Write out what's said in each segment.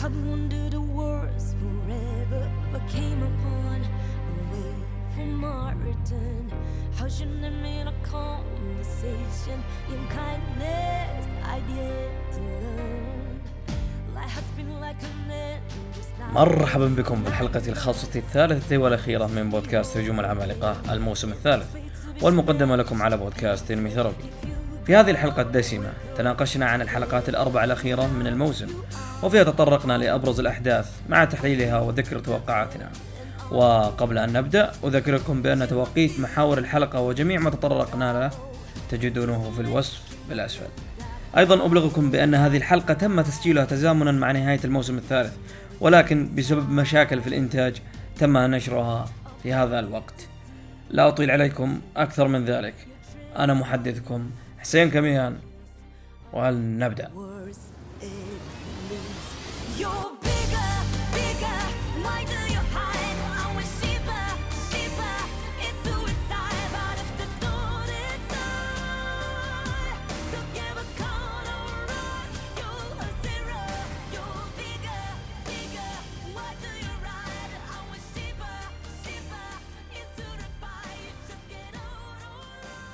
had wondered the words forever but came upon away from our return. How should I made a conversation in kindness I did to learn. Life has been like an endless night. مرحبا بكم بالحلقة الخاصة الثالثة والأخيرة من بودكاست هجوم العمالقة الموسم الثالث والمقدمة لكم على بودكاست انمي ثيرابي في هذه الحلقة الدسمة تناقشنا عن الحلقات الأربع الأخيرة من الموسم وفيها تطرقنا لأبرز الأحداث مع تحليلها وذكر توقعاتنا. وقبل أن نبدأ أذكركم بأن توقيت محاور الحلقة وجميع ما تطرقنا له تجدونه في الوصف بالأسفل. أيضا أبلغكم بأن هذه الحلقة تم تسجيلها تزامنا مع نهاية الموسم الثالث ولكن بسبب مشاكل في الإنتاج تم نشرها في هذا الوقت. لا أطيل عليكم أكثر من ذلك. أنا محدثكم حسين كميان وهل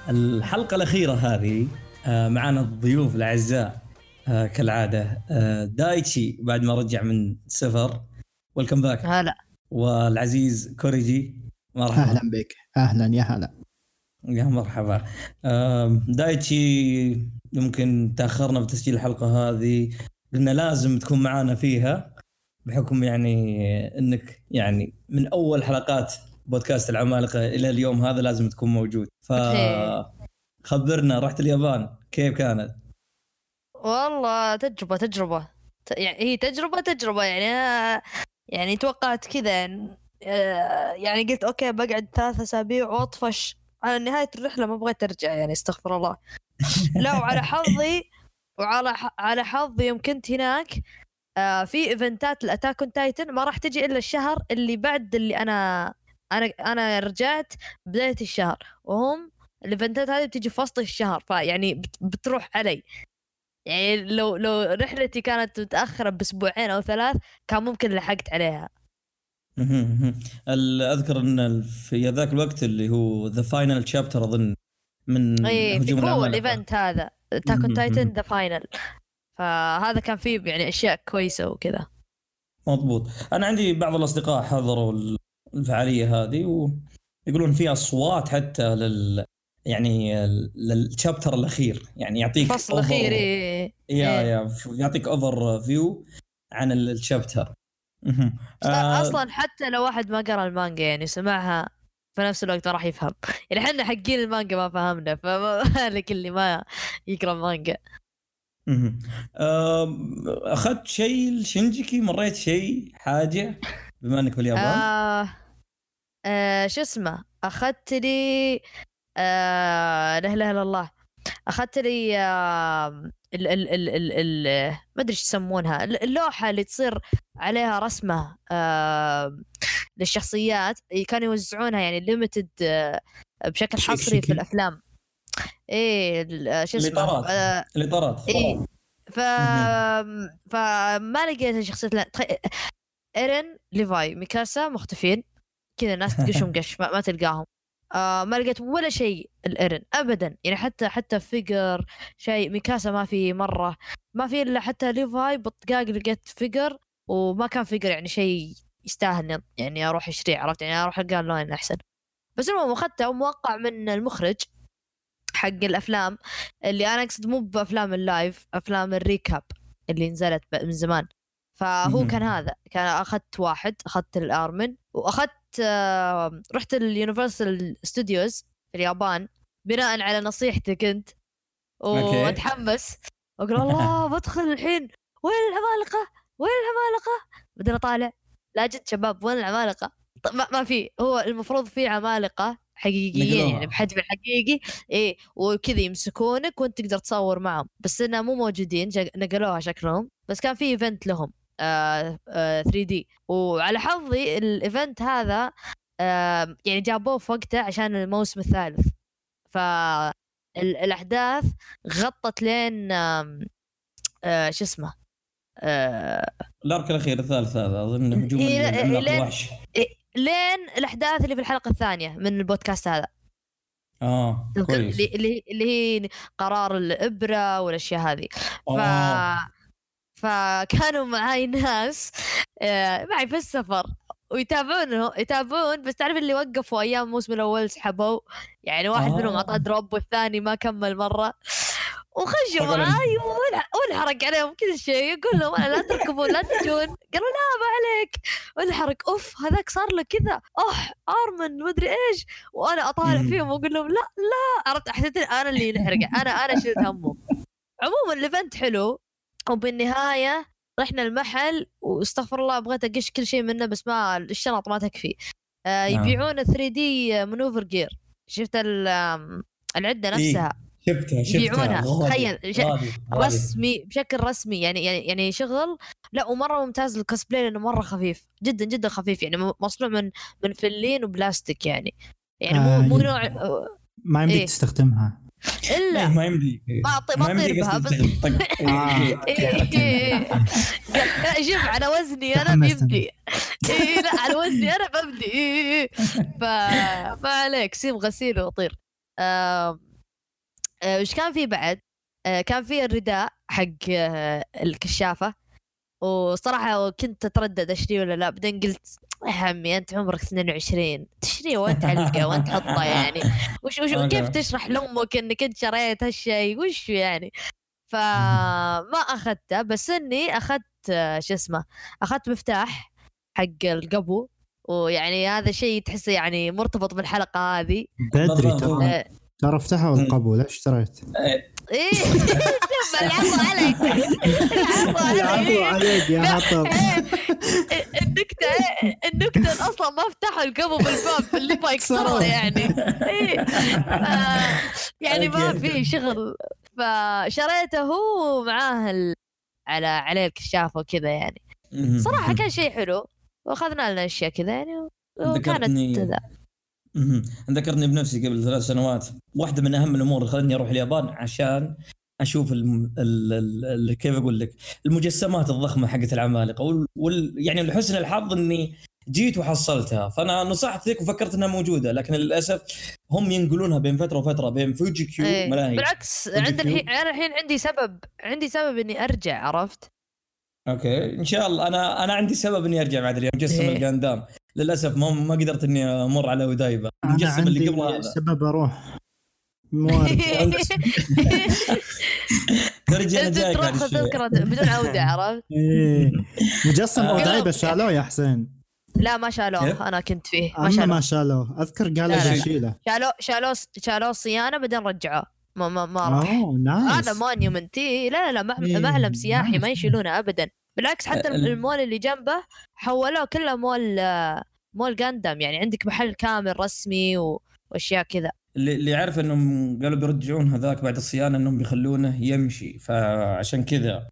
الحلقة الأخيرة هذه آه، معنا الضيوف الأعزاء آه، كالعادة آه، دايتشي بعد ما رجع من سفر ويلكم باك هلا. والعزيز كوريجي مرحبا. أهلا بك. أهلا يا هلا. يا مرحبا. دايتشي يمكن تأخرنا في تسجيل الحلقة هذه. قلنا لازم تكون معانا فيها بحكم يعني إنك يعني من أول حلقات بودكاست العمالقة إلى اليوم هذا لازم تكون موجود. ف خبرنا رحت اليابان. كيف كانت؟ والله تجربة تجربة. ت- يعني هي تجربة تجربة. يعني أنا يعني توقعت كذا. يعني, آه، يعني قلت okay بقعد ثلاث أسابيع وأطفش. على نهاية الرحلة ما بغيت أرجع يعني استغفر الله. لا وعلى حظي وعلى على حظي يوم كنت هناك آه في إيفنتات ال Attack on Titan. ما راح تجي إلا الشهر اللي بعد اللي أنا أنا أنا رجعت بداية الشهر وهم الإيفنتات هذه بتجي في وسط الشهر فيعني بت- بتروح علي. يعني لو لو رحلتي كانت متأخرة بأسبوعين أو ثلاث كان ممكن لحقت عليها. أذكر إن في ذاك الوقت اللي هو the final chapter أظن من اي هجوم هو. الإيفنت هذا Attack on. Titan the final فهذا كان فيه يعني أشياء كويسة وكذا. مضبوط. أنا عندي بعض الأصدقاء حضروا الفعاليه هذه ويقولون في أصوات حتى لل يعني لل chapter الأخير يعني يعطيك الفصل الأخير إيه. يا إيه. يا يعطيك overview عن ال- ال chapter. آه، أصلا حتى لو واحد ما قرأ المانجا يعني سمعها في نفس الوقت راح يفهم يعني إحنا حقين المانجا ما فهمنا فما بالك اللي ما يقرأ. آم، أخذت شيء لشنجيكي مريت شيء حاجة بما إنك باليابان آه آه شو اسمه؟ أخذت لي آه لا إله إلا الله. أخذت لي آه ال ال ال ال ال ما أدري إيش يسمونها ال- اللوحة اللي تصير عليها رسمة آه للشخصيات كانوا يوزعونها يعني ليمتد آه بشكل حصري. في الأفلام. إيه شو اسمه؟ الإطارات. آه الإطارات إيه ف. فما لقيت الشخصيات لا تخ... إيرين ليفاي ميكاسا مختفين. كذا الناس تقشهم قش ما, ما تلقاهم. آه ما لقيت ولا شيء الايرين ابدا. يعني حتى حتى figure شيء ميكاسا ما في مرة. ما في إلا حتى ليفاي بالطقاق لقيت figure وما كان figure يعني شيء يستاهل يعني أروح أشتريه عرفت؟ يعني أروح القى لون أحسن. بس المهم أخذته وموقع من المخرج حق الأفلام اللي أنا أقصد مو بأفلام ال live أفلام ال recap اللي نزلت من زمان. فهو. كان هذا. كان أخذت واحد أخذت الأرمن وأخذت آه، رحت ال Universal Studios في اليابان بناء على نصيحتك أنت. وأتحمس. واقول الله بدخل الحين. وين العمالقه وين العمالقه بعدين أطالع. لا جد شباب وين العمالقه طب ما, ما في. هو المفروض في عمالقة حقيقيين. يعني بحجم الحقيقي. إيه وكذا يمسكونك وأنت تقدر تصور معهم. بس انها مو موجودين نقلوها شكلهم. بس كان في event لهم. 3D. وعلى حظي ال event هذا آه يعني جابوه في وقته عشان الموسم الثالث. فالاحداث غطت لين آه شو اسمه آه الأرك الأخير الثالث هذا أظن هجوم إيه، لين- الوحش. لين الأحداث اللي في الحلقة الثانية من البودكاست هذا. آه كويس. اللي اللي اللي هي قرار الإبرة والأشياء هذه. ف آه. فكانوا معاي ناس آه، معي في السفر ويتابعونه يتابعون بس تعرف اللي وقفوا أيام الموسم الأول سحبوا يعني واحد آه. منهم أعطاه دروب والثاني ما كمل مرة. وخشوا معاي وانحرق عليهم كل شيء يقول لهم لا تركبون لا تجون. قالوا لا ما عليك. وانحرق أوف هذاك صار له كذا. أوح أرمن مدري إيش. وأنا أطالع. فيهم وأقول لهم لا لا. عرفت حسيت أنا اللي ينحرق أنا أنا شلت همهم. عموما ال event حلو وبالنهاية رحنا المحل واستغفر الله بغيت أقش كل شيء منه بس ما الشنط ما تكفي آه نعم. يبيعون 3D maneuver gear شفت العدة إيه. نفسها شفتها شفتها يبيعونها. تخيل،. رسمي بشكل رسمي يعني يعني يعني شغل لا ومرة ممتاز الكوسبلاي لأنه مرة خفيف جدا جدا خفيف يعني مصنوع من من فلين وبلاستيك يعني يعني مو آه، مو نوع ما يمديك إيه. تستخدمها إلا ما يمدي ما أطي- ما يمدي أطير بها، بس-. إيه. إيه. شوف على وزني أنا بيبدي إيه لا على وزني أنا ببدي إيه. ف ما عليك سيب غسيل وطير آم، آه، وش كان في بعد؟ آه، كان في الرداء حق آه، الكشافة وصراحة كنت أتردد أشتري ولا لا بعدين قلت يا عمي أنت عمرك 22 تشتريه وانت تعلقه؟ وانت تحطه يعني؟ وش وش. كيف تشرح لأمك إنك أنت شريت هالشيء وش يعني؟ فما أخذته بس إني أخذت شو اسمه أخذت مفتاح حق القبو. ويعني هذا شيء تحسه يعني مرتبط بالحلقة هذه. بدري. ترى. آه، ترى فتحوا القبو؟ ليش اشتريت؟ إيه. العفو عليك العفو عليك عليك يا حطب إيه، النكتة النكتة أصلا ما فتحوا القبو بالباب اللي يبغى يكسره يعني. إيه. يعني ما في شغل. فشريته هو معاه. على عليه الكشافة وكذا يعني. صراحة كان شيء حلو. وأخذنا لنا أشياء كذا يعني وكانت ذا. مهم. ذكرتني بنفسي قبل ثلاث سنوات واحدة من أهم الأمور اللي خلتني أروح اليابان عشان أشوف الم... ال... ال... ال... كيف أقول لك المجسمات الضخمة حقت العمالقة وال... وال... يعني لحسن الحظ إني جيت وحصلتها فأنا نصحت فيك وفكرت إنها موجودة لكن للأسف هم ينقلونها بين فترة وفترة بين فوجي كيو إيه. ملاهي بالعكس عند. الحين أنا الحين عندي سبب عندي سبب إني أرجع عرفت okay. إن شاء الله. أنا أنا عندي سبب إني أرجع بعد اليوم مجسم إيه. الجاندام للأسف ما ما قدرت إني أمر على أودايبه. أنا المجسم اللي عندي قبل هذا. سبب أروح. ترجع أنا جايك تروح بعد شوي. تذكرة بدون عودة عرفت؟ إيه. مجسم آه. اودايبه شالوه يا حسين. لا ما؟ شالوه. أنا كنت فيه. ما شالوه ما شالوه. أذكر قالوا. يشيله شالوه شالوه شالوه صيانة بعدين رجعوه. ما ما ما راح. أوه nice هذا monument إيه، لا لا لا مع- إيه، معلم سياحي ما. يشيلونه ابدا. بالعكس حتى ال- المول اللي جنبه حولوه كله مول مول غاندام يعني عندك محل كامل رسمي و- وأشياء كذا. اللي اللي عارف إنهم قالوا بيرجعون هذاك بعد الصيانة إنهم بيخلونه يمشي. فعشان كذا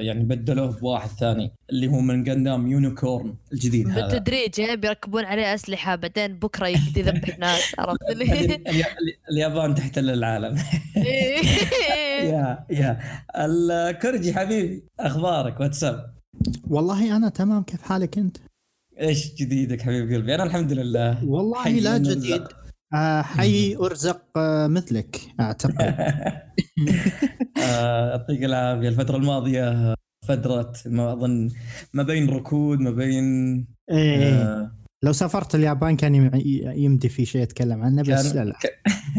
يعني بدلوه بواحد ثاني اللي هو من قندام يونيكورن الجديد هذا. بالتدريج إيه، بيركبون عليه أسلحة بعدين بكرة يبدي يذبح ناس عرفت الي- الي- اليابان تحتل العالم. إيه. يا يا. الكرجي حبيبي أخبارك؟ واتساب والله أنا تمام كيف حالك أنت؟ إيش جديدك حبيب قلبي؟ أنا الحمد لله. والله لا. جديد. حي أرزق آه مثلك أعتقد. آه، يعطيك العافية. الفترة الماضية فترة ما أظن ما بين ركود ما بين آه، لو سافرت اليابان كان يم- يمدي في شيء اتكلم عنه بس كان- لا لا.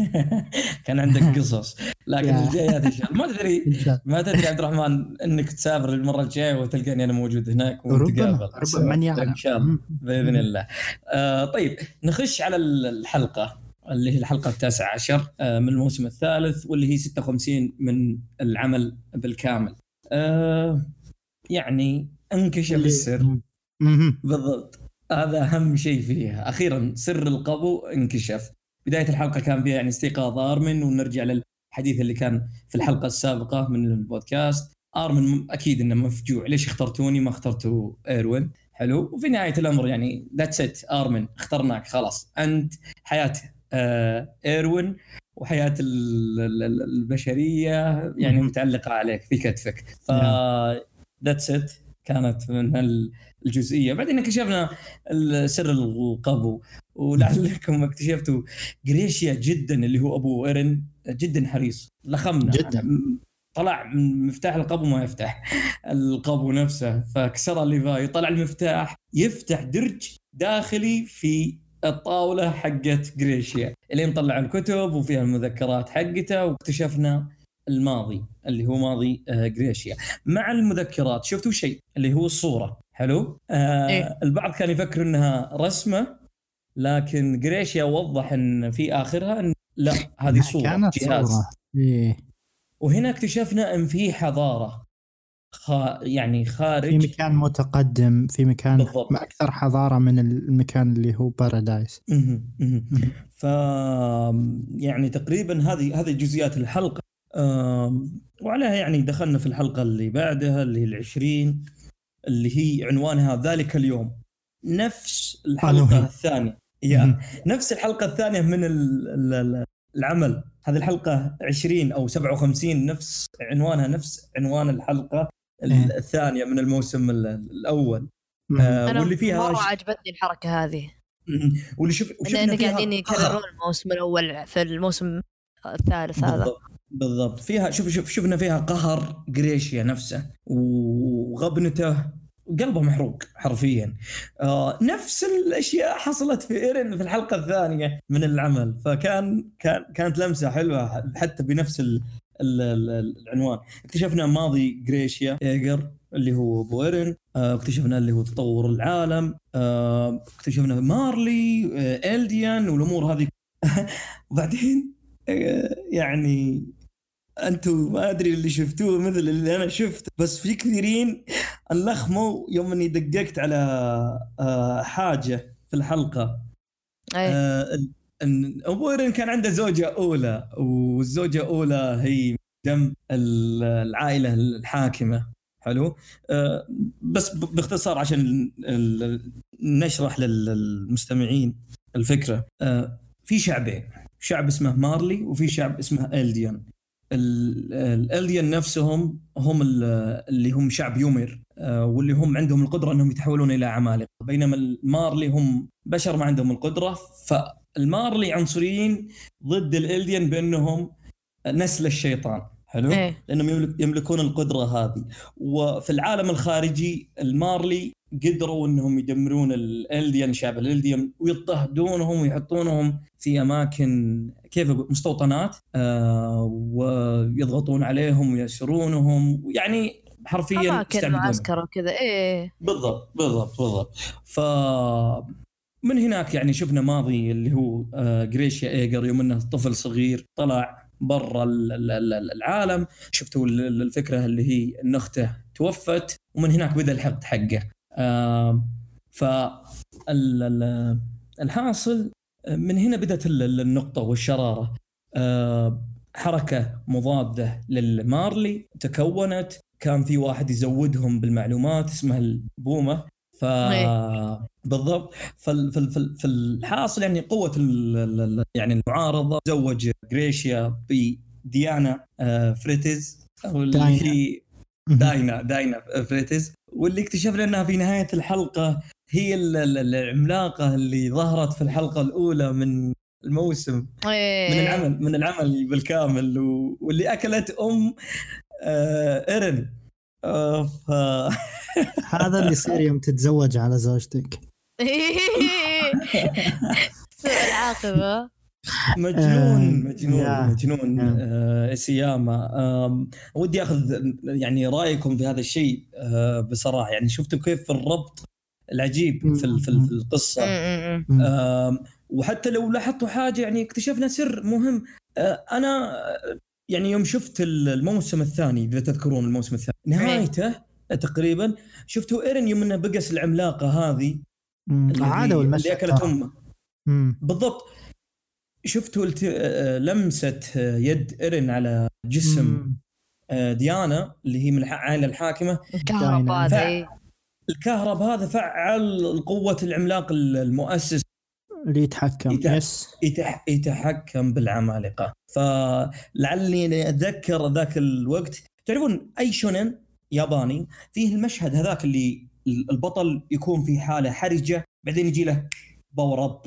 كان عندك قصص. لكن يا. الجايات إن شاء الله. ما تدري ما تدري عبد الرحمن إنك تسافر المرة الجاية وتلقاني أنا موجود هناك ونتقابل. ربما من يعلم. إن شاء الله. بإذن الله. آه طيب نخش على ال- الحلقة اللي هي الحلقة التاسعة عشر آه من الموسم الثالث واللي هي 56 من العمل بالكامل. آه يعني انكشف السر. بالضبط. هذا أهم شيء فيها. أخيرا سر القبو انكشف. بداية الحلقة كان فيها يعني استيقاظ آرمن ونرجع للحديث اللي كان في الحلقة السابقة من البودكاست. آرمن أكيد إنه مفجوع. ليش اخترتوني؟ ما اخترتوا إيروين. حلو. وفي نهاية الأمر يعني that's it آرمن اخترناك. خلاص. أنت حياة آه إيروين وحياة ال- ال- ال- البشرية يعني. متعلقة عليك في كتفك. ف that's it كانت من هال- الجزئية. بعدين اكتشفنا سر القبو ولعلكم اكتشفتوا جريشيا جدا اللي هو أبو إيرن. جدا حريص لخمنا. جداً. طلع من مفتاح القبو ما يفتح القبو نفسه. فكسر ليفاي طلع المفتاح يفتح درج داخلي في الطاولة حقت جريشيا اللي مطلع الكتب وفيها المذكرات حقته واكتشفنا الماضي اللي هو ماضي آه، جريشيا مع المذكرات شفتوا شيء؟ اللي هو الصورة. حلو آه إيه. البعض كان يفكر إنها رسمة لكن جريشيا وضح إن في آخرها إن لا هذه صورة كانت جهاز صورة إيه. وهنا اكتشفنا إن في حضارة خا يعني في خارج مكان متقدم في مكان بالضبط. أكثر حضارة من المكان اللي هو بارادايس. ف يعني تقريبا هذه هذه جزئيات الحلقة وعليها يعني دخلنا في الحلقة اللي بعدها اللي هي العشرين اللي هي عنوانها ذلك اليوم. نفس الحلقة. الثانية. يا. نفس الحلقة الثانية من ال- ال- ال- العمل. هذه الحلقة 20 أو 57 نفس عنوانها نفس عنوان الحلقة ال- إيه. الثانية من الموسم ال- الأول. آه، واللي فيها مرة ش- عجبتني الحركة هذه. واللي شوف ان وشفنا إن فيها قاعدين. يكررون الموسم الأول في الموسم الثالث هذا. بالضبط. بالضبط. فيها شوف شوف شفنا فيها قهر جريشيا نفسه وغبنته قلبه محروق حرفيا. آه نفس الأشياء حصلت في ايرن في الحلقة الثانية من العمل. فكان كان كانت لمسة حلوة حتى بنفس ال ال ال العنوان. اكتشفنا ماضي جريشيا ايجر اللي هو أبو ايرن آه اكتشفنا اللي هو تطور العالم. آه اكتشفنا مارلي آه إلديان والأمور هذه. وبعدين آه، يعني أنتم ما أدري اللي شفتوه مثل اللي أنا شفت بس في كثيرين أنلخموا يوم إني دققت على آه، حاجة في الحلقة. إيه. آه، ابو ايرن كان عنده زوجة أولى والزوجة الاولى هي دم ال- العائلة الحاكمة. حلو؟ آه، بس باختصار عشان نشرح لل- للمستمعين الفكرة. في شعبين شعب اسمه مارلي وفي شعب اسمه الديان ال- الالديان نفسهم هم ال- اللي هم شعب يومر آه، واللي هم عندهم القدرة أنهم يتحولون إلى عمالقه بينما المارلي هم بشر ما عندهم القدرة فالمارلي عنصريين ضد الالديان بأنهم نسل الشيطان. حلو؟ إيه. لأنهم يملك يملكون القدرة هذه. وفي العالم الخارجي المارلي قدروا إنهم يدمرون الالديان شعب الالديان ويضطهدونهم ويحطونهم في أماكن كيف أقول مستوطنات آه ويضغطون عليهم ويأسرونهم يعني حرفيا. معسكر وكذا. إيه بالضبط بالضبط بالضبط. ف من هناك يعني شفنا ماضي اللي هو آه، جريشيا إيجر يوم إنه طفل صغير طلع برا ال- ال- ال- العالم. شفتوا ال- ال- الفكرة اللي هي ان اخته توفت ومن هناك بدأ الحقد حقه. ف ال- ال- الحاصل من هنا بدأت ال- ال- النقطة والشرارة. آه، حركة مضادة للمارلي تكونت. كان في واحد يزودهم بالمعلومات اسمه البومة. ف. بالضبط. فال... فال... فال... فالحاصل يعني قوة يعني المعارضة. زوج جريشيا بديانا آه، فريتز أو اللي داينا. هي داينا داينا فريتز واللي اكتشفنا إنها في نهاية الحلقة هي ال- ال- العملاقة اللي ظهرت في الحلقة الأولى من الموسم. من العمل من العمل بالكامل. واللي أكلت أم آه إيرن. آه ف... هذا اللي يصير يوم تتزوج على زوجتك. سوء العاقبة. مجنون آه، مجنون يا، مجنون يا. آه سياما آم، ودي أخذ يعني رأيكم في هذا الشيء آه بصراحة يعني شفتوا كيف الربط العجيب في ال- في ال- في القصة. آم، وحتى لو لاحظتوا حاجة يعني اكتشفنا سر مهم آه، أنا آه، يعني يوم شفت ال- الموسم الثاني إذا تذكرون الموسم الثاني نهايته تقريبا شفتوا إيرن يوم إنه بقس العملاقة هذه. اللي, عادوا اللي المشهد أكلت ترى. أمه. بالضبط شفتوا الت... آه، لمسة آه، يد ايرن على جسم مم. آه، ديانا اللي هي من العائله الحاكمة الكهرباء داينا. هذا فع- إيه. الكهرب هذا فعل قوة العملاق المؤسس اللي يتحكم يتع- يس يتح... يتحكم بالعمالقة فلعلي أتذكر ذاك الوقت تعرفون أي shonen ياباني فيه المشهد هذاك اللي البطل يكون في حالة حرجة بعدين يجي له power up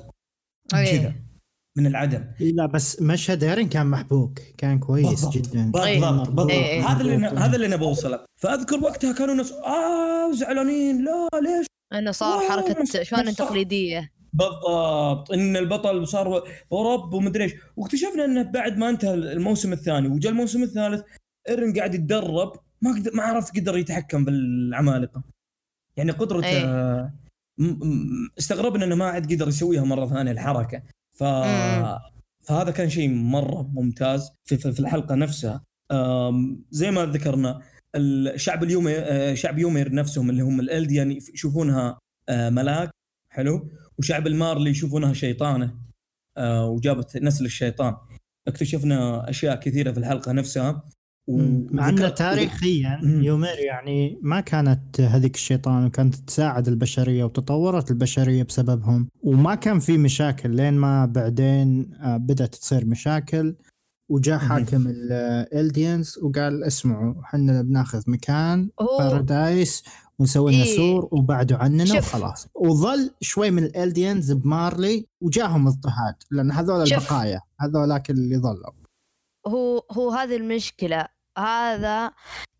إيه. كذا من العدم. لا بس مشهد ايرن كان محبوك كان كويس بالضبط. جدا. بالضبط. بالضبط. إيه،. هذا اللي هذا اللي أنا بوصله. فأذكر وقتها كانوا ناس آه زعلانين لا ليش؟ إنه صار واو، حركة شلون تقليدية. بالضبط. إن البطل صار ورب ومدري إيش. واكتشفنا إنه بعد ما انتهى الموسم الثاني وجاء الموسم الثالث ايرن قاعد يتدرب ما قدر ما عرف قدر يتحكم بالعمالقه يعني قدرته إيه. م- م- استغربنا إنه ما عاد قدر يسويها مرة ثانية الحركة. ف مم. فهذا كان شيء مرة ممتاز في, في الحلقة نفسها زي ما ذكرنا الشعب اليومي آه، شعب يومير نفسهم اللي هم الالديان يشوفونها آه، ملاك حلو وشعب المارلي يشوفونها شيطانة آه، وجابت نسل الشيطان اكتشفنا أشياء كثيرة في الحلقة نفسها. مع إنه وذكر- تاريخيا مم. يومير يعني ما كانت هذيك الشيطان وكانت تساعد البشرية وتطورت البشرية بسببهم وما كان في مشاكل لين ما بعدين آه، بدأت تصير مشاكل وجاء. حاكم ال Eldians وقال اسمعوا إحنا بناخذ مكان بارادايس ونسوي لنا إيه. سور وبعدوا عننا شوف. وخلاص وظل شوي من ال Eldians بمارلي وجاهم اضطهاد لأن هذول. البقايا هذولاك اللي ظلوا هو هو هذه المشكلة هذا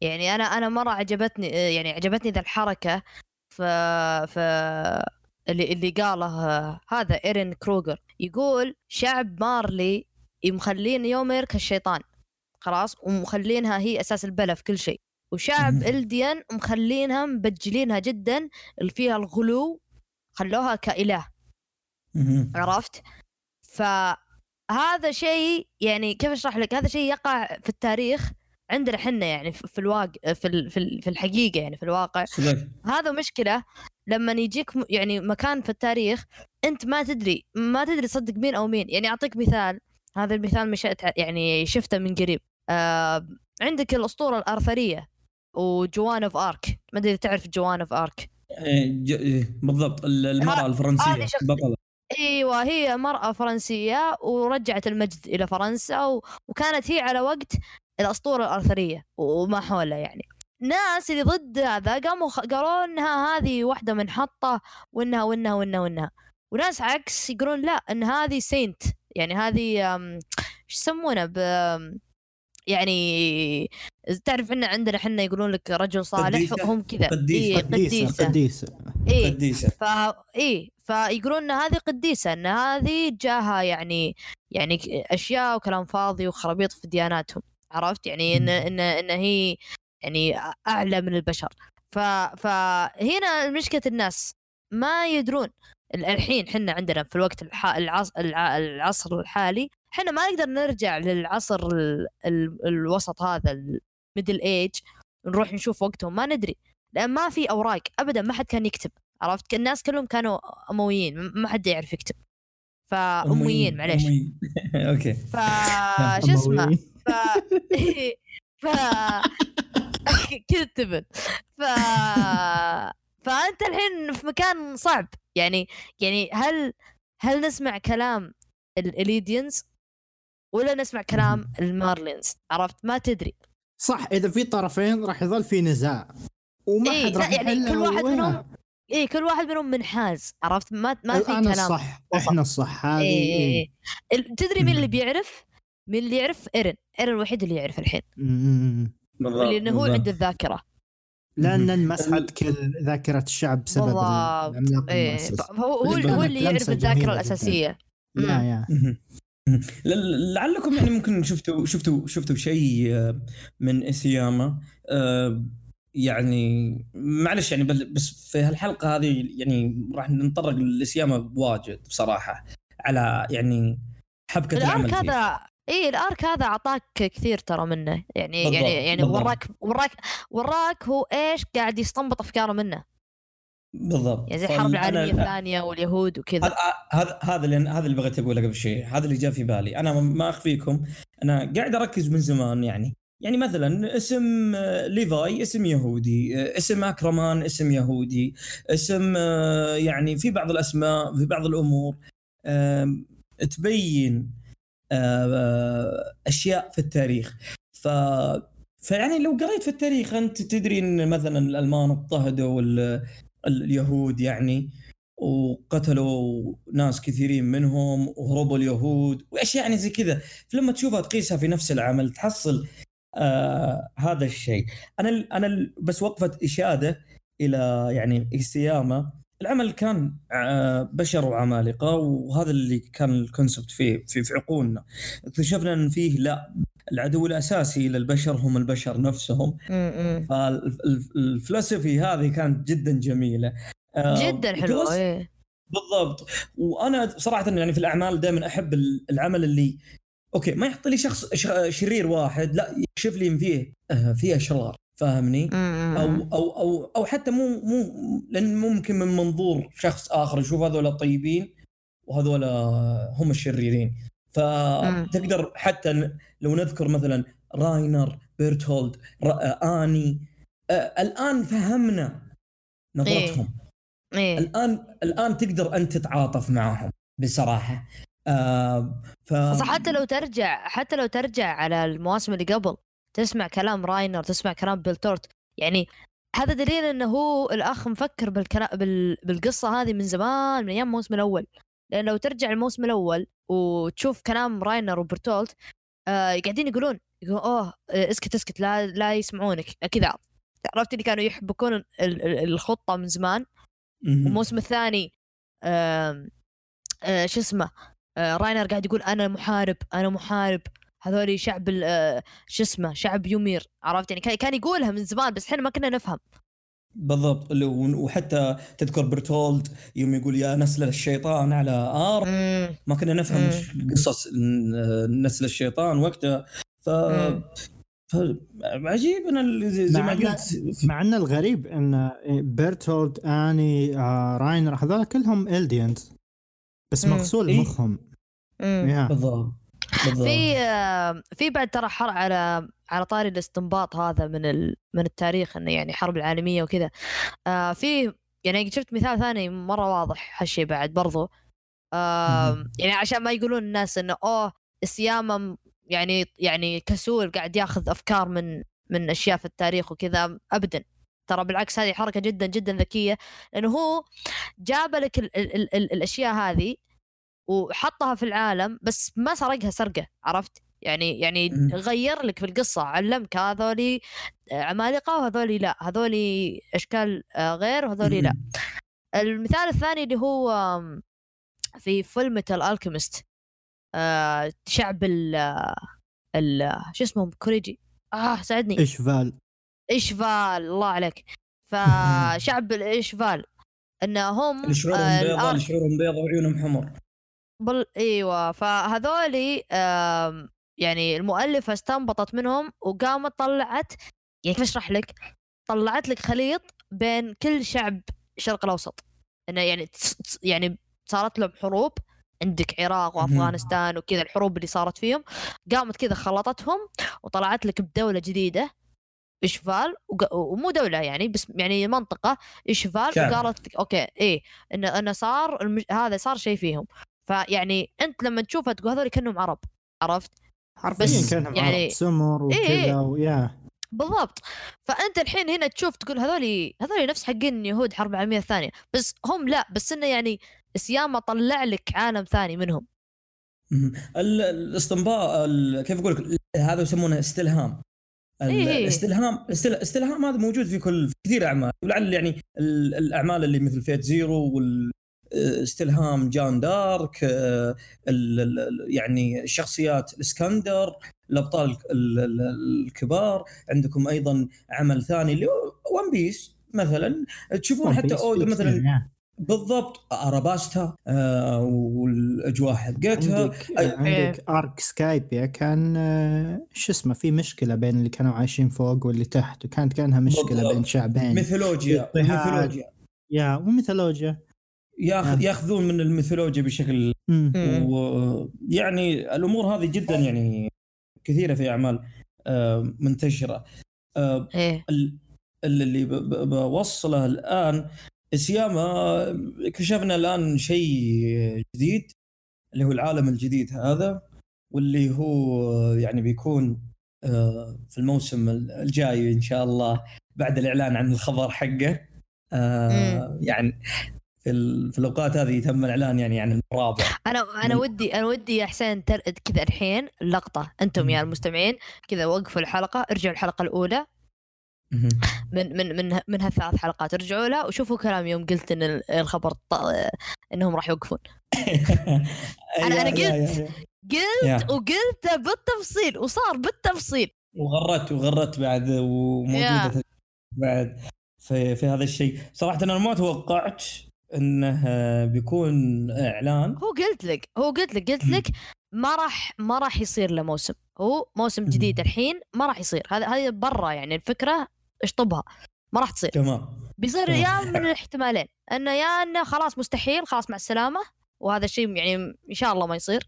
يعني أنا أنا مرة عجبتني يعني عجبتني ذا الحركة. ف ف اللي اللي قاله هذا إيرين كروجر يقول شعب مارلي مخلين يومير كالشيطان خلاص؟ ومخلينها هي أساس البلا في كل شيء. وشعب. إلديان مخلينها مبجلينها جدا اللي فيها الغلو خلوها كإله. عرفت؟ فهذا شيء يعني كيف أشرح لك؟ هذا شيء يقع في التاريخ. عندنا حنا يعني في الواقع في في ال- في الحقيقة يعني في الواقع. صدق. هذا مشكلة لما يجيك يعني مكان في التاريخ أنت ما تدري ما تدري تصدق مين أو مين. يعني أعطيك مثال هذا المثال مش يعني شفته من قريب. آه عندك الأسطورة الأرثرية وجوان أوف آرك. ما أدري تعرف جوان أوف آرك. إيه، إيه، بالضبط ال- المرأة الفرنسية بطله أيوه هي مرأة فرنسية ورجعت المجد إلى فرنسا و... وكانت هي على وقت الأسطورة الأرثرية وما حولها يعني. ناس اللي ضد هذا قاموا خ... قالوا إنها هذه واحدة منحطة وإنها وإنها وإنها وإنها. وناس عكس يقولون لا إن هذه سينت. يعني هذه إيش يسمونه ب يعني تعرف إن عندنا إحنا يقولون لك رجل صالح قديسة؟ هم كذا. قديسة. إيه قديسة قديسة. قديسة. إيه. قديسة. ف إيه. فيقولون إن هذه قديسة إن هذه جاها يعني يعني أشياء وكلام فاضي وخرابيط في دياناتهم. عرفت؟ يعني إن إن إن هي يعني أعلى من البشر. ف فهنا مشكلة الناس ما يدرون ال- الحين حنا عندنا في الوقت الح... العصر, العصر الحالي حنا ما نقدر نرجع للعصر ال... ال... الوسط هذا ال middle age نروح نشوف وقتهم ما ندري. لأن ما في أوراق ابدا ما حد كان يكتب عرفت؟ الناس كلهم كانوا أمويين ما حد يعرف يكتب. فأمويين معليش. أوكي. فشو اسمه. ف ف كذا تبن ف فأنت الحين في مكان صعب يعني يعني هل هل نسمع كلام الاليديانز ولا نسمع كلام المارلينز عرفت ما تدري صح إذا في طرفين راح يظل في نزاع وما إيه، حد راح يعني كل واحد منهم إيه كل واحد منهم منحاز عرفت ما ما في أنا كلام الصح. إحنا الصح هذه إيه إيه إيه. إيه. تدري مين اللي. بيعرف؟ مين اللي يعرف؟ إيرن، إيرن الوحيد اللي يعرف الحين. بالضبط لأنه هو. عنده الذاكرة. لأن انمسحت كل ذاكرة الشعب بسبب بالضبط. إيه فهو هو, هو لك اللي يعرف الذاكرة الأساسية. يا يا. لعلكم يعني ممكن شفتوا شفتوا شفتوا شيء آه، من إسياما آه، يعني معلش يعني بل- بس في هالحلقة هذه يعني راح نتطرق للاسياما واجد بصراحة على يعني حبكة العمل. هذا اي الآرك هذا أعطاك كثير ترى منه. يعني بالضبط، يعني يعني بالضبط. وراك وراك وراك هو إيش قاعد يستنبط أفكاره منه. بالضبط. يعني زي الحرب العالمية الثانية واليهود وكذا. هذا هذا اللي هذا اللي بغيت أقوله قبل شيء هذا اللي جاء في بالي. أنا ما أخفيكم. أنا قاعد أركز من زمان يعني. يعني مثلا اسم آه، ليفاي اسم يهودي آه، اسم أكرمان اسم يهودي اسم آه، يعني في بعض الأسماء في بعض الأمور. تبين أشياء في التاريخ. ف فيعني لو قريت في التاريخ أنت تدري إن مثلا الألمان اضطهدوا ال- اليهود يعني وقتلوا ناس كثيرين منهم وهربوا اليهود وأشياء يعني زي كذا. فلما تشوفها تقيسها في نفس العمل تحصل آه هذا الشيء. أنا أنا بس وقفت إشادة إلى يعني ايسياما العمل كان آه بشر وعمالقة وهذا اللي كان الكونسبت فيه في, في عقولنا. اكتشفنا أن فيه لا العدو الأساسي للبشر هم البشر نفسهم. فالفلسفي هذه كانت جدا جميلة. آه، جدا حلوة إيه. بالضبط. وأنا صراحة يعني في الأعمال دائما أحب ال- العمل اللي أوكي ما يحط لي شخص شرير واحد لا يكشف لي فيه آه، فيه أشرار. فاهمني؟ أو. أو أو أو حتى مو مو لأن ممكن من منظور شخص آخر يشوف هذول طيبين وهذول هم الشريرين فتقدر حتى لو نذكر مثلا راينر بيرتولد را- آني آه، الآن فهمنا نظرتهم إيه. الآن الآن تقدر أنت تتعاطف معهم بصراحة آه ف حتى لو ترجع حتى لو ترجع على المواسم اللي قبل تسمع كلام راينر تسمع كلام بيلتورت يعني هذا دليل إنه هو الأخ مفكر بالكلا... بال... بالقصة هذه من زمان من أيام الموسم الأول. لأن لو ترجع الموسم الأول وتشوف كلام راينر وبرتولت آه قاعدين يقولون يقولون أوه آه، اسكت اسكت لا لا يسمعونك. كذا. عرفت اللي كانوا يحبكون ال- ال- الخطة من زمان؟ مهم. والموسم الثاني آم، آه، شو اسمه آه، راينر قاعد يقول أنا محارب أنا محارب. هذول شعب ال- آه، شو اسمه شعب يومير عرفت؟ يعني كان- كان يقولها من زمان بس إحنا ما كنا نفهم. بالضبط. وحتى تذكر برتولد يوم يقول يا نسل الشيطان على ار ما كنا نفهم قصص ن- نسل الشيطان وقتها. ف عجيب أنا زي, ما قلت. مع إن الغريب إن بيرتولد آني آه راينر هذول كلهم إلديانز. بس. مغسول إيه. مخهم. بالضبط. في آه، في بعد ترى حر على على طاري الاستنباط هذا من ال... من التاريخ إنه يعني حرب العالمية وكذا. آه في يعني شفت مثال ثاني مرة واضح هالشيء بعد برضو. آه. يعني عشان ما يقولون الناس إنه أوه السيامه يعني يعني كسول قاعد ياخذ أفكار من من أشياء في التاريخ وكذا ابدا. ترى بالعكس هذه حركة جدا جدا ذكية. لأنه هو جاب لك ال ال ال ال الأشياء هذه وحطها في العالم بس ما سرقها سرقة عرفت؟ يعني يعني. غير لك في القصة علمك هذولي عمالقة وهذولي لا هذولي أشكال آه، غير وهذولي لا. المثال الثاني اللي هو في Fullmetal Alchemist شعب ال ال شو اسمهم كوريجي؟ آه ساعدني. إشفال. إشفال الله عليك. فشعب الإشفال ان هم اللي شعورهم آه، بيضاء شعورهم بيضاء وعيونهم حمر. بل إيوه فهذولي يعني المؤلفة استنبطت منهم وقامت طلعت يعني كيف أشرح لك؟ طلعت لك خليط بين كل شعب الشرق الأوسط إنه يعني يعني صارت لهم حروب عندك عراق. وأفغانستان وكذا الحروب اللي صارت فيهم قامت كذا خلطتهم وطلعت لك بدولة جديدة اشفال وق- ومو دولة يعني بس يعني منطقة اشفال. وقالت أوكي إيه انه انه صار المج... هذا صار شيء فيهم فيعني أنت لما تشوفها تقول هذول كأنهم عرب عرفت؟ بس كأنهم يعني- عرب سمر إيه إيه. وكذا ويا بالضبط. فأنت الحين هنا تشوف تقول هذولي هذولي نفس حقين يهود حرب العالمية الثانية بس هم لا بس إنه يعني ايساياما طلع لك عالم ثاني منهم. مهم. ال- الاستنباط ال- كيف أقول لك؟ هذا يسمونه استلهام. ال- إيه إيه. الاستلهام الاستل- الاستلهام هذا موجود في كل في كثير أعمال. ولعل يعني ال- الأعمال اللي مثل Fate Zero والاستلهام جان دارك آه، ال- ال- يعني الشخصيات الاسكندر الأبطال ال- ال- ال- الكبار. عندكم أيضا عمل ثاني اللي هو One Piece مثلا. تشوفون حتى اودا مثلا. بالضبط أراباستا آه والأجواء حقتها. عندك عندك arc سكايبيا كان آه، شو اسمه في مشكلة بين اللي كانوا عايشين فوق واللي تحت وكانت كأنها مشكلة بالضبط. بين شعبين. ميثولوجيا. ميثولوجيا. يا وميثولوجيا ياخذ نعم. ياخذون من الميثولوجيا بشكل. ويعني الأمور هذه جدا يعني كثيرة في أعمال آه، منتشرة. آه، إيه. ال- اللي ب- ب- بوصله الآن سياما اكتشفنا الآن شيء جديد اللي هو العالم الجديد هذا واللي هو يعني بيكون آه، في الموسم الجاي إن شاء الله بعد الإعلان عن الخبر حقه. يعني في, ال- في الأوقات هذه تم الإعلان يعني عن الرابع أنا أنا ودي أنا ودي يا حسين. كذا الحين اللقطه أنتم يا. المستمعين كذا وقفوا الحلقة ارجعوا الحلقة الأولى. من من من من هالثلاث حلقات ارجعوا لها وشوفوا كلام يوم قلت إن ال- الخبر. إنهم راح يوقفون يا- يا- قلت. قلت. وقلت بالتفصيل وصار بالتفصيل وغرت وغرت بعد وموجودة بعد في في هذا الشيء صراحة أنا ما توقعت إنه بيكون إعلان. هو قلت لك هو قلت لك قلت. لك ما راح ما راح يصير له موسم. هو موسم. جديد الحين ما راح يصير. هذا هذه برا يعني الفكرة اشطبها. ما راح تصير. تمام. بيصير. يا من الاحتمالين. إنه يا إنه خلاص مستحيل خلاص مع السلامة وهذا الشيء يعني إن شاء الله ما يصير.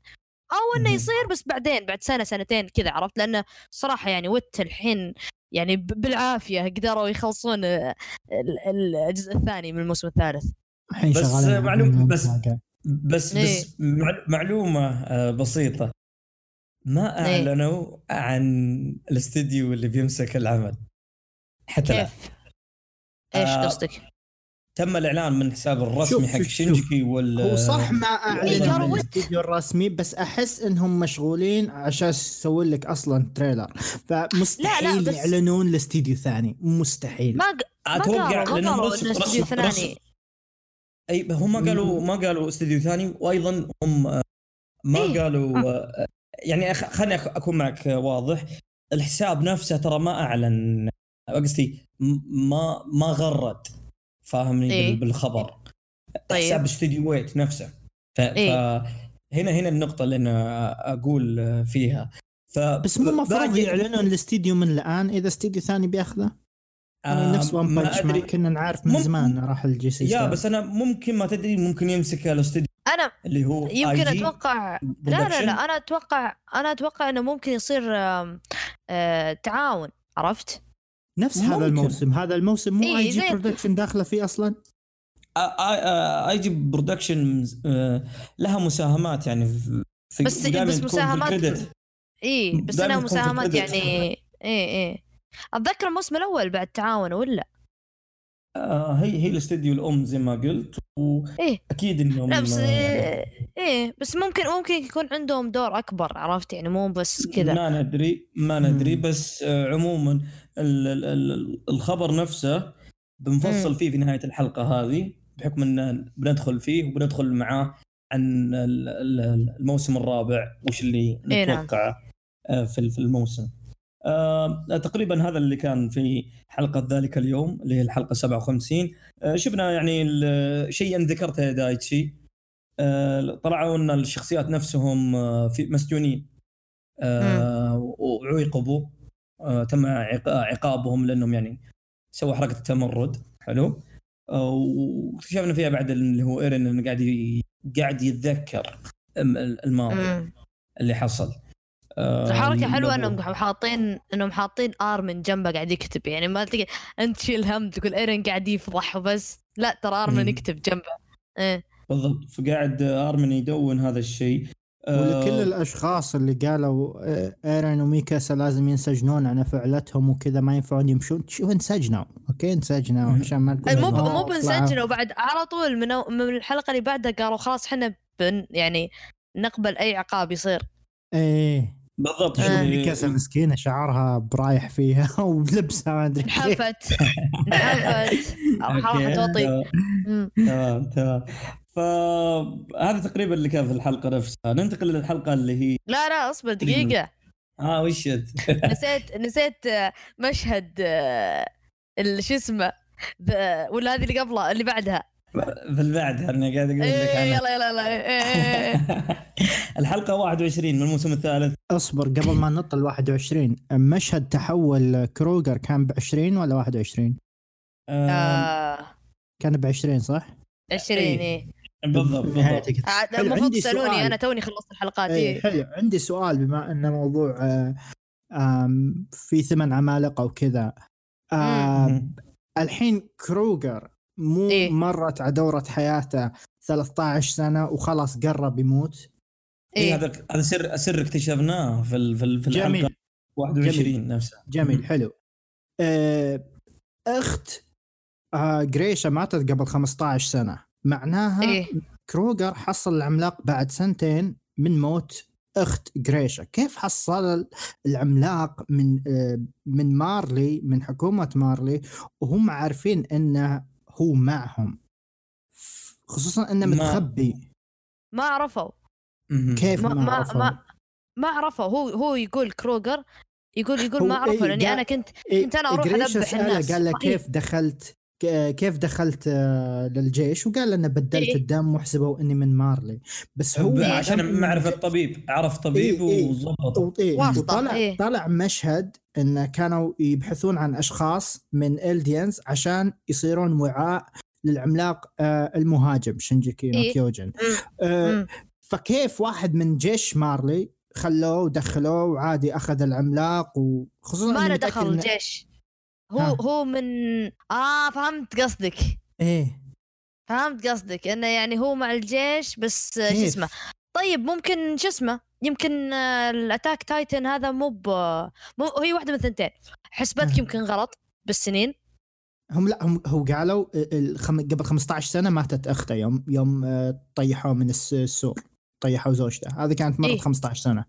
أو إنه. يصير بس بعدين بعد سنة سنتين كذا عرفت؟ لأنه صراحة يعني وت الحين يعني بالعافية قدروا يخلصون ال- ال- الجزء الثاني من الموسم الثالث. الحين بس معلوم- بس-. بس إيه. بس مع- معلومة آه، بسيطة ما إيه. أعلنوا عن الاستديو اللي بيمسك العمل حتى. كيف؟ إيش آه، قصدك؟ تم الإعلان من حساب الرسمي حق شوف. شينجيكي وال هو صح ما إيه، أعلن. الاستديو الرسمي بس أحس إنهم مشغولين عشان يسوون لك أصلا تريلر فمستحيل بس- يعلنون لاستديو ثاني مستحيل ما أتوقع لانهم قالوا رسم رسم أي هم قالوا ما قالوا استديو ثاني وأيضا هم آه، ما إيه. قالوا آه، يعني أخ- خليني أكون معك آه، واضح الحساب نفسه ترى ما أعلن قصدي ما ما غرد فاهمني إيه. بال- بالخبر طيب. حساب استديوهات نفسه ف... إيه. فهنا هنا النقطة اللي أنا أقول آه، فيها ف بس مو المفروض يعلنون الاستديو من الآن إذا استديو ثاني بياخذه يعني آه، نفس ون أدري. مان كنا نعرف من مم- زمان راح الجي سي يا ستار. بس أنا ممكن ما تدري ممكن يمسك الاستديو أنا اللي هو يمكن IG أتوقع لا لا. لا أنا أتوقع أنا أتوقع إنه ممكن يصير آم، آه، تعاون عرفت؟ نفس ممكن. هذا الموسم هذا الموسم مو إيه، اي جي برودكشن داخلة فيه أصلا IG Production لها مساهمات يعني في- في بس- بس مساهمات-. اي بس انها مساهمات. يعني اي اي أتذكر الموسم الأول بعد تعاون ولا؟ آه هي هي الاستديو الأم زي ما قلت إيه وأكيد إنهم لا بس آه، إيه, إيه بس ممكن ممكن يكون عندهم دور أكبر عرفت يعني مو بس كذا ما ندري ما ندري مم. بس آه عموما ال- ال- ال- الخبر نفسه بنفصل مم. فيه في نهاية الحلقة هذه بحكم إن بندخل فيه وبندخل معاه عن ال- ال- الموسم الرابع وش اللي إيه نعم. نتوقعه آه، في في الموسم آه، تقريبا هذا اللي كان في حلقة ذلك اليوم اللي هي الحلقة 57 آه، شفنا يعني شيئا ذكرته يا دايتشي. آه، طلعوا إن الشخصيات نفسهم آه، في مسجونين. آه، وعوقبوا. آه، تم عق- عقابهم لأنهم يعني سووا حركة التمرد حلو. آه، واكتشفنا فيها بعد اللي هو ايرن إنه قاعد قاعد يتذكر الم- الماضي. اللي حصل. الحركة حلوة إنهم حاطين إنهم حاطين ارمن جنبه قاعد يكتب يعني ما تلقى أنت تشيل هم تقول إيرن قاعد يفضح وبس. لا ترى ارمن. يكتب جنبه. إيه. بالضبط. فقاعد ارمن يدون هذا الشيء. آه، ولكل الأشخاص اللي قالوا آه، ايرين وميكاسا لازم ينسجنون على فعلتهم وكذا ما ينفعون يمشون. شو انسجنوا. أوكي؟ انسجنوا. عشان ما تقول مو مو طلعوا. بنسجل وبعد على طول من, من الحلقة اللي بعدها قالوا خلاص إحنا يعني نقبل أي عقاب يصير. إيه. بالضبط. آه. شوف يعني- ميكاسا مسكينه شعرها برايح فيها ولبسها ما أدري انحفت انحفت. حركة وطي. تمام تمام فهذا تقريبا اللي كان في الحلقة نفسها. ننتقل للحلقه اللي هي لا لا اصبر دقيقة. آه وش نسيت نسيت آه، مشهد آه، شو اسمه ولا هذه اللي قبله اللي بعدها. في البعد أنا قاعد أقول لك إيه عنها يلا يلا يلا. إيه، إيه،. الحلقة 21 من الموسم الثالث. أصبر قبل ما نط ال 21 مشهد تحول كروجر كان ب 20 ولا 21 آه آه، كان ب 20 صح؟ 20 إيه. إيه. بالضبط بالضبط. حلو، المفروض تسألوني. أنا توني خلصت الحلقات إيه. حلو. عندي سؤال بما انه موضوع آه، آم، في ثمان عمالقة وكذا. مم. الحين كروجر مو إيه. مرت على دورة حياته 13 سنة وخلاص قرب يموت. إيه. إيه. هذا هذا سر سر اكتشفناه في ال- في ال- في جميل. الحلقة 21 نفسها جميل حلو. آه، أخت آه، جريشا ماتت قبل 15 سنة. معناها إيه. كروجر حصل العملاق بعد سنتين من موت أخت جريشا كيف حصل العملاق من آه، من مارلي من حكومة مارلي وهم عارفين إنه هو معهم خصوصا إنه ما- متخبي ما عرفوا. كيف ما ما, ما عرفوا؟ ما, ما عرفوا هو هو يقول كروجر يقول يقول هو ما عرفوا إيه، لأني أنا كنت إيه، كنت أنا أروح جريشا أذبح سأله الناس. قال له. كيف دخلت كيف دخلت آه، للجيش وقال انه بدلت إيه. الدم وحسبوا إني من مارلي بس هو ب- عشان معرفة طبيب عرف طبيب إيه، إيه. وظبطه و- إيه، واسطة، وطلع إيه. طلع مشهد انه كانوا يبحثون عن أشخاص من Eldians عشان يصيرون وعاء للعملاق آه، المهاجم Shingeki no إيه. Kyojin. آه،. فكيف واحد من جيش مارلي خلوه ودخلوه وعادي أخذ العملاق وخصوصا ما دخل الجيش هو ها. هو من آه فهمت قصدك إيه فهمت قصدك إنه يعني هو مع الجيش بس شو؟ اسمه طيب ممكن شو اسمه يمكن ال Attack Titan هذا مو ب مو هي واحدة من الثنتين حسبتك. يمكن غلط بالسنين هم لا هم هو قالوا الخم... قبل 15 سنة ماتت أخته يوم يوم آه، طيحوه من الس- السور طيحوا زوجته هذه كانت مرت إيه. 15 سنة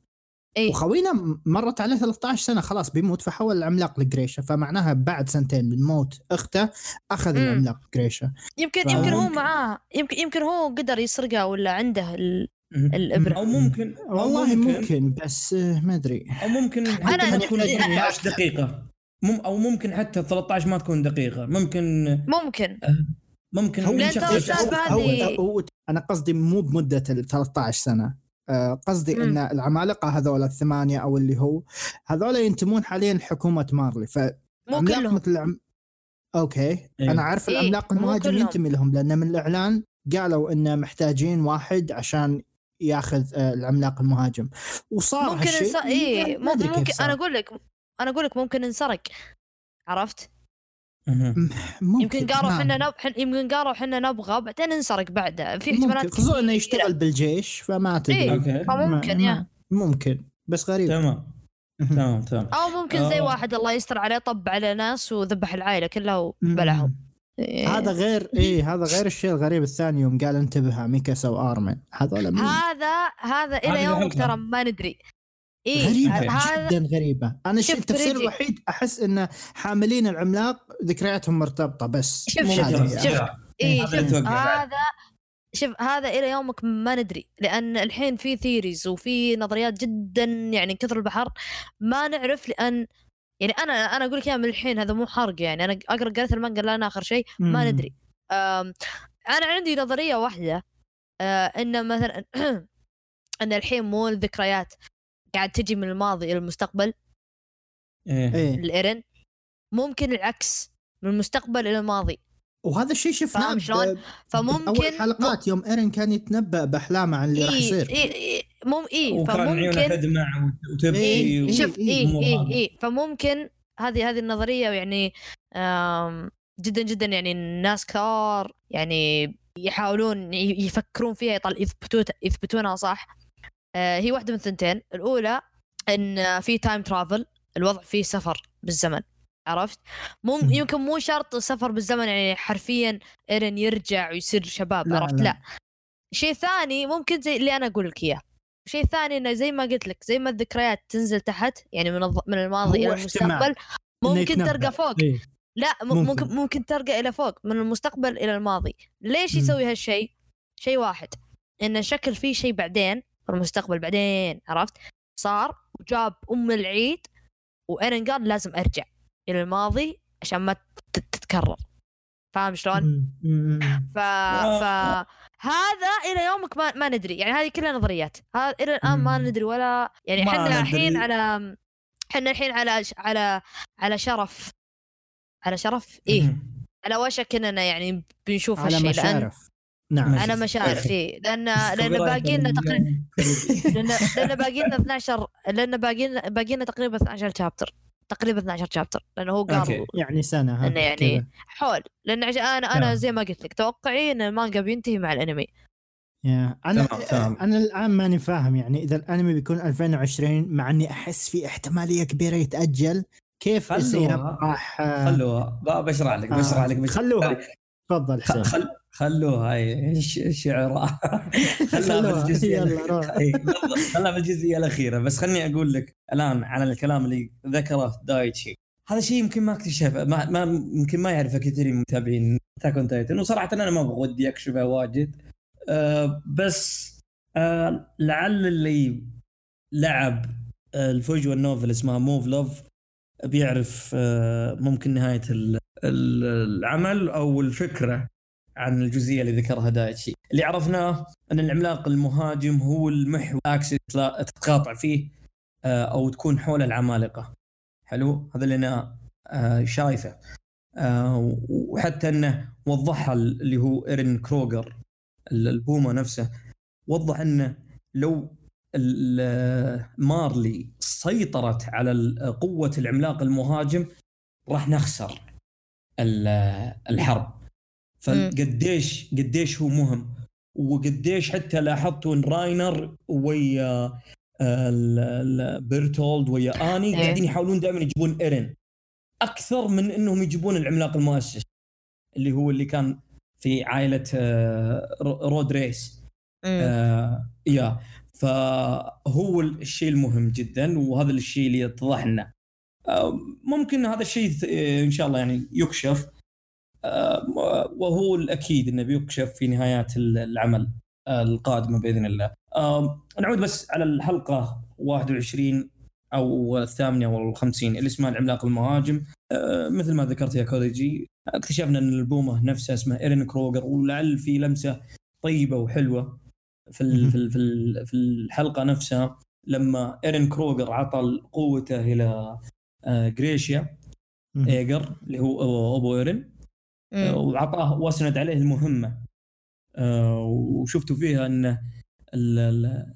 اي وخوينا مرت عليه 13 سنة خلاص بيموت فحول العملاق لجريشا فمعناها بعد سنتين من موت أخته أخذ مم. العملاق جريشا يمكن فممكن- يمكن هو معاه يمكن يمكن هو قدر يسرقها ولا عنده ال... الإبرة. أو ممكن أو والله ممكن, بس آه، ما أدري. أو ممكن ما تكون أنا- 13 دقيقة. مم أو ممكن حتى 13 ما تكون دقيقة. ممكن ممكن. ممكن هو هو, هو أنا قصدي مو بمدة ال 13 سنة. آه، قصدي مم. إن العمالقة هذول الثمانية أو اللي هو هذول ينتمون حاليا لحكومه مارلي ف مو عملاق كلهم مثل العم... أوكي إيه. أنا عارف إيه، العملاق المهاجم. ينتمي لهم لأن من الإعلان قالوا ان محتاجين واحد عشان ياخذ آه، العملاق المهاجم وصار ممكن هالشيء انس... كيف ممكن صار. أنا أقول لك أنا أقول لك ممكن انسرق عرفت. ممكن يمكن قالوا. إحنا نب... حن... يمكن قالوا إحنا نبغى بعدين انسرق بعده. في احتمالات خصوصا انه. يشتغل بالجيش فما تدري. إيه. أوكي فممكن ما- يا. ما- ممكن بس غريب. تمام. تمام تمام. أو ممكن زي آه. واحد الله يستر عليه طب على ناس وذبح العائلة كلها وبلعهم. إيه. هذا غير إيه هذا غير الشيء الغريب الثاني يوم قال انتبه ميكاسا وأرمن. هذول مين؟ هذا هذا إلى يومك. ترى ما ندري. اي غريبة هذا جدا غريبة أنا الشيء شوف التفسير. الوحيد أحس إن حاملين العملاق ذكرياتهم مرتبطة بس شوف- شوف- شوف. اي هذا اللي شوف. هذا شوف هذا إلى يومك ما ندري لأن الحين في theories وفي نظريات جدا يعني كثر البحر ما نعرف لأن يعني أنا أنا أقول لك إياها من الحين هذا مو حرق يعني أنا أقرأ قريت المانجا لأن آخر شيء ما. ندري أنا عندي نظرية واحدة أه، إن مثلا إن الحين مو الذكريات قاعد تجي من الماضي إلى المستقبل. إيه. إيه. الإيرن. ممكن العكس من المستقبل إلى الماضي. وهذا الشيء شفناه فاهم شلون؟ فممكن اول حلقات يوم إيرن كان يتنبأ بأحلامه عن اللي راح اي يصير. اي اي مم اي وكان عيونه فممكن تدمع وتبكي إيه، و- شوف إيه، اي الأمور اي هذه. اي فممكن هذه هذه النظرية يعني جدا جدا يعني الناس كثار يعني يحاولون ي- يفكرون فيها يطل يثبتون يثبتونها صح؟ هي واحدة من الثنتين الأولى إن في time travel الوضع فيه سفر بالزمن عرفت مو. يمكن مو شرط سفر بالزمن يعني حرفيا إيرن يرجع ويصير شباب لا، عرفت لا. لا شيء ثاني ممكن زي اللي أنا أقول لك إياه شيء ثاني إنه زي ما قلت لك زي ما الذكريات تنزل تحت يعني من. من الماضي إلى المستقبل ممكن. ترقى فوق إيه. لا ممكن. ممكن ممكن ترقى إلى فوق من المستقبل إلى الماضي ليش. يسوي هالشيء شيء واحد انه شكل فيه شيء بعدين في المستقبل بعدين عرفت؟ صار وجاب أم العيد وايرن قال لازم أرجع إلى الماضي عشان ما تت- تتكرر. فاهم شلون؟ ف... ف هذا إلى يومك ما, ما ندري. يعني هذه كلها نظريات. هذا إلى الآن ما. ندري ولا يعني إحنا الحين. على إحنا الحين على على على شرف. على شرف؟ إيه. على وشك إننا يعني بنشوف هالشيء لأن نعم. ماشي. على مشارف إيه. لأن لأن كوبي رايت باقي لنا تقريبا لأن لأن باقي لنا 12 لأن باقي لنا باقي لنا تقريبا 12 شابتر تقريبا 12 chapter لأنه هو. قال يعني سنة ها يعني كذا. حول. لأن عشان أنا أنا تمام. زي ما قلت لك توقعي ان المانجا بينتهي مع الأنمي. يا أنا تمام،. أنا الآن ماني فاهم. يعني إذا الأنمي بيكون 2020 مع إني أحس في احتمالية كبيرة يتأجل كيف خلوها. السياب راح خلوها. بشرح لك آه، بشرح لك. بشرح خلوها. تفضل حسين. خل خلوها هاي ش- شعراء خلوها. إي، خلها بالجزئيه الأخيرة. بس خلني أقول لك الآن على الكلام اللي ذكره دايتشي. هذا شيء يمكن ما اكتشفه ما, ما يمكن ما يعرفه كثير من المتابعين تاك اون تايتن وصراحة أنا ما بودي أكشفه واجد. أه بس أه لعل اللي لعب آه، الفيجوال novel اسمها Muv-Luv بيعرف أه ممكن نهاية العمل أو الفكرة عن الجزئية اللي ذكرها دايتشي. اللي عرفناه أن العملاق المهاجم هو المحور axis تتقاطع فيه آه، أو تكون حول العمالقة. حلو؟ هذا اللي أنا آه، شايفه. آه، وحتى أنه وضحها اللي هو إيرن كروجر ال- البومة نفسه وضح أنه لو مارلي سيطرت على قوة العملاق المهاجم راح نخسر. الحرب. فقديش قديش هو مهم وقديش حتى لاحظتوا ان راينر ويا ال- بيرتولد ويا آني إيه. قاعدين يحاولون دائما يجيبون ايرن أكثر من إنهم يجيبون العملاق المؤسس اللي هو اللي كان في عائلة آه، رو- رود ريس. مم. آه يا. فهو الشيء المهم جدا وهذا الشيء اللي يتضح لنا. آه ممكن هذا الشيء آه، إن شاء الله يعني يكشف. آه وهو الأكيد إنه بيكشف في نهايات العمل آه، القادمه بإذن الله. آه نعود بس على الحلقة 21 أو الثامنة أو الخمسين اللي اسمها العملاق المهاجم. آه مثل ما ذكرت يا كوليجي اكتشفنا إن البومة نفسها اسمها إيرين كروجر ولعل في لمسة طيبة وحلوة في في في ال- في الحلقة نفسها لما إيرين كروجر عطى قوته إلى آه، جريشيا مهم. ييجر اللي هو أبو إيرين. مم. وعطاه واسند عليه المهمة. آه، وشفتوا فيها إن ال- ال-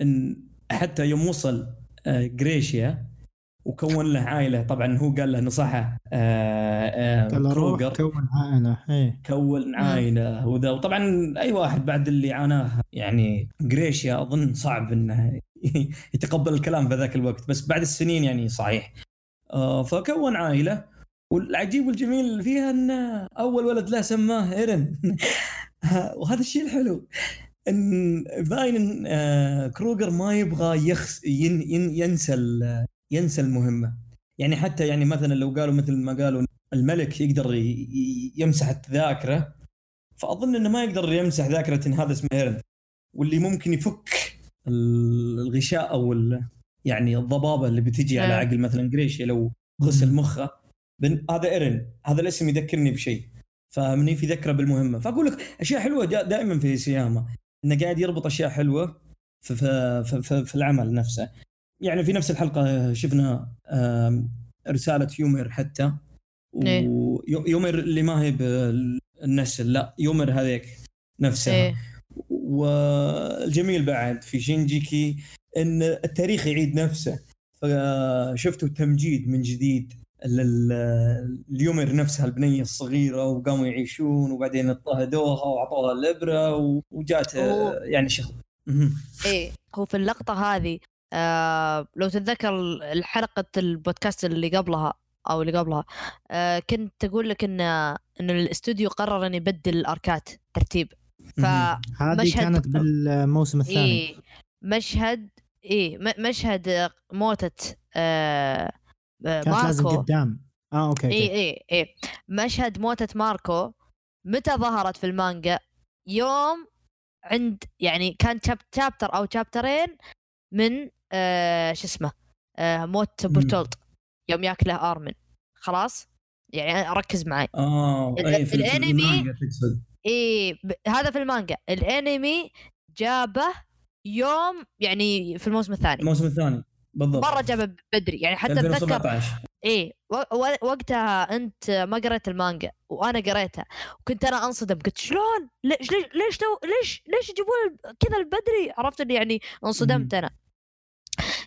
إن حتى يوم وصل آه، جريشيا وكون له عائلة. طبعا هو قال له نصحه آه، آه، كروجر. كون عائلة. إيه. كون عائلة وذا. وطبعا أي واحد بعد اللي عاناه يعني جريشيا أظن صعب إنه يتقبل الكلام في ذاك الوقت. بس بعد السنين يعني صحيح. آه، فكون عائلة. والعجيب والجميل فيها إن أول ولد له سماه إيرن. وهذا الشيء الحلو. إن باين إن آه، كروجر ما يبغى يخس ين ين ينسى ينسى المهمة. يعني حتى يعني مثلا لو قالوا مثل ما قالوا الملك يقدر يمسح الذاكرة. فأظن إنه ما يقدر يمسح ذاكرة إن هذا اسمه إيرن. واللي ممكن يفك ال- الغشاء أو يعني الضبابة اللي بتجي على آه. عقل مثلا قريشيا لو غسل مخه بن هذا إيرن هذا الاسم يذكرني بشيء فاهمني في ذكره بالمهمة. فأقول لك أشياء حلوة دائما في سياما إنه قاعد يربط أشياء حلوة في, في, في, في, في العمل نفسه. يعني في نفس الحلقة شفنا رسالة يومر حتى إيه. ويومر اللي ما هي بالنسل لا يومر هذيك نفسها. إيه. والجميل بعد في شينجيكي إن التاريخ يعيد نفسه فشفتوا التمجيد من جديد اليومر نفسها البنية الصغيرة وقاموا يعيشون وبعدين اضطهدوها واعطوها الابره وجات. يعني شغل. إيه هو في اللقطة هذه آه لو تتذكر الحلقة البودكاست اللي قبلها أو اللي قبلها آه كنت أقول لك ان إن الاستوديو قرر إن يبدل الاركات ترتيب ف مهم. هذه كانت بالموسم الثاني إيه مشهد إيه مشهد موتة آه آه، كانت لازم ماركو. قدام. آه أوكي, اي. اي اي مشهد موتة ماركو متى ظهرت في المانجا؟ يوم عند يعني كان chap chapter أو chapter ين من آه شو اسمه آه موت برتولد يوم ياكله أرمن. خلاص؟ يعني ركز معي آه أي في تقصد. اي. هذا في المانجا. الأنمي جابه يوم يعني في الموسم الثاني. الموسم الثاني بالضبط. مرة جابه بدري. يعني حتى اتذكر 2017 و- و- وقتها أنت ما قريت المانجا وأنا قريتها. وكنت أنا أنصدم قلت شلون؟ ليش ليش ليش تو ليش ليش يجيبون كذا البدري؟ عرفت اللي يعني انصدمت أنا.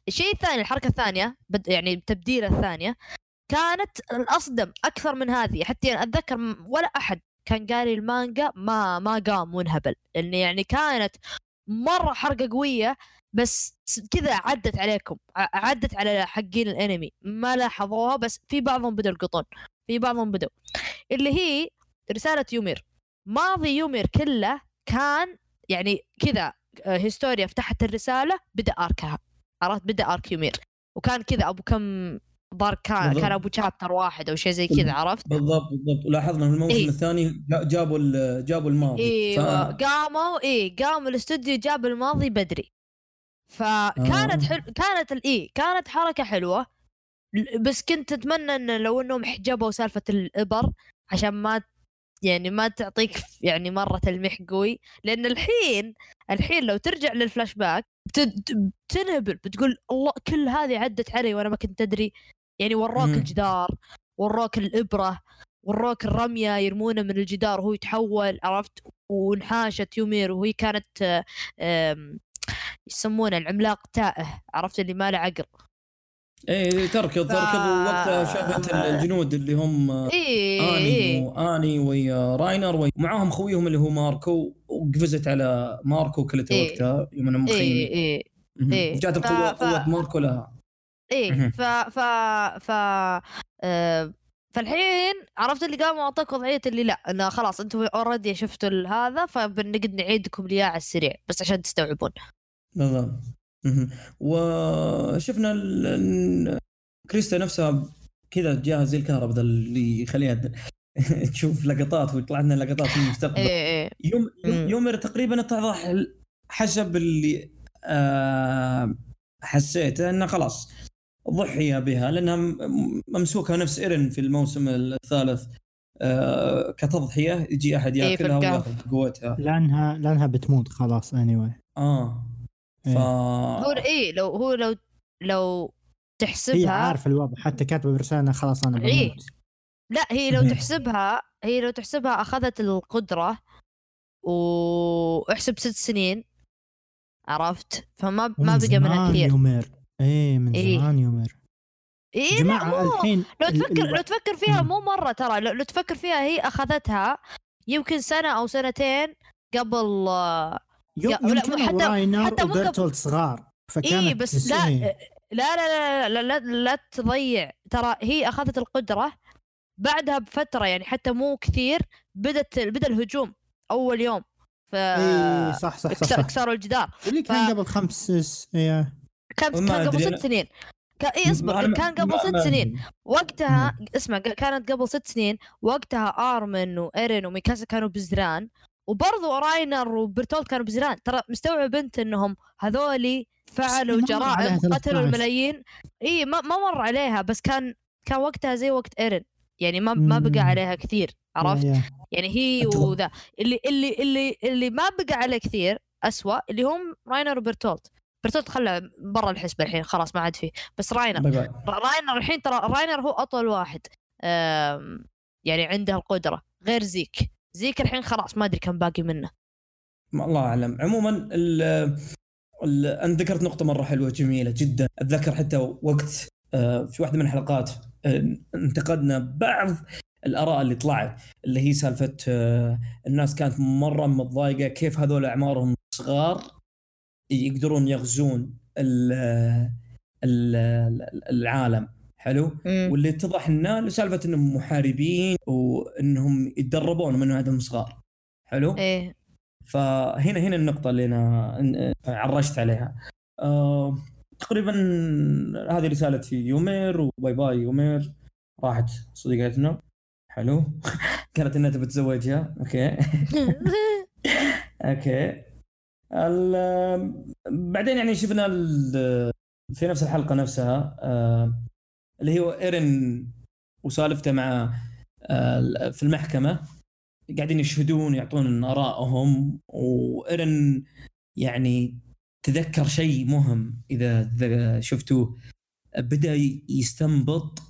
الشيء الثاني الحركة الثانية بد يعني التبديلة الثانية كانت الأصدم أكثر من هذه. حتى يعني أتذكر ولا أحد كان قاري المانجا ما ما قام وانهبل لأن يعني كانت مرة حرقة قوية بس كذا عدت عليكم عدت على حقين الانمي ما لاحظوها بس في بعضهم بدوا يلقطون في بعضهم بدوا اللي هي رسالة يومير. ماضي يومير كله كان يعني كذا آه، هيستوريا فتحت الرسالة بدأ أركها عرفت؟ بدأ أرك يومير. وكان كذا أبو كم ضار كان بالضبط. كان ابو شابتر واحد أو شيء زي كذا. عرفت بالضبط بالضبط ولاحظنا في الموسم إيه. الثاني جا- جابوا جابوا الماضي أيوه ف- قاموا إيه قاموا الاستوديو جاب الماضي بدري فكانت آه. حل... كانت الايه كانت حركة حلوة بس كنت أتمنى إن لو إنهم حجبوا سالفة الإبر عشان ما يعني ما تعطيك يعني مرة تلميح قوي لأن الحين الحين لو ترجع للفلاش باك بت- بتنهبل بتقول الله كل هذه عدت علي وأنا ما كنت أدري يعني وروك مم. الجدار وروك الإبرة وروك الرمية يرمونه من الجدار وهو يتحول عرفت وانحاشت يومير وهي كانت آه، يسمونه العملاق تائه عرفت اللي ما له عقل إيه تركض تركض ووقتها شافت الجنود اللي هم إيه آني إيه واني ويا راينر ومعاهم خويهم اللي هو ماركو وقفزت على ماركو كلته إيه. وقتها يوم انهم مخيمين إيه مهم. إيه. جات ف- قوة ماركو لها إيه. ف ف ف آه، فالحين عرفت اللي قاموا اعطوك وضعية اللي لا انه خلاص أنتم already شفتوا هذا فبنقعد نعيدكم اياه على السريع بس عشان تستوعبون. بالضبط. وشفنا كريستا نفسها كذا جاها زي الكهرباء ذا اللي يخليها تشوف لقطات ويطلع لنا لقطات في المستقبل. إيه إيه. يوم يوم تقريبا اتضح حسب اللي آه حسيته إنه خلاص ضحي بها لأنها ممسوكة نفس إيرن في الموسم الثالث آه كتضحية يجي أحد إيه، يأكلها. ويأخذ قوتها لأنها لأنها بتموت خلاص اني anyway. آه ف إيه. هو إيه لو هو لو لو هي تحسبها عارفة الوضع حتى كاتبة برسالة خلاص أنا إيه. بموت لا هي لو. تحسبها هي لو تحسبها أخذت القدرة وأحسب ست سنين عرفت فما ما بقى منها كثير إيه من إيه. زمان يومير إيه لا جماعة مو الحين لو تفكر لو تفكر فيها. مو مرة ترى لو, لو تفكر فيها هي أخذتها يمكن سنة أو سنتين قبل يو- يا- لا، يمكن حتى- حتى وبرتولد صغار فكانت اي بس لا إيه. لا لا لا لا, لا, لا تضيع ترى هي أخذت القدرة بعدها بفترة يعني حتى مو كثير بدت بدأ الهجوم أول يوم ف إيه صح صح صح, كسر- صح. كسروا الجدار اللي كان ف- قبل خمس إيه. كان كان قبل ست سنين. كان اي اصبر كان قبل ست سنين. وقتها اسمع كانت قبل ست سنين وقتها آرمن وإيرين وميكاسا كانوا بزران. وبرضو راينر وبرتولد كانوا بزران. ترى مستوعب انت إنهم هذولي فعلوا جرائم 13. قتلوا الملايين. اي ما ما مر عليها بس كان كان وقتها زي وقت إيرين. يعني ما ما بقى. عليها كثير عرفت؟ إيه. يعني هي وذا. اللي اللي اللي اللي ما بقى عليه كثير أسوأ اللي هم راينر وبرتولد. برتولد خلى برا الحسبة الحين خلاص ما عاد فيه بس راينر باي باي. راينر الحين ترى راينر هو أطول واحد. يعني عنده القدرة. غير زيك. زيك الحين خلاص ما أدري كم باقي منه. ما الله أعلم. عموما ال ال انت ذكرت نقطة مرة حلوة جميلة جدا. أتذكر حتى وقت آه، في واحدة من الحلقات آه، انتقدنا بعض الآراء اللي طلعت اللي هي سالفة آه، الناس كانت مرة متضايقة كيف هذول أعمارهم صغار. يقدرون يغزون ال- ال- العالم. حلو؟ واللي اتضح لنا سالفة إنهم محاربين وإنهم يتدربون من عندهم صغار. حلو؟ إيه. فهنا هنا النقطة اللي أنا عرجت عليها. آه تقريبا هذه رسالة يومير وباي باي يومير. راحت صديقتنا حلو؟ كانت إنها تبي تتزوجها أوكي. أوكي. بعدين يعني شفنا في نفس الحلقة نفسها آه اللي هو إيرن وسالفته مع آه في المحكمة قاعدين يشهدون يعطون آرائهم وإيرن يعني تذكر شيء مهم إذا إذا شفتوه بدأ يستنبط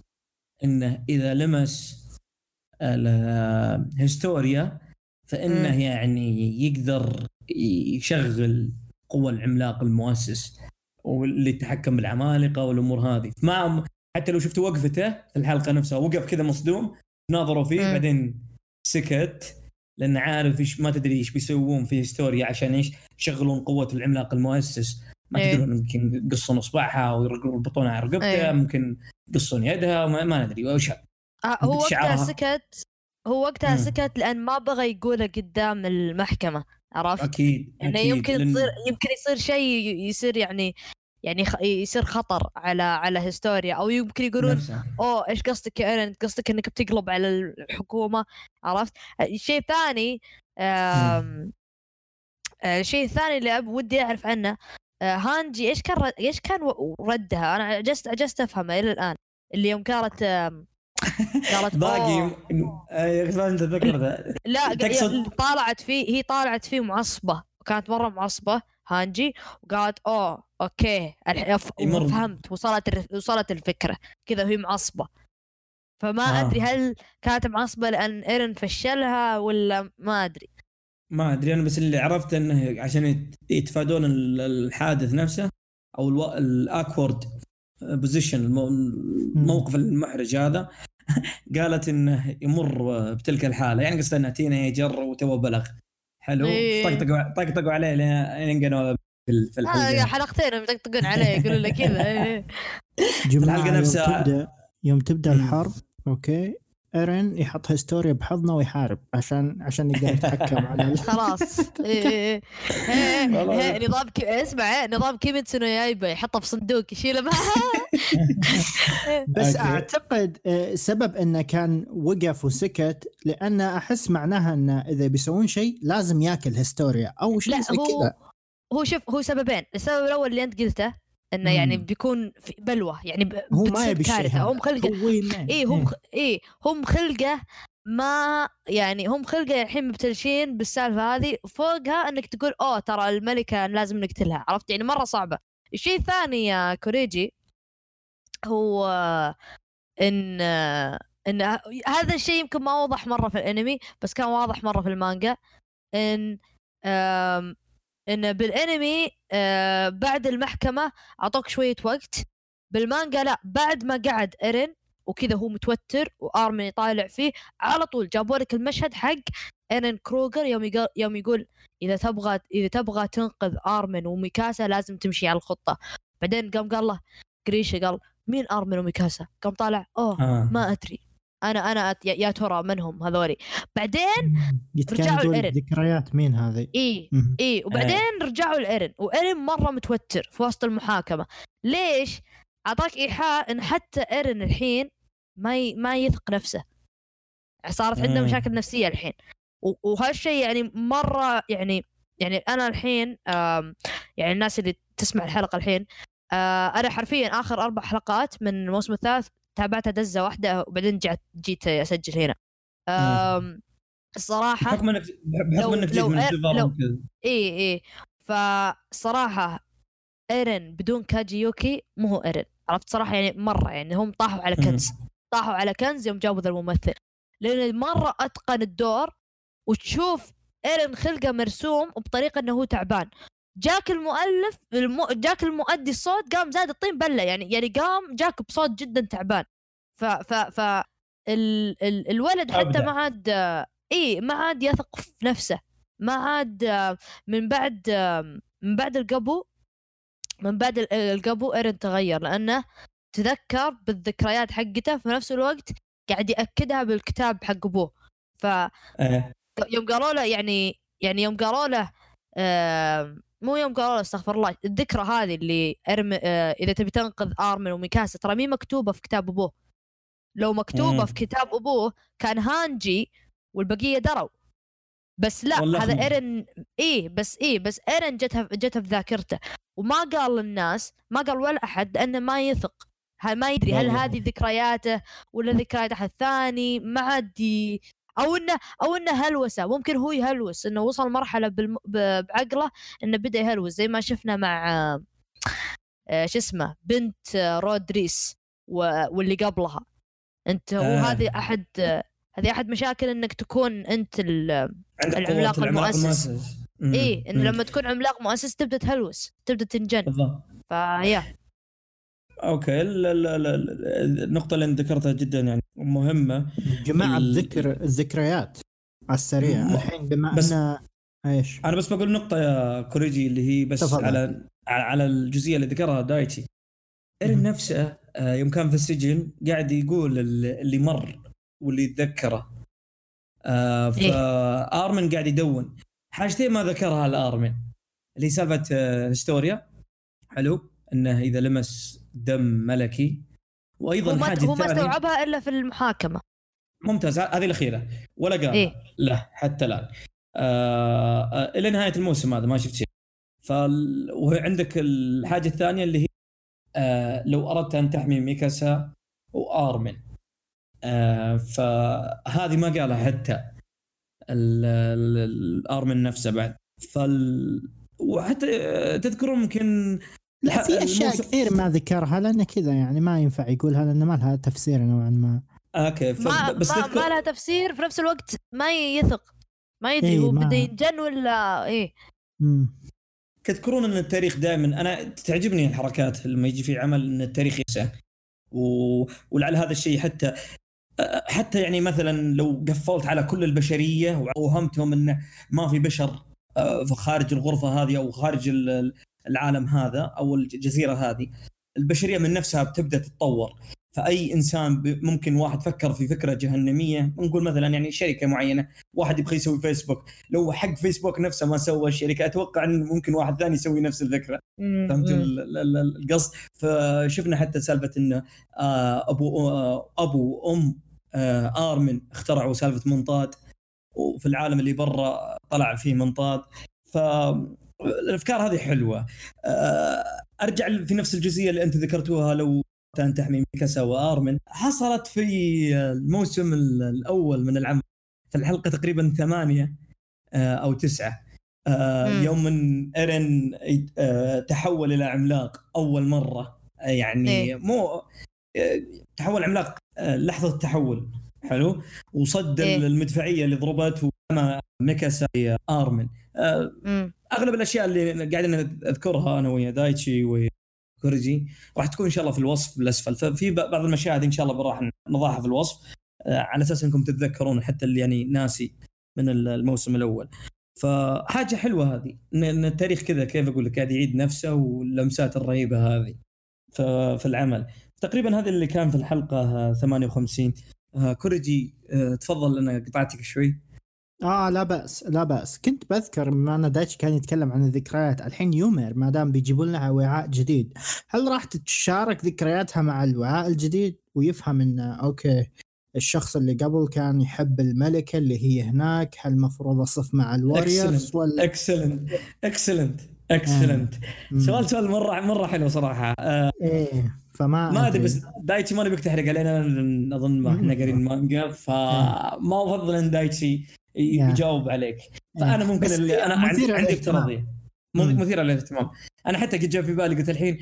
إنه إذا لمس الهستوريا فإنه مم. يعني يقدر يشغل قوى العملاق المؤسس واللي يتحكم بالعمالقة والأمور هذه ما حتى لو شفتوا وقفته في الحلقة نفسها وقف كذا مصدوم ناظروا فيه مم. بعدين سكت لأن عارف إيش ما تدري إيش بيسوون في هيستوريا عشان إيش يشغلون قوة العملاق المؤسس ما إيه. تدرون يمكن يقصون أصبعها ويربطونها على رقبته إيه. ممكن يقصون يدها ما, ما ندري وش آه، هو وقتها. سكت هو وقتها. سكت لأن ما بغى يقوله قدام المحكمة عرفت؟ أكيد إنه أكيد، يمكن لأن- تصير يمكن يصير شيء يصير يعني يعني خ- يصير خطر على على هيستوريا أو يمكن يقولون. أوه إيش قصدك يا ايرن قصدك إنك بتقلب على الحكومة؟ عرفت؟ الشيء الثاني آم، آه، الشيء الثاني اللي أب ودي أعرف عنه آه، هانجي إيش كان إيش كان ردها؟ أنا عجزت عجزت أفهمه إلى الآن اللي يوم آم، قالت باقي أخي فهمت الفكرة ذا. لا تقصد- طالعت فيه هي طالعت فيه معصبة وكانت مرة معصبة هانجي وقالت أوه أوكي فهمت وصلت وصلت الفكرة كذا وهي معصبة فما آه. أدري هل كانت معصبة لأن إيرن فشلها ولا ما أدري ما أدري أنا بس اللي عرفت إنه عشان يت- يتفادون ال- الحادث نفسه أو. الـ awkward position الموقف المحرج هذا قالت إنه يمر بتلك الحالة يعني قصدها إنه teenager وتو بلغ حلو إيه. طقطقوا طقطقوا عليه لين قالوا في آه الحلقة حلقتين يطقطقون عليه يقولون له كذا إيه. جماعة الحلقة يوم نفسها- تبدا يوم تبدأ مم. الحرب أوكي ايرن يحط هيستوريا بحضنه ويحارب عشان عشان يقدر يتحكم على خلاص إيه، إيه. إيه،. إيه، نظام. اسمع نظام كيميتسو نو يايبا يحطه في صندوق يشيله معاه بس. أعتقد آه، سبب إنه كان وقف وسكت لأن أحس معناها انه إذا بيسوون شيء لازم ياكل هيستوريا أو شيء لا زي هو كذا هو شوف هو سببين السبب الأول اللي أنت قلته إنه يعني. بيكون في بلوة يعني ب... هو ما يبي كارثة. هم خلقه إيه هم خ... إيه هم خلقه ما يعني هم خلقه الحين مبتلشين بالسالفة هذه فوقها إنك تقول أوه ترى الملكة لازم نقتلها. عرفت؟ يعني مرة صعبة. الشيء الثاني يا كوريجي هو إن إن هذا الشيء يمكن ما وضح مرة في الأنمي بس كان واضح مرة في المانجا. إن آم، إن بالانمي آه، بعد المحكمة أعطوك شوية وقت. بالمانجا لا بعد ما قعد ايرن وكذا هو متوتر وارمن يطالع فيه على طول جابوا لك المشهد حق ايرن كروجر يوم يقول يوم يقول إذا تبغى إذا تبغى تنقذ أرمن وميكاسا لازم تمشي على الخطة. بعدين قام قال له قريشة قال مين أرمن وميكاسا؟ قام طالع أوه آه. ما أدري. أنا أنا أت... يا- ترى من هم هذولي. بعدين رجعوا لإيرن. ذكريات مين هذه إيه مم. إيه. وبعدين رجعوا لإيرن. وإيرن مرة متوتر في وسط المحاكمة. ليش؟ أعطاك إيحاء إن حتى إيرن الحين ما ي... ما يثق نفسه. صارت عنده مم. مشاكل نفسية الحين. و... وهالشيء يعني مرة يعني يعني أنا الحين آم... يعني الناس اللي تسمع الحلقة الحين آه أنا حرفيا آخر أربع حلقات من الموسم الثالث تابعتها دزه واحدة وبعدين جيت جيت أسجل هنا. الصراحه بحكم انك بحكم إنك جيت من لو- وكذا. إيه إيه فصراحة ايرن بدون كاجي يوكي مو هو ايرن عرفت؟ صراحة يعني مرة يعني هم طاحوا على. كنز. طاحوا على كنز يوم جابوا ذا الممثل. لأنه مرة أتقن الدور وتشوف ايرن خلقه مرسوم وبطريقة إنه هو تعبان. جاك المؤلف الم... جاك المؤدي الصوت قام زاد الطين بلة يعني يعني قام جاك بصوت جدا تعبان ف ف ف ال... ال... الولد حتى. ما عاد إي ما عاد يثق في نفسه ما عاد من بعد من بعد القبو من بعد ال- القبو إيرن تغير لأنه تذكر بالذكريات حقته في نفس الوقت قاعد يأكدها بالكتاب حق أبوه ف إيه. يوم قالوا له يعني يعني يوم قالوا له آه مو يوم قالوا استغفر الله الذكرى هذه اللي ارم آه إذا تبي تنقذ آرمن وميكاسا ترى مي مكتوبة في كتاب أبوه لو مكتوبة مم. في كتاب أبوه كان هانجي والبقية دروا بس لا هذا ايرن إيه بس إيه بس إيرن جتها جتها في ذاكرته وما قال للناس ما قال ولا أحد لأنه ما يثق ما يدري هل. هذه ذكرياته ولا ذكريات أحد ثاني ما عاد أو إنه أو إنه هلوسة ممكن هو يهلوس إنه وصل مرحلة بالم... بعقله إنه بدأ يهلوس زي ما شفنا مع آه، شو اسمه بنت آه، رودريس و... واللي قبلها أنت آه. هذه أحد آه، هذه أحد مشاكل إنك تكون أنت العملاق المؤسس. مم. إيه انه. لما تكون عملاق مؤسس تبدأ تهلوس تبدأ تنجن بالضبط فيا أوكي ال- ال- ال- ال- النقطة اللي انت ذكرتها جدا يعني مهمة. جماعة ال- الذكر الذكريات على السريع. م- الحين بما بس- أن إيش؟ أنا بس بقول نقطة يا كوريجي اللي هي بس تفضل. على على الجزئية اللي ذكرها دايتشي. ايرين. نفسه آه، يوم كان في السجن قاعد يقول ال- اللي مر واللي يتذكره آه إيه. فارمن قاعد يدون. حاجتين ما ذكرها الآرمن. اللي سالفة آه، هستوريا حلو. إنه إذا لمس دم ملكي. وأيضا هو ما الحاجة هو ما استوعبها إلا في المحاكمة. ممتاز. هذه الأخيرة. ولا قال. إيه. لا حتى الآن. آه آه إلى نهاية الموسم هذا ما شفت شيء. فال... وعندك الحاجة الثانية اللي هي آه لو أردت أن تحمي ميكاسا وارمن آه فهذه ما قالها حتى ال- ال- الارمن نفسه بعد. فال وحتى آه، تذكرون يمكن لا في أشياء الموسم- كثير ما ذكرها لأنه كذا يعني ما ينفع يقولها لأنه ما لها تفسير نوعا ما. أوكي ف... ما, بس ما, تذكر... ما لها تفسير في نفس الوقت ما يثق. ما يدري إيه، هو ما- بده ينجن ولا إيه. مم. تذكرون إن التاريخ دائما أنا تعجبني الحركات لما يجي في عمل إن التاريخ ينسى و... ولعل هذا الشيء حتى حتى يعني مثلا لو قفلت على كل البشرية ووهمتهم انه ما في بشر آه، في خارج الغرفة هذه أو خارج ال- العالم هذا أو الجزيرة هذه البشرية من نفسها بتبدأ تتطور. فأي إنسان ممكن واحد فكر في فكرة جهنمية نقول مثلا يعني شركة معينة واحد يبغى يسوي فيسبوك. لو حق فيسبوك نفسه ما سوى الشركة أتوقع إن ممكن واحد ثاني يسوي نفس الفكرة. فهمت ال- ال- ال- القصد؟ فشفنا حتى سالفة انه آه، أبو آه، أبو وام آه، آرمن اخترعوا سالفة منطاد. وفي العالم اللي برا طلع فيه منطاد. فالافكار هذه حلوة آه، أرجع في نفس الجزئية اللي أنت ذكرتوها لو أن تحمي ميكاسا وأرمن حصلت في الموسم الأول من العمل في الحلقة تقريبا ثمانية آه، أو تسعة آه،. يوم من إيرن تحول إلى عملاق أول مرة يعني إيه. مو تحول عملاق لحظة التحول حلو وصد إيه. المدفعية اللي ضربت وما ميكاسا أرمن. أغلب الأشياء اللي قاعدين أذكرها أنا ويا دايتشي وكوريجي راح تكون إن شاء الله في الوصف الأسفل. ففي بعض المشاهد إن شاء الله راح نضعها في الوصف آه، على أساس إنكم تتذكرون حتى اللي يعني ناسي من ال- الموسم الأول. فحاجة حلوة هذه ان التاريخ كذا كيف أقول لك قاعد يعيد نفسه واللمسات الرهيبة هذه في العمل. تقريبا هذا اللي كان في الحلقة آه، 58 آه، كوريجي آه، تفضل أنا قطعتك شوي. آه لا بأس لا بأس. كنت بذكر بما ان دايتش كان يتكلم عن الذكريات. الحين يومير ما دام بيجيبوا لنا وعاء جديد. هل راح تتشارك ذكرياتها مع الوعاء الجديد؟ ويفهم إن أوكي الشخص اللي قبل كان يحب الملكة اللي هي هناك. هل المفروض أصف مع ال warriors Excellent. ولا؟ excellent excellent excellent. سؤال سؤال مرة مرة حلو صراحة. آه إيه فما ما أدري بس دايتشي ما نبيك تحرق علينا أظن ما إحنا قارين المانجا فما أفضل إن دايتشي. يجاوب عليك فأنا ممكن بس اللي أنا عندي, مثير عندي للاهتمام. افتراضية. مثيرة للاهتمام أنا حتى قد جاء في بالي قلت الحين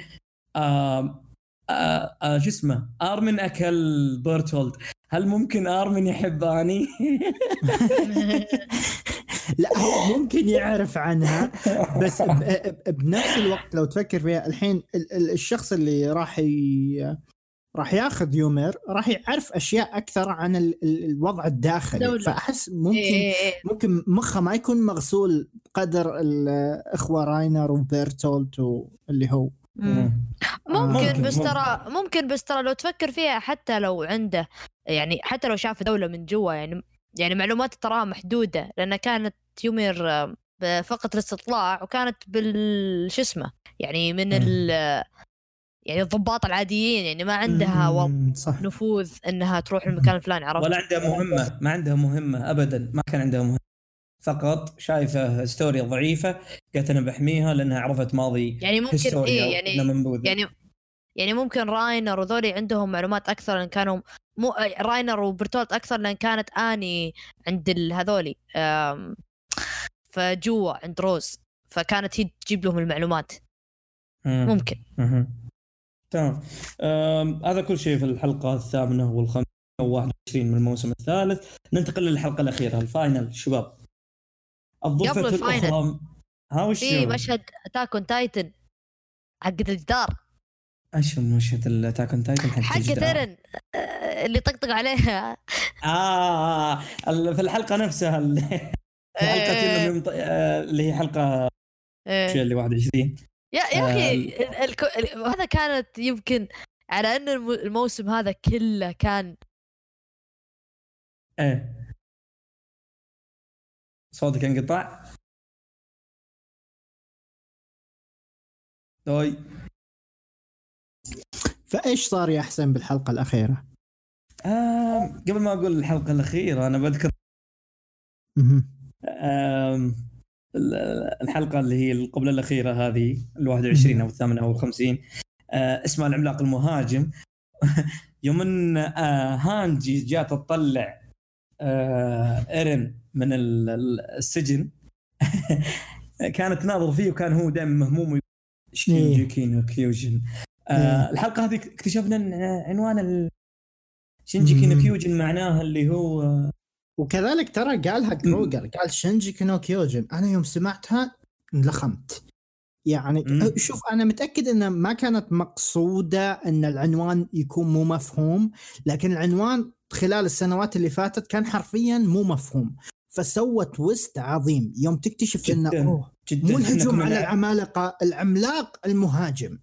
آه آه آه شو اسمه أرمن أكل بيرتولد هل ممكن أرمن يحب أني؟ لا هو ممكن يعرف عنها بس بنفس الوقت لو تفكر فيها الحين ال- ال- الشخص اللي راح. راح ياخذ يومير راح يعرف أشياء أكثر عن ال- ال- الوضع الداخلي دولة. فأحس ممكن إيه إيه. ممكن مخه ما يكون مغسول بقدر الإخوة راينر وبيرتولت واللي هو مم. ممكن، ممكن بس. ترى ممكن بس ترى لو تفكر فيها حتى لو عنده يعني حتى لو شاف دولة من جوا يعني يعني معلومات تراها محدودة لأنها كانت يومير آه، بفقط الاستطلاع وكانت بال شو اسمه يعني من ال يعني الضباط العاديين يعني ما عندها و- صح. نفوذ إنها تروح المكان الفلاني عرفت؟ ولا عندها مهمة ما عندها مهمة ابدا ما كان عندها مهمة. فقط شايفة ستوري ضعيفة قالت أنا بحميها لأنها عرفت ماضي يعني ممكن إيه يعني يعني يعني ممكن راينر وذولي عندهم معلومات أكثر لأن كانوا مو راينر وبرتولت أكثر لأن كانت آني عند هذولي فجوا عند روز فكانت هي تجيب لهم المعلومات. مم. ممكن. تمام. هذا كل شيء في الحلقة الثامنة والخامسه و21 من الموسم الثالث. ننتقل للحلقة الأخيرة ال final شباب. الضفه. الأخرى ها وش في مشهد Attack on Titan حقت الجدار. إيش مشهد ال Attack on Titan حق؟ ايرن آه، اللي طقطق عليها. آه في الحلقة نفسها ال- في حلقه آه، اللي هي حلقة اللي 21 يا يا آه، أخي ال- هذا كانت يمكن على أن الم- الموسم هذا كله كان إيه صوتك انقطع دوي فإيش صار يا حسين بالحلقة الأخيرة؟ آه قبل ما أقول الحلقة الأخيرة أنا بذكر مهم. الحلقة اللي هي قبل الأخيرة هذه ال 21 أو الثامنه أو الخمسين آه اسمها العملاق المهاجم. يوم إن آه هانجي جات تطلع آه إيرن من ال- ال- السجن. كانت تناظر فيه وكان هو دائما مهموم شينجي إيه. كيوجن إيه. الحلقة هذه اكتشفنا إن عنوان شينجي كيوجن معناها اللي هو وكذلك ترى قالها كروجر قال شنجي نو كيوجن أنا يوم سمعتها انلخمت. يعني. شوف أنا متأكد ان ما كانت مقصودة إن العنوان يكون مو مفهوم لكن العنوان خلال السنوات اللي فاتت كان حرفيا مو مفهوم. فسوى twist عظيم. يوم تكتشف إنه جداً. مو الهجوم على الع- العمالقة العملاق المهاجم.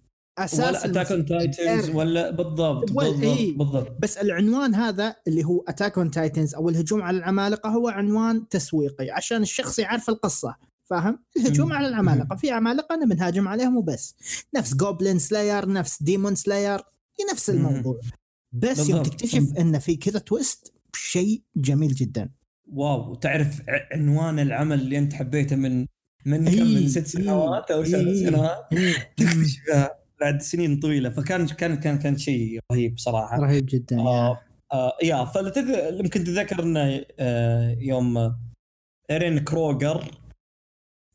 أساس ولا Attack on. Titans ولا بالضبط بالضبط إيه. بالضبط بس العنوان هذا اللي هو Attack on Titans أو الهجوم على العمالقة هو عنوان تسويقي عشان الشخص يعرف القصة فاهم؟ الهجوم. على العمالقة في عمالقة أنا بنهاجم عليهم وبس نفس Goblin Slayer نفس Demon Slayer نفس. الموضوع بس يوم. تكتشف إن في كذا twist شيء جميل جدا wow تعرف عنوان العمل اللي أنت حبيته من من كم إيه، من ست سنوات أو سبع إيه. سنوات مم. تكتشفها بعد سنين طويلة فكان كان كان كان شيء رهيب صراحة رهيب جدا يا. آه آه يا فلتذ- يمكن تتذكر إنه آه يوم إيرين كروجر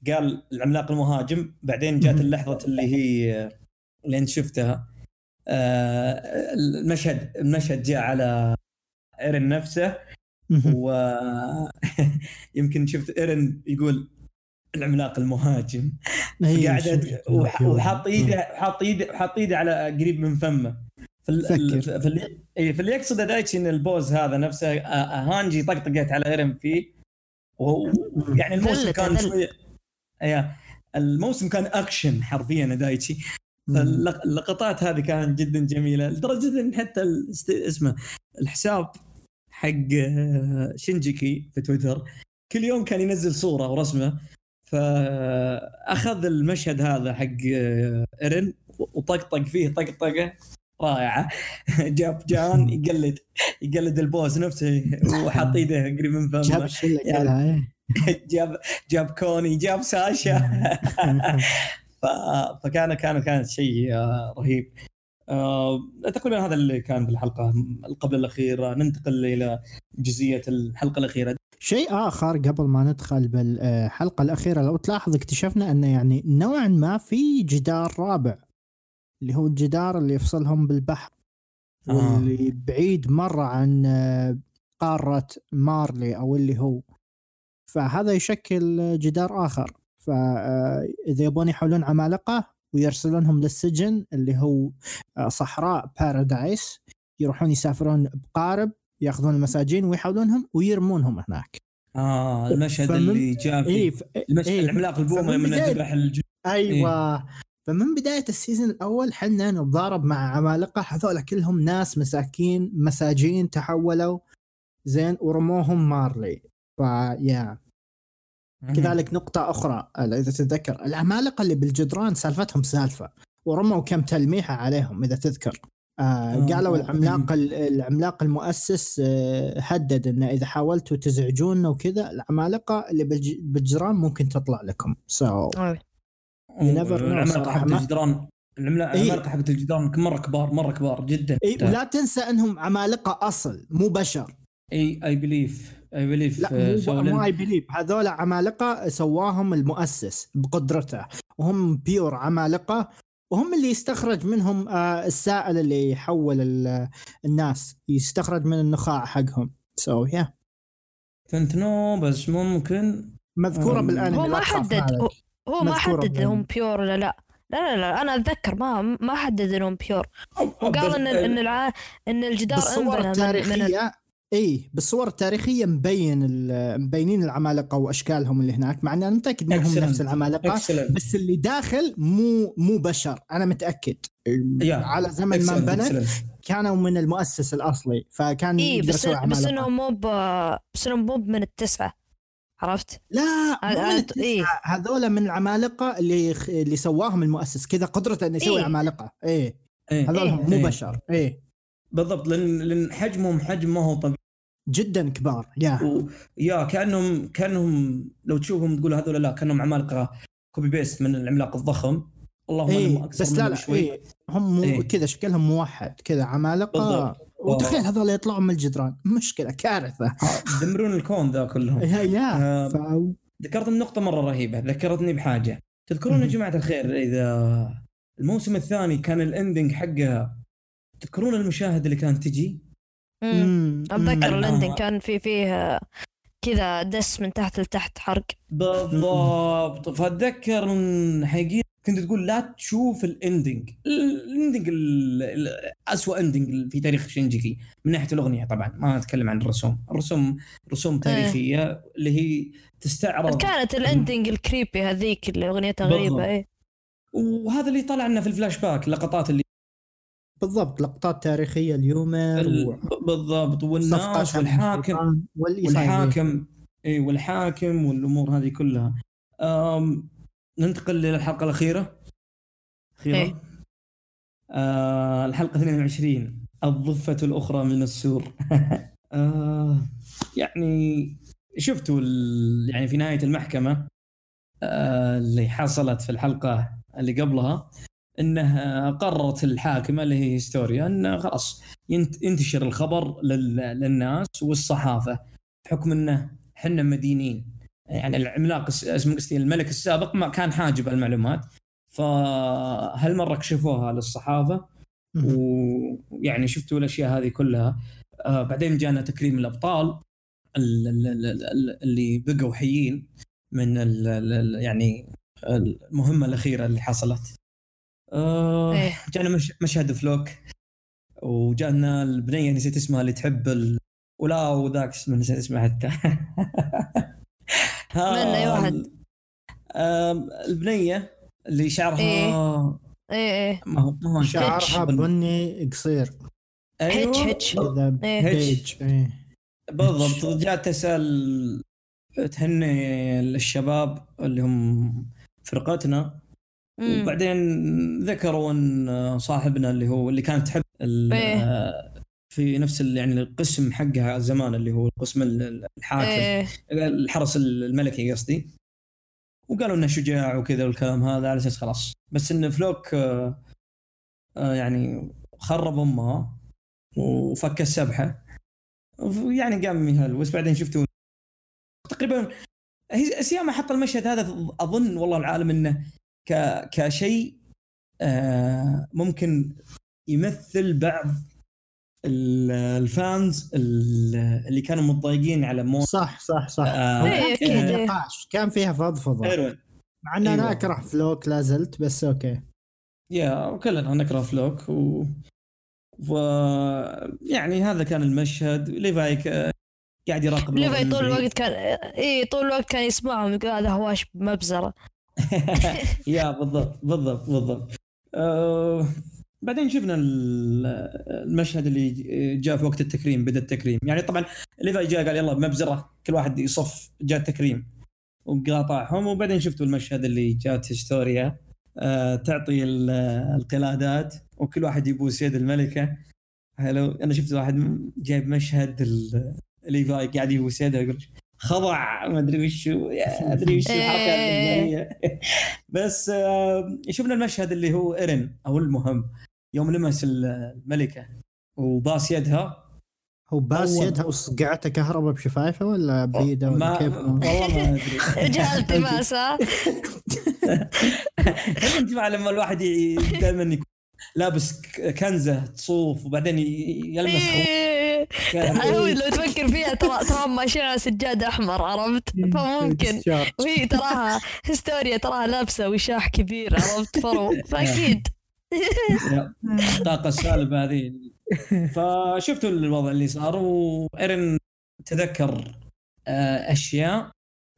قال العملاق المهاجم بعدين جات. اللحظة اللي هي آه، اللي انت شفتها آه المشهد المشهد جاء على إيرين نفسه. ويمكن شفت ايرن يقول العملاق المهاجم. إيه، قاعد. وحاط إيده حاط ايده حاط إيده على قريب من فمه. في إيه، في اللي يقصد دايتشي إن ال pose هذا نفسه هانجي طقطقت على ايرن فيه. يعني الموسم كان. شوية أيوه الموسم كان أكشن حرفيا يا دايتشي. مم. فاللقطات هذه كانت جدا جميلة لدرجة إن حتى اسمه الحساب حق شينجيكي في تويتر كل يوم كان ينزل صورة ورسمة. فأخذ المشهد هذا حق آه، إيرن وطقطق فيه طقطقة رائعة جاب جان يقلد يقلد ال pose نفسه وحاط إيده قريب من جاب فمه الشله يعني- إيه. جاب جاب كوني جاب ساشا. فكان كان كانت شيء آه، رهيب آه، تقريبا هذا اللي كان في الحلقة. قبل الاخيره ننتقل إلى جزئية الحلقة الأخيرة. شيء آخر قبل ما ندخل بالحلقة الأخيرة لو تلاحظ اكتشفنا أنه يعني نوعا ما في جدار رابع اللي هو الجدار اللي يفصلهم بالبحر آه. واللي بعيد مرة عن آه، قارة مارلي أو اللي هو. فهذا يشكل جدار آخر. فاذا يبون يحولون عمالقة ويرسلونهم للسجن اللي هو آه، صحراء بارادايس يروحون يسافرون بقارب ياخذون المساجين ويحولونهم ويرمونهم هناك. آه المشهد فمن- اللي جاء فيه. ف... المشهد إيه، العملاق البومة بداية- ذبح الج... أيوه. فمن بداية ال season الأول حنا نتضارب مع عمالقة. هذول كلهم ناس مساكين مساجين تحولوا زين ورموهم مارلي. ف yeah كذلك نقطة أخرى إذا تتذكر. العمالقة اللي بالجدران سالفتهم سالفة ورموا كم تلميحة عليهم إذا تذكر. آه آه. قالوا العملاق العملاق المؤسس آه هدد انه إذا حاولتوا تزعجونا وكذا العمالقة اللي بالج- بالجدران ممكن تطلع لكم. so صراحة، حقت الجدران العملاقه إيه. العمالقه حقت الجدران مرة كبار مرة كبار جدا. اي ولا تنسى إنهم عمالقة أصل مو بشر. إي I believe I believe لا مو مو I believe هذول عمالقة سواهم المؤسس بقدرته وهم pure عمالقة وهم اللي يستخرج منهم آه، السائل اللي يحول ال- الناس يستخرج من النخاع حقهم so so, yeah. كنت no بس ممكن مذكورة أم. بالأنمي هو ما حدد. هو, ما حدد. هم pure ولا لا لا لا لا أنا أتذكر ما ما حدد إنهم pure وقال إن إن. إن الجدار انبنى من, من اي بالصور التاريخية مبين ال- مبينين العمالقة وأشكالهم اللي هناك مع ان أنا متأكد إنهم Excellent. نفس العمالقة excellent بس اللي داخل مو مو بشر أنا متأكد yeah. على زمن ما انبنت كانوا من المؤسس الأصلي فكان اي بس بس انهم مو ب... بس انهم مو من التسعة عرفت؟ لا من. إيه. هذول من العمالقة اللي اللي سواهم المؤسس كذا قدرته إنه يسوي إيه. عمالقه إيه إيه. هذول هم مو إيه. بشر إيه بالضبط لأن لأن حجمهم حجم ما هو طبيعي جدا كبار. yeah. و- yeah كأنهم كأنهم لو تشوفهم تقول هذول لا كأنهم عمالقة copy paste من العملاق الضخم. اللهم انهم أكثر بس لا لا إيه هم إيه. كذا شكلهم موحد كذا عمالقة. بالضبط. وتخيل هذول يطلعون من الجدران. مشكلة كارثة. يدمرون الكون ذا كلهم. yeah yeah. آه، ف... ذكرت النقطة مرة رهيبة ذكرتني بحاجة. تذكرون yeah مهم. جماعة الخير إذا الموسم الثاني كان ال ending حقها تذكرون المشاهد اللي كانت تجي. أتذكر. ال ending كان في فيه كذا diss من تحت لتحت حرق. بالضبط. فأتذكر إن حقيقة كنت تقول لا تشوف ال ending ال ending ال- ال- اسوء ending في تاريخ شينجيكي. من ناحية الأغنية طبعا ما أتكلم عن الرسوم. الرسوم رسوم تاريخية اللي هي تستعرض. كانت ال ending ال creepy هذيك اللي أغنيتها. غريبة إيه. وهذا اللي طلع لنا في الفلاش باك اللقطات اللي بالضبط لقطات تاريخية ال يومر ال- بالضبط والناس والحاكم. والحاكم إي والحاكم والأمور هذه كلها. أم ننتقل للحلقة الأخيرة. أخيرا إيه. آه الحلقة 22 الضفة الأخرى من السور. آه يعني شفتوا ال- يعني في نهاية المحكمة آه اللي حصلت في الحلقة اللي قبلها. انه قررت الحاكمة اللي هي هيستوريا انه خلاص ينت- ينتشر الخبر لل- للناس والصحافة بحكم إنه إحنا مدينين. يعني العملاق اسمه قصدي الملك السابق ما كان حاجب المعلومات. فهالمرة كشفوها للصحافة. ويعني شفتوا الأشياء هذه كلها. آه بعدين جانا تكريم الأبطال ال- ال- ال- ال- اللي بقوا حيين من ال ال يعني المهمة الأخيرة اللي حصلت. آه إيه. جانا مش مشهد فلوك وجانا البنية نسيت اسمها اللي تحب ال... ولا وذاك اسمه نسيت اسمه حتى ها- من أي واحد؟ البنية اللي شعرها إيه. إيه إيه ما هو ما هو شعرها بني قصير هيتش هيتش كذا إيه. إيه. بالضبط جات تسال تهني الشباب اللي هم فرقتنا مم. وبعدين ذكروا إن صاحبنا اللي هو اللي كانت تحب إيه. في نفس يعني القسم حقها زمان اللي هو القسم ال- الحاكم. إيه. الحرس الملكي قصدي. وقالوا إنه شجاع وكذا والكلام هذا على أساس خلاص. بس إن فلوك آه، آه، يعني خرب امها وفك السبحة. يعني قام يهلوس بعدين شفتوا تقريبا هي سياما حط المشهد هذا أظن والله العالم إنه ك كشيء آه، ممكن يمثل بعض ال- الفانز ال- اللي كانوا متضايقين على موت صح صح صح. آه، إيه، كان فيها أكيد. نقاش كان فيها فضفضه مع ان أنا أيوة. اكره فلوك لا زلت بس okay. yeah وكلنا نكره فلوك و... و يعني هذا كان المشهد. ليفاي ك- قاعد يراقب ليفاي طول. الوقت كان إيه طول الوقت كان يسمعهم يقول هذا هواش بمبزره yeah بالضبط بالضبط بالضبط. أه بعدين شفنا ال- المشهد اللي جاء في وقت التكريم بدأ التكريم. يعني طبعا ليفاي جاء قال يلا بمبزرة كل واحد يصف جاء التكريم وقاطعهم وبعدين شفتوا المشهد اللي جات هيستوريا أه تعطي ال- القلادات وكل واحد يبوس يد الملكة. حلو أنا شفت واحد جايب مشهد ليفاي قاعد يبوس يده يقول خضع ما أدري وش هو، يا أدري وش الحركه اللبنانيه بس آه، شفنا المشهد اللي هو إيرين أو المهم يوم لمس الملكة وباس يدها. هو باس يدها وصقعته كهرباء بشفايفه ولا بيده ولا ما كيف؟ والله ما أدري. جاء التماس ها؟ انت مع لما الواحد دائما يكون لابس كنزة صوف وبعدين يلمس هو لو تفكر فيها ترى ترى ماشيين على سجاد أحمر عرفت؟ فممكن. وهي تراها هيستوريا تراها لابسة وشاح كبير عرفت؟ فرو فأكيد. الطاقه السالبه هذه. فشفتوا الوضع اللي صار وإيرن تذكر آه، أشياء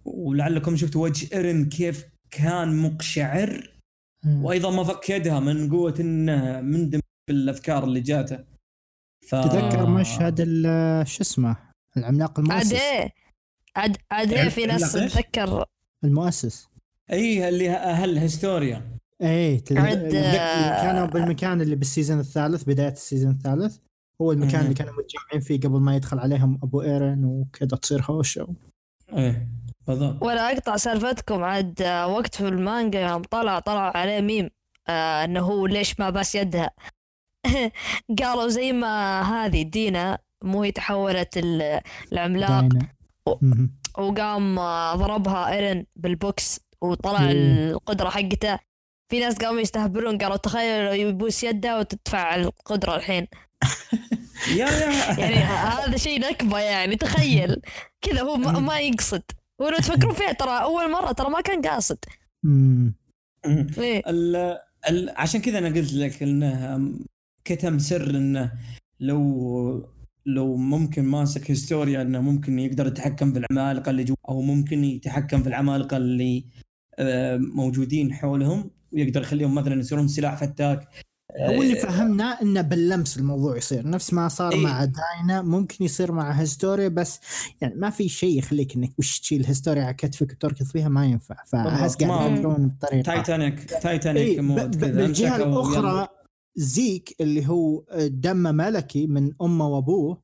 ولعلكم شفتوا وجه إيرن كيف كان مقشعر. وأيضا ما فك يدها من قوة انه مندمج بالافكار اللي جاته. ف... تذكر مشهد شو اسمه؟ العملاق المؤسس. عاد إيه عاد عاد إيه في ناس تتذكر. المؤسس. إي اللي أهل هيستوريا. إيه عد... كانوا بالمكان اللي بال season الثالث بداية ال season الثالث. هو المكان اللي كانوا متجمعين فيه قبل ما يدخل عليهم أبو إيرن وكذا تصير هوشة. إيه بالضبط. ولا أقطع سالفتكم عاد آه، وقت في المانجا يوم طلع طلع عليه ميم آه إنه هو ليش ما بس يدها. قالوا زي ما هذه دينا مو هي تحولت العملاق. وقام آه، ضربها إيرن بالبوكس وطلع القدرة حقته. في ناس قاموا يستهبلون قالوا تخيل يبوس يده وتدفع القدرة الحين. يا يا. يعني هذا شيء نكبة يعني تخيل. كذا هو ما يقصد. ولو تفكرون فيها ترى أول مرة ترى ما كان قاصد. إيه؟ ال ال عشان كذا أنا قلت لك إنه كتم سر إنه لو لو ممكن ماسك هيستوريا إنه ممكن يقدر يتحكم في العمالقة اللي جوا أو ممكن يتحكم في العمالقة اللي آه، موجودين حولهم ويقدر يخليهم مثلا يصيرون سلاح فتاك. هو اللي فهمناه إنه باللمس الموضوع يصير. نفس ما صار إيه؟ مع داينا ممكن يصير مع هيستوريا بس يعني ما في شيء يخليك إنك وش تشيل هيستوريا على كتفك وتركض فيها ما ينفع. فأحس قاعد يفكرون بطريقة. تايتانيك تايتانيك إيه بالجهة الأخرى زيك اللي هو دم ملكي من أمه وأبوه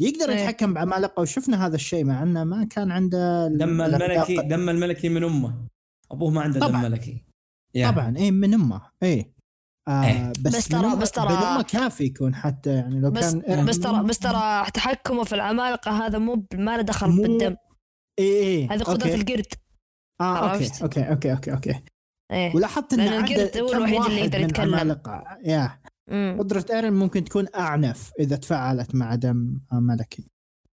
يقدر إيه. يتحكم بعمالقه. وشفنا هذا الشيء مع أنه ما كان عنده دم الملكي دم الملكي من أمه. أبوه ما عنده دم ملكي. يعني. طبعا اي من أمه. اي آه إيه. بس, بس ترى بس ترى كافي يكون حتى يعني لو بس كان بس ترى بس ترى تحكمه في العمالقة هذا مو ما له دخل مو بالدم اي اي هذه قدرة القرد. آه okay okay okay okay okay. إيه؟ ولاحظت إن القرد هو الوحيد اللي يقدر يتكلم. yeah قدرة إيرن ممكن تكون أعنف إذا تفاعلت مع دم ملكي.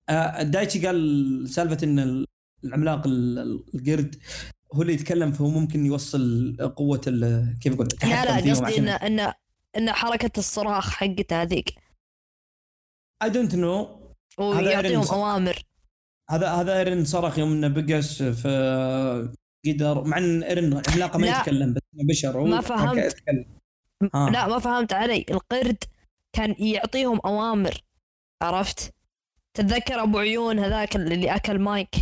آه دايتشي قال سالفة إن العملاق القرد هو اللي يتكلم فهو ممكن يوصل قوة كيف أقول؟ لا لا قصدي انه انه ان حركة الصراخ حقته هذيك. I don't know ويعطيهم أوامر. هذا هذا إيرن صرخ يوم إنه بقس في قدر مع إن ايرن عملاقة ما يتكلم بس بشر ما فهمت. لا ما فهمت علي. القرد كان يعطيهم أوامر عرفت؟ تتذكر أبو عيون هذاك اللي أكل مايك؟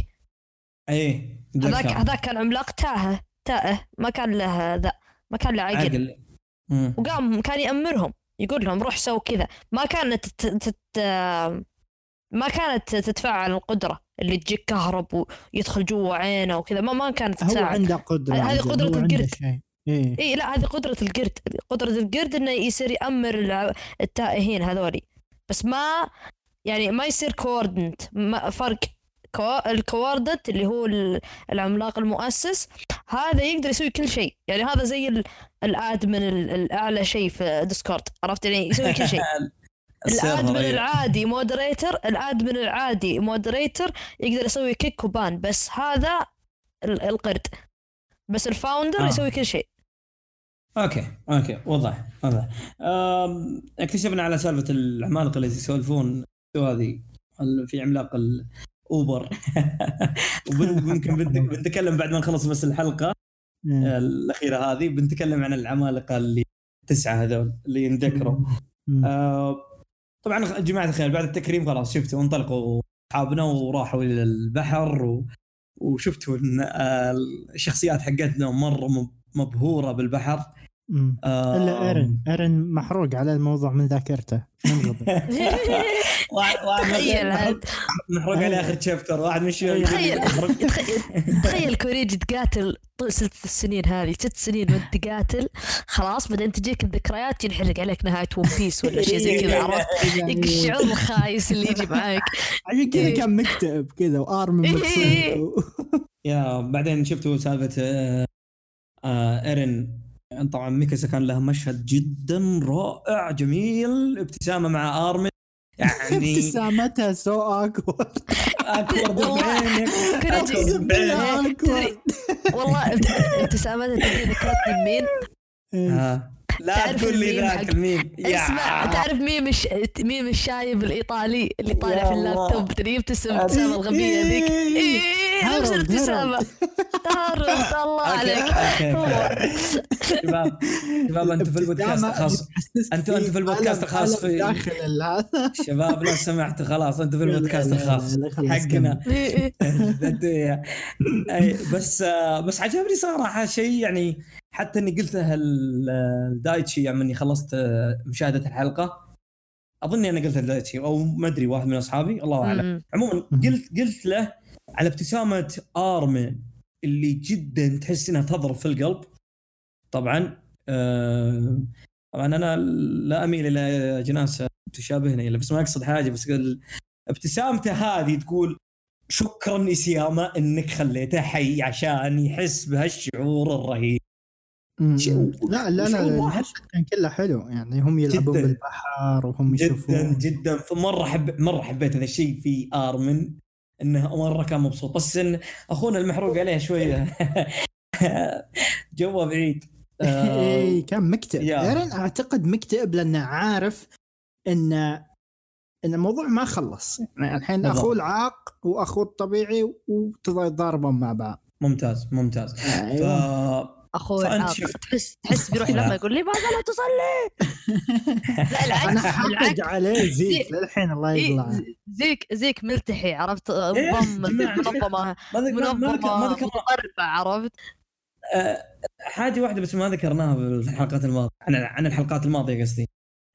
إيه هذاك هذاك كان عملاق تاهة تائه ما كان له ذا ما كان له عقل, عقل. وقام كان يأمرهم يقول لهم روح سووا كذا. ما كانت تت... تت... ما كانت تتفاعل القدرة. اللي تجيك كهرب ويدخل جوا عينه وكذا. ما ما كانت تساعد. هو عنده قدرة هذه قدرة القرد. إيه. إيه لا هذه قدرة القرد. قدرة القرد إنه يصير يأمر ال titans هذولي. بس ما يعني ما يصير coordinate فرق ال coordinate اللي هو العملاق المؤسس هذا يقدر يسوي كل شيء. يعني هذا زي ال admin الأعلى شيء في Discord عرفت؟ يعني يسوي كل شيء. ال admin العادي moderator ال admin العادي moderator يقدر يسوي kick و ban بس هذا القرد. بس ال founder آه. يسوي كل شيء. okay okay وضح وضح اكتشفنا على سالفة العمالقة اللي يسولفون هذه في عملاق اوبر وممكن بنتكلم بعد ما نخلص بس الحلقة الأخيرة هذه بنتكلم عن العمالقة اللي تسعه هذول اللي ينذكروا آه طبعا جماعة الخير بعد التكريم خلاص شفتوا انطلقوا أصحابنا وراحوا إلى البحر و... وشفتوا إن آه، الشخصيات حقتنا مرة مبهورة بالبحر. آه إلا إيرن. إيرن محروق على الموضوع من ذاكرته. تخيل محروق على آخر chapter واحد من شوي تخيل تخيل كوريجي تقاتل طول ست سنين هذه. ست سنين وانت تقاتل. خلاص بعدين تجيك الذكريات ينحرق عليك نهاية One Piece ولا شيء زي كذا عرفت؟ الشعور الخايس اللي يجي معك عشان كذا إيه. كان مكتئب كذا وآرم إيه. yeah بعدين شفتوا سالفة آه، آه، إيرن طبعا ميكاسا كان لها مشهد جدا رائع جميل ابتسامة مع آرمن يعني ابتسامتها so awkward awkward والله. ابتسامتها تدري ذكرتني بمين؟ لا تعرف تقول لي ذاك الميم. اسمع تعرف ميم الش... ميم الشايب الإيطالي اللي طالع في. اللابتوب؟ تدري يبتسم ابتسامه الغبية ذيك. إيه نفس الابتسامة؟ هارولد الله عليك. شباب شباب أنتم في البودكاست الخاص. أنتوا- أنتوا في البودكاست الخاص في- داخل هذا شباب لو سمحتوا خلاص أنتم في البودكاست الخاص حقنا. بس بس عجبني صراحة شيء يعني حتى إني قلتها ال- الدايتشي يوم إني خلصت آه، مشاهدة الحلقة. أظني أنا قلتها لدايتشي أو ما أدري واحد من أصحابي. الله أعلم. عموما. قلت قلت له على ابتسامة ارمن اللي جدا تحس إنها تضرب في القلب. طبعا آه طبعا أنا لا أميل إلى جناس تشابهني بس ما أقصد حاجة بس قل ابتسامته هذه تقول شكرا اسياما إنك خليته حي عشان يحس بهالشعور الرهيب. لا لا لا كان كله حلو. يعني هم يلعبون جداً. بالبحر وهم جدا يشوفون. جدا. مره حب مرة حبيت هذا الشيء في آرمن إنه مرة كان مبسوط. بس إن أخونا المحروق عليه شوية. جوه بعيد. إيه كان مكتئب. ايرن أعتقد مكتئب لأنه عارف إن إن الموضوع ما خلص. يعني الحين. أخوه العاق وأخوه الطبيعي وتضاربون مع بعض. ممتاز ممتاز. ف... أخوي. شوف- تحس تحس بيروح لما يقول لي ماذا لا تصلي لا أنا العكس حاقد بالعكس عليه زيك للحين الله إيه، ز- زيك زيك ملتحي عرفت إيه، نظام جماعة. منظمة ما ما- ما ما منظمه متطرفه عرفت آه، حاجة واحدة بس ما ذكرناها في الحلقات الماضية عن عن الحلقات الماضية قصدي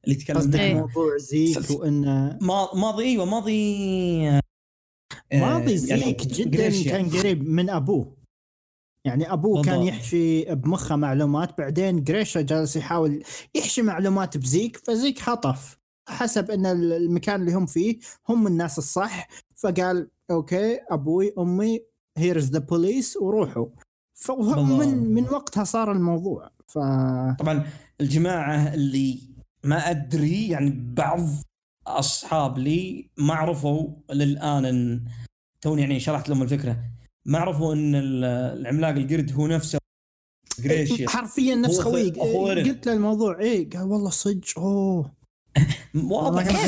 اللي تكلمنا إيه. موضوع زيك وإنه ما- ماضي أيوه ماضي آه، ماضي يعني زيك جدا. كان قريب من أبوه يعني أبوه كان بالضبط. يحشي بمخه معلومات بعدين جريشا جالس يحاول يحشي معلومات بزيك فزيك خطف حسب إن المكان اللي هم فيه هم الناس الصح. فقال okay أبوي أمي here's the police وروحوا. فهم من وقتها صار الموضوع. ف طبعا الجماعة اللي ما أدري يعني بعض أصحاب لي ما عرفوا للآن توني يعني شرحت لهم الفكرة. ما عرفوا إن ال- العملاق القرد هو نفسه. جريشيا حرفيا نفس خويك. إيرين. قلت له الموضوع إيه قال والله صدق أوه. واضح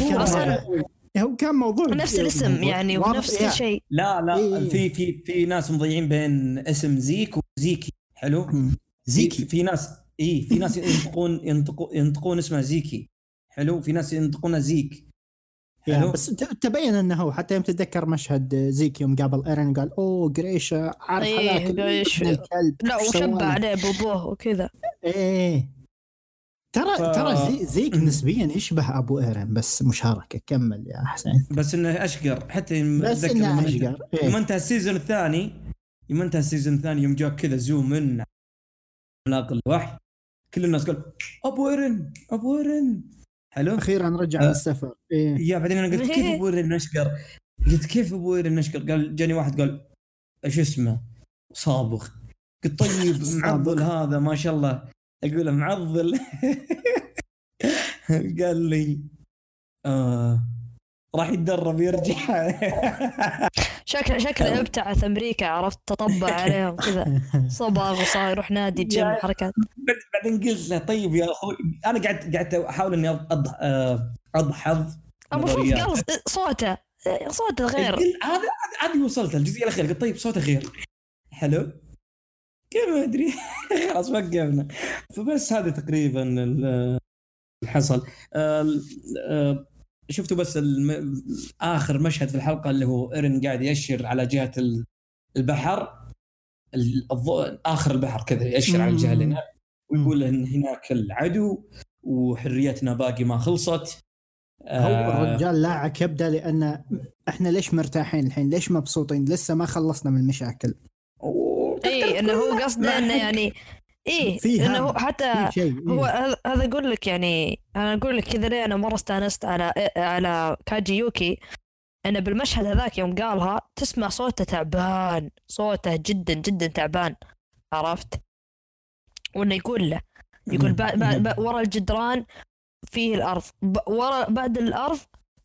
هو كان موضوع نفس الاسم يعني. ونفس يا. الشيء لا لا إيه. في في في ناس مضيعين بين اسم زيك وزيكي حلو؟ زيكي. في ناس اي في ناس ينطقون ينطقون ينطقون اسمه زيكي. حلو؟ في ناس ينطقونه زيك. يا حلو. بس تبين إنه هو حتى يوم تتذكر مشهد زيك يوم قابل ايرن قال أوه جريشا عارف إيه، هذاك الكلب لا وشبع له؟ عليه بابوه وكذا. إيه. ترى ف- ترى زي زيك. نسبيا يشبه أبو ايرن بس مشاركة. كمل يا حسين. بس إنه أشقر. حتى يوم بس إنه يوم أشقر. يوم إيه. انتهى ال season الثاني يوم انتهى ال season الثاني يوم جاك كذا zoom in عملاق الوحش. كل الناس قال أبو ايرن أبو ايرن حلو أخيرا رجع آه. من السفر إيه يا بعدين أنا قلت كيف ابو ايرن نشقر؟ قلت كيف ابو ايرن نشقر؟ قال جاني واحد قال إيش اسمه؟ صابغ قلت طيب معضل هذا ما شاء الله أقول معضل قال لي آه راح يتدرب يرجع شكله شكله ابتعث أمريكا عرفت تطبع عليهم كذا. صباغ وصار يروح نادي جيم يا- حركات بعدين قلت له طيب يا أخوي أنا قعدت قعدت أحاول إني آه، أضحض المفروض. قال صوته صوته غير. قلت هذا هذا- هذه وصلت الجزئية الأخيرة. قلت طيب صوته غير. حلو. كيف؟ ما أدري. خلاص وقفنا. فبس هذا تقريبا ال- اللي حصل آه، آه، شفتوا بس الم... آخر مشهد في الحلقة اللي هو إيرن قاعد يأشر على جهة ال- البحر ال- الضوء آخر البحر كذا يأشر على الجهة اللي هناك ويقول إن هناك العدو وحريتنا باقي ما خلصت. هو آه، الرجال لاعب كبدة لأن إحنا ليش مرتاحين الحين؟ ليش مبسوطين؟ لسه ما خلصنا من المشاكل. اي إنه هو قصده إنه يعني إيه في إنه هم. هو حتى شيء هو إيه. هذا أقول لك يعني أنا أقول لك كذا ليه أنا مرة استأنست على على كاجي يوكي إنه بالمشهد هذاك يوم قالها تسمع صوته تعبان صوته جدا جدا تعبان عرفت وإنه يقول له يقول بعد بعد ورا الجدران فيه الأرض ورا بعد الأرض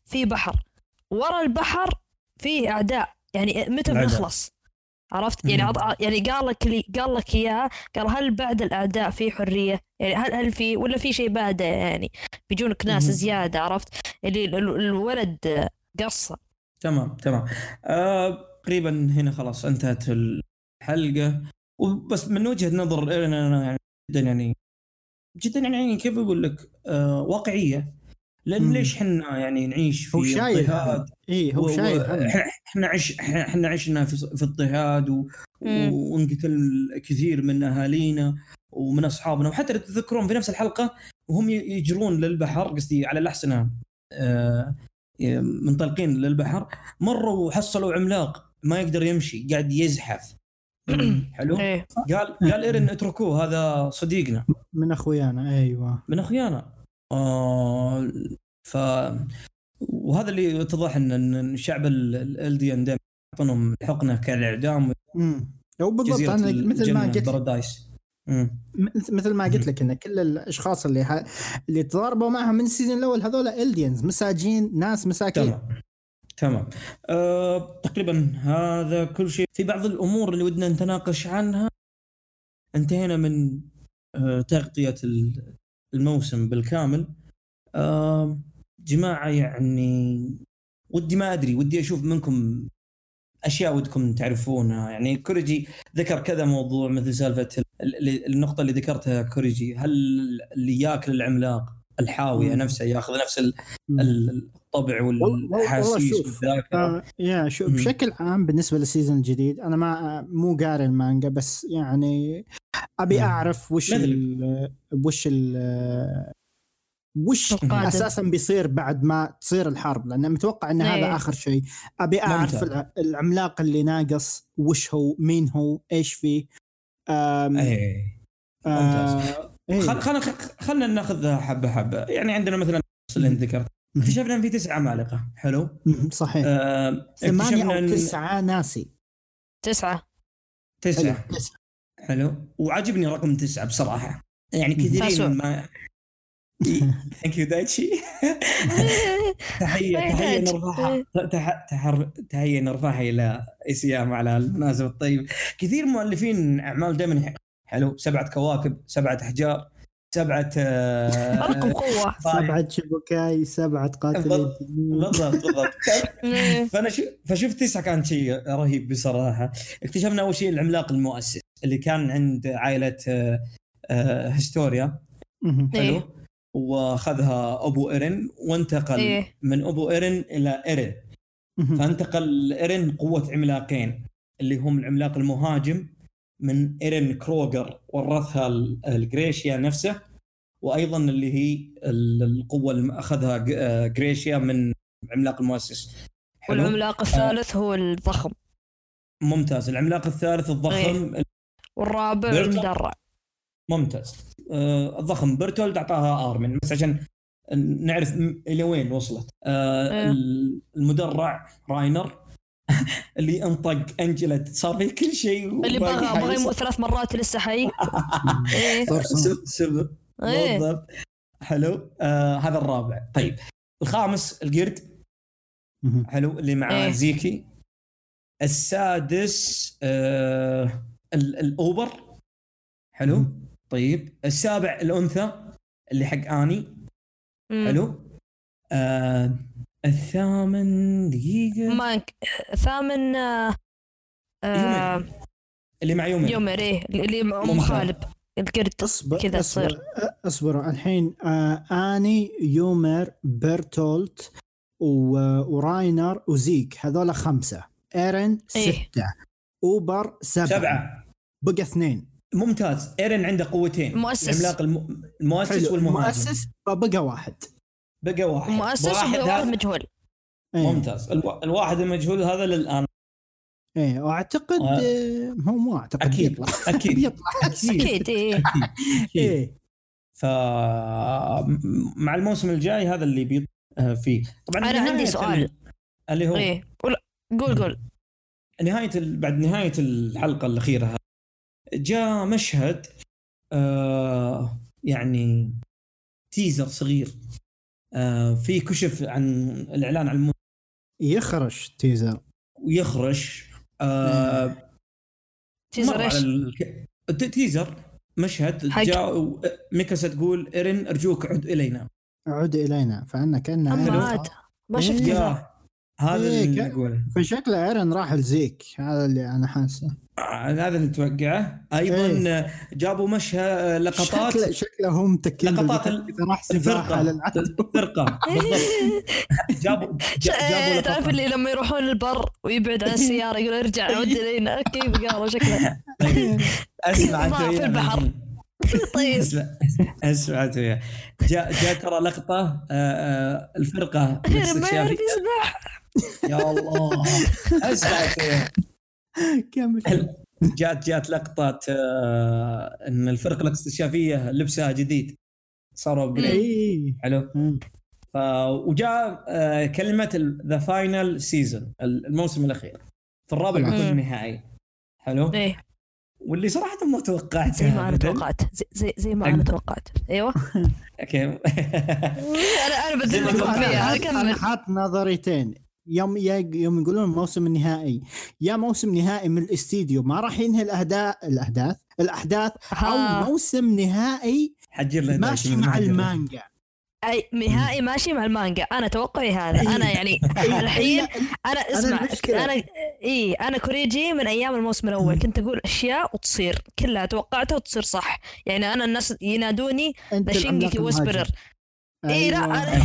في بحر ورا البحر في أعداء يعني متى. بنخلص عرفت؟ يعني. عط- يعني قال لك لي قال لك اياه قال هل بعد الأعداء في حرية؟ يعني هل هل في ولا في شيء بعده يعني؟ بيجونك ناس مم. زيادة عرفت؟ اللي ال- ال- الولد قصة. تمام تمام. آه تقريبا هنا خلاص انتهت الحلقة. وبس من وجهة نظر أنا يعني جدا يعني جدا يعني كيف أقول لك؟ آه واقعية. لأن. ليش إحنا يعني نعيش في هو شايل اي هو شايل إحنا عش إحنا عشنا في في اضطهاد و-. وانقتل كثير من أهالينا ومن أصحابنا. وحتى لو تتذكرون في نفس الحلقة وهم يجرون للبحر قصدي على الاحسنه آه، منطلقين للبحر. مروا وحصلوا عملاق ما يقدر يمشي قاعد يزحف. حلو؟ إيه. قال قال إيرن اتركوه هذا صديقنا. من أخويانا أيوه. من أخويانا. ف وهذا اللي يتضح ان الشعب الالديان دائما يعطونهم الحقنه كالإعدام امم بالضبط أنا مثل ما قلت بارادايس مم. مثل ما قلت لك إن كل الأشخاص اللي ح... اللي تضاربوا معها من ال season الأول هذول Eldians مساجين ناس مساكين. تمام. تمام. أه تقريبا هذا كل شيء. في بعض الأمور اللي ودنا نتناقش عنها انتهينا من أه تغطية ال- الموسم بالكامل. أه جماعة يعني ودي ما أدري ودي أشوف منكم أشياء ودكم تعرفونها. يعني كوريجي ذكر كذا موضوع مثل سالفة ال- ال- النقطة اللي ذكرتها كوريجي. هل اللي ياكل العملاق الحاوية. نفسه ياخذ نفس الطبع والأحاسيس والذاكرة آه يا شو مم. بشكل عام بالنسبة لل season الجديد أنا ما مو قاري المانجا بس يعني أبي مم. أعرف وش ندري. ال وش ال وش القادم. أساسا بيصير بعد ما تصير الحرب لأن متوقع إن هذا إيه. آخر شيء أبي أعرف ممتاز. الع- العملاق اللي ناقص وش هو مين هو إيش فيه آم إيه آه إيه. خل- خلنا خلنا ناخذها حبة حبة يعني عندنا مثلا اللي انت ذكرت اكتشفنا إن في تسع عمالقه حلو. صحيح. آه، ثمانية اكتشفنا أو تسعة ناسي. تسعة. تسعة. حلو، تسعة. حلو. وعجبني رقم تسعة بصراحة. يعني. كثيرين ما thank you دايتشي. تحيه تحية دايتشي. نرفعها تح- تحر- تحية نرفعها إلى إسيام على المناسبه الطيب. كثير مؤلفين أعمال دائما حلو. سبعة كواكب سبعة أحجار. سبعة آه، رقم قوة سبعة شبكاي سبعة قاتلين بالضبط. بالضبط إيه. شو فشفت تسعة كان شيء رهيب بصراحة اكتشفنا أول شيء العملاق المؤسس اللي كان عند عائلة آه، آه، هستوريا مهم. حلو إيه. وأخذها أبو إيرن وانتقل إيه. من أبو إيرن إلى إيرن. فانتقل إيرن قوة عملاقين اللي هم العملاق المهاجم من ايرن كروجر ورثها ال- الجريشيا نفسه وأيضا اللي هي ال- القوة اللي أخذها آه، جريشيا من العملاق المؤسس. والعملاق الثالث هو الضخم. ممتاز. العملاق الثالث الضخم والرابع بيرتو. المدرع. ممتاز. آه الضخم. برتولد أعطاها ارمن بس عشان نعرف إلى وين وصلت. آه إيه. المدرع راينر اللي انطق انجلت صار فيه كل شيء اللي بغى. بغى يموت ثلاث مرات لسه حي. سب- سب إيه. بالضبط. حلو. آه هذا الرابع. طيب. الخامس القرد. حلو. اللي مع إيه. زيكي. السادس آه ال- الأوبر. حلو. طيب. السابع الأنثى اللي حق آني. حلو. آه الثامن دقيقة. مانك ثامن آه، آه، يومر. اللي مع يومر يومر إيه اللي م- ممتاز. مخالب القرد أصبر كذا تصير أصبر. الحين آه آني يومر بيرتولت وراينر وزيك. هذول خمسة. إيرن إيه. ستة. أوبر سبعة, سبعة. بقى اثنين. ممتاز. إيرن عنده قوتين. مؤسس. العملاق الم... المؤسس حلو. والمهاجم. مؤسس فبقى واحد. بقى واحد. مؤسس واحد وواحد هذا مجهول. إيه. ممتاز. ألو... الواحد المجهول هذا للآن. إيه وأعتقد آه. آه. هو مو أعتقد أكيد. بيطلع. أكيد. بيطلع. أكيد. إيه. أكيد. إيه. ف مع الموسم الجاي هذا اللي بي آه، فيه. طبعا أنا عندي سؤال. ال- اللي هو إيه. ولا- قول قول. نهاية ال... بعد نهاية الحلقة الأخيرة هذه، جاء مشهد آه يعني تيزر صغير. في كشف عن الإعلان عن يخرش تيزر. ويخرش آه تيزر مر إيش؟ الك... تيزر مشهد. جاء و- ميكاسا تقول إيرين أرجوك عد إلينا. عد إلينا فانا صار- ما شفت إيه. يا هذا إيه، اللي كان- اقوله فشكله ايرن راح لزيك هذا اللي أنا حاسه. آه، هذا اللي نتوقعه أيضا إيه. جابوا مشهد لقطات. شكله شكله هو متكل لقطات ال- راح سباحة الفرقة. الفرقة. جابوا ج- إيه، جابوا تعرف لقطات. اللي لما يروحون البر ويبعد عن السيارة يقول ارجع عود الينا كيف قالوا شكله؟ طيب، أسمع في. البحر. طيب. اسمع. جاء جاء ترى لقطة آه، آه، الفرقة ما يعرف يسبح يا الله. أسمع. كمل جات جات لقطه آه، إن الفرقة الاستكشافيه لبسها جديد. صاروا upgrade اي حلو. ف وجاء آه، كلمة the final season الموسم الأخير. في الرابع. بيكون النهائي. حلو. إيه. واللي صراحة ما توقعت. زي ما أنا توقعت. زي زي, زي ما أنا. توقعت. أيوه. أوكي. أنا أنا زي ما بدل توقعت. فيها. أنا حاط نظريتين. يوم يا- يوم يقولون الموسم النهائي يا موسم نهائي من الاستديو ما راح ينهي الأهداف الاحداث الاحداث أو. موسم نهائي حجر ماشي مع. المانجا. أي نهائي ماشي مع المانجا. أنا توقعي هذا. أنا يعني الحين أنا اسمع. أنا اي أنا كوريجي من أيام الموسم الأول. كنت أقول أشياء وتصير. كلها توقعتها وتصير صح. يعني أنا الناس ينادوني العملاق whisperer. اي لا أيوة. أنا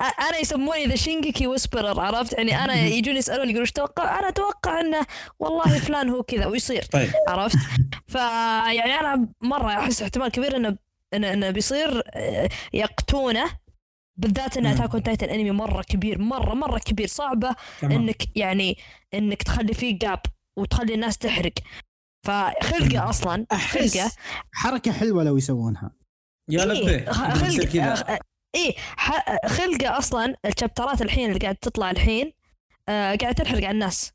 أنا يسموني the Shingeki whisperer عرفت؟ يعني أنا يجوني يسألوني يقولوا إيش توقع أنا أتوقع إنه والله فلان هو كذا ويصير طيب. عرفت؟ فيعني أنا مرة أحس احتمال كبير إنه انه, إنه بيصير آه، يقتونه بالذات إن. Attack on Titan انمي مرة كبير مره مرة كبير صعبة تمام. إنك يعني إنك تخلي فيه gap وتخلي الناس تحرق. فخلقة أصلا أحس خلقه حركة حلوة لو يسوونها. يا إيه، لبيه خلق إيه ح- خلقه أصلا الشابترات الحين اللي قاعد تطلع الحين آه قاعد تنحرق على الناس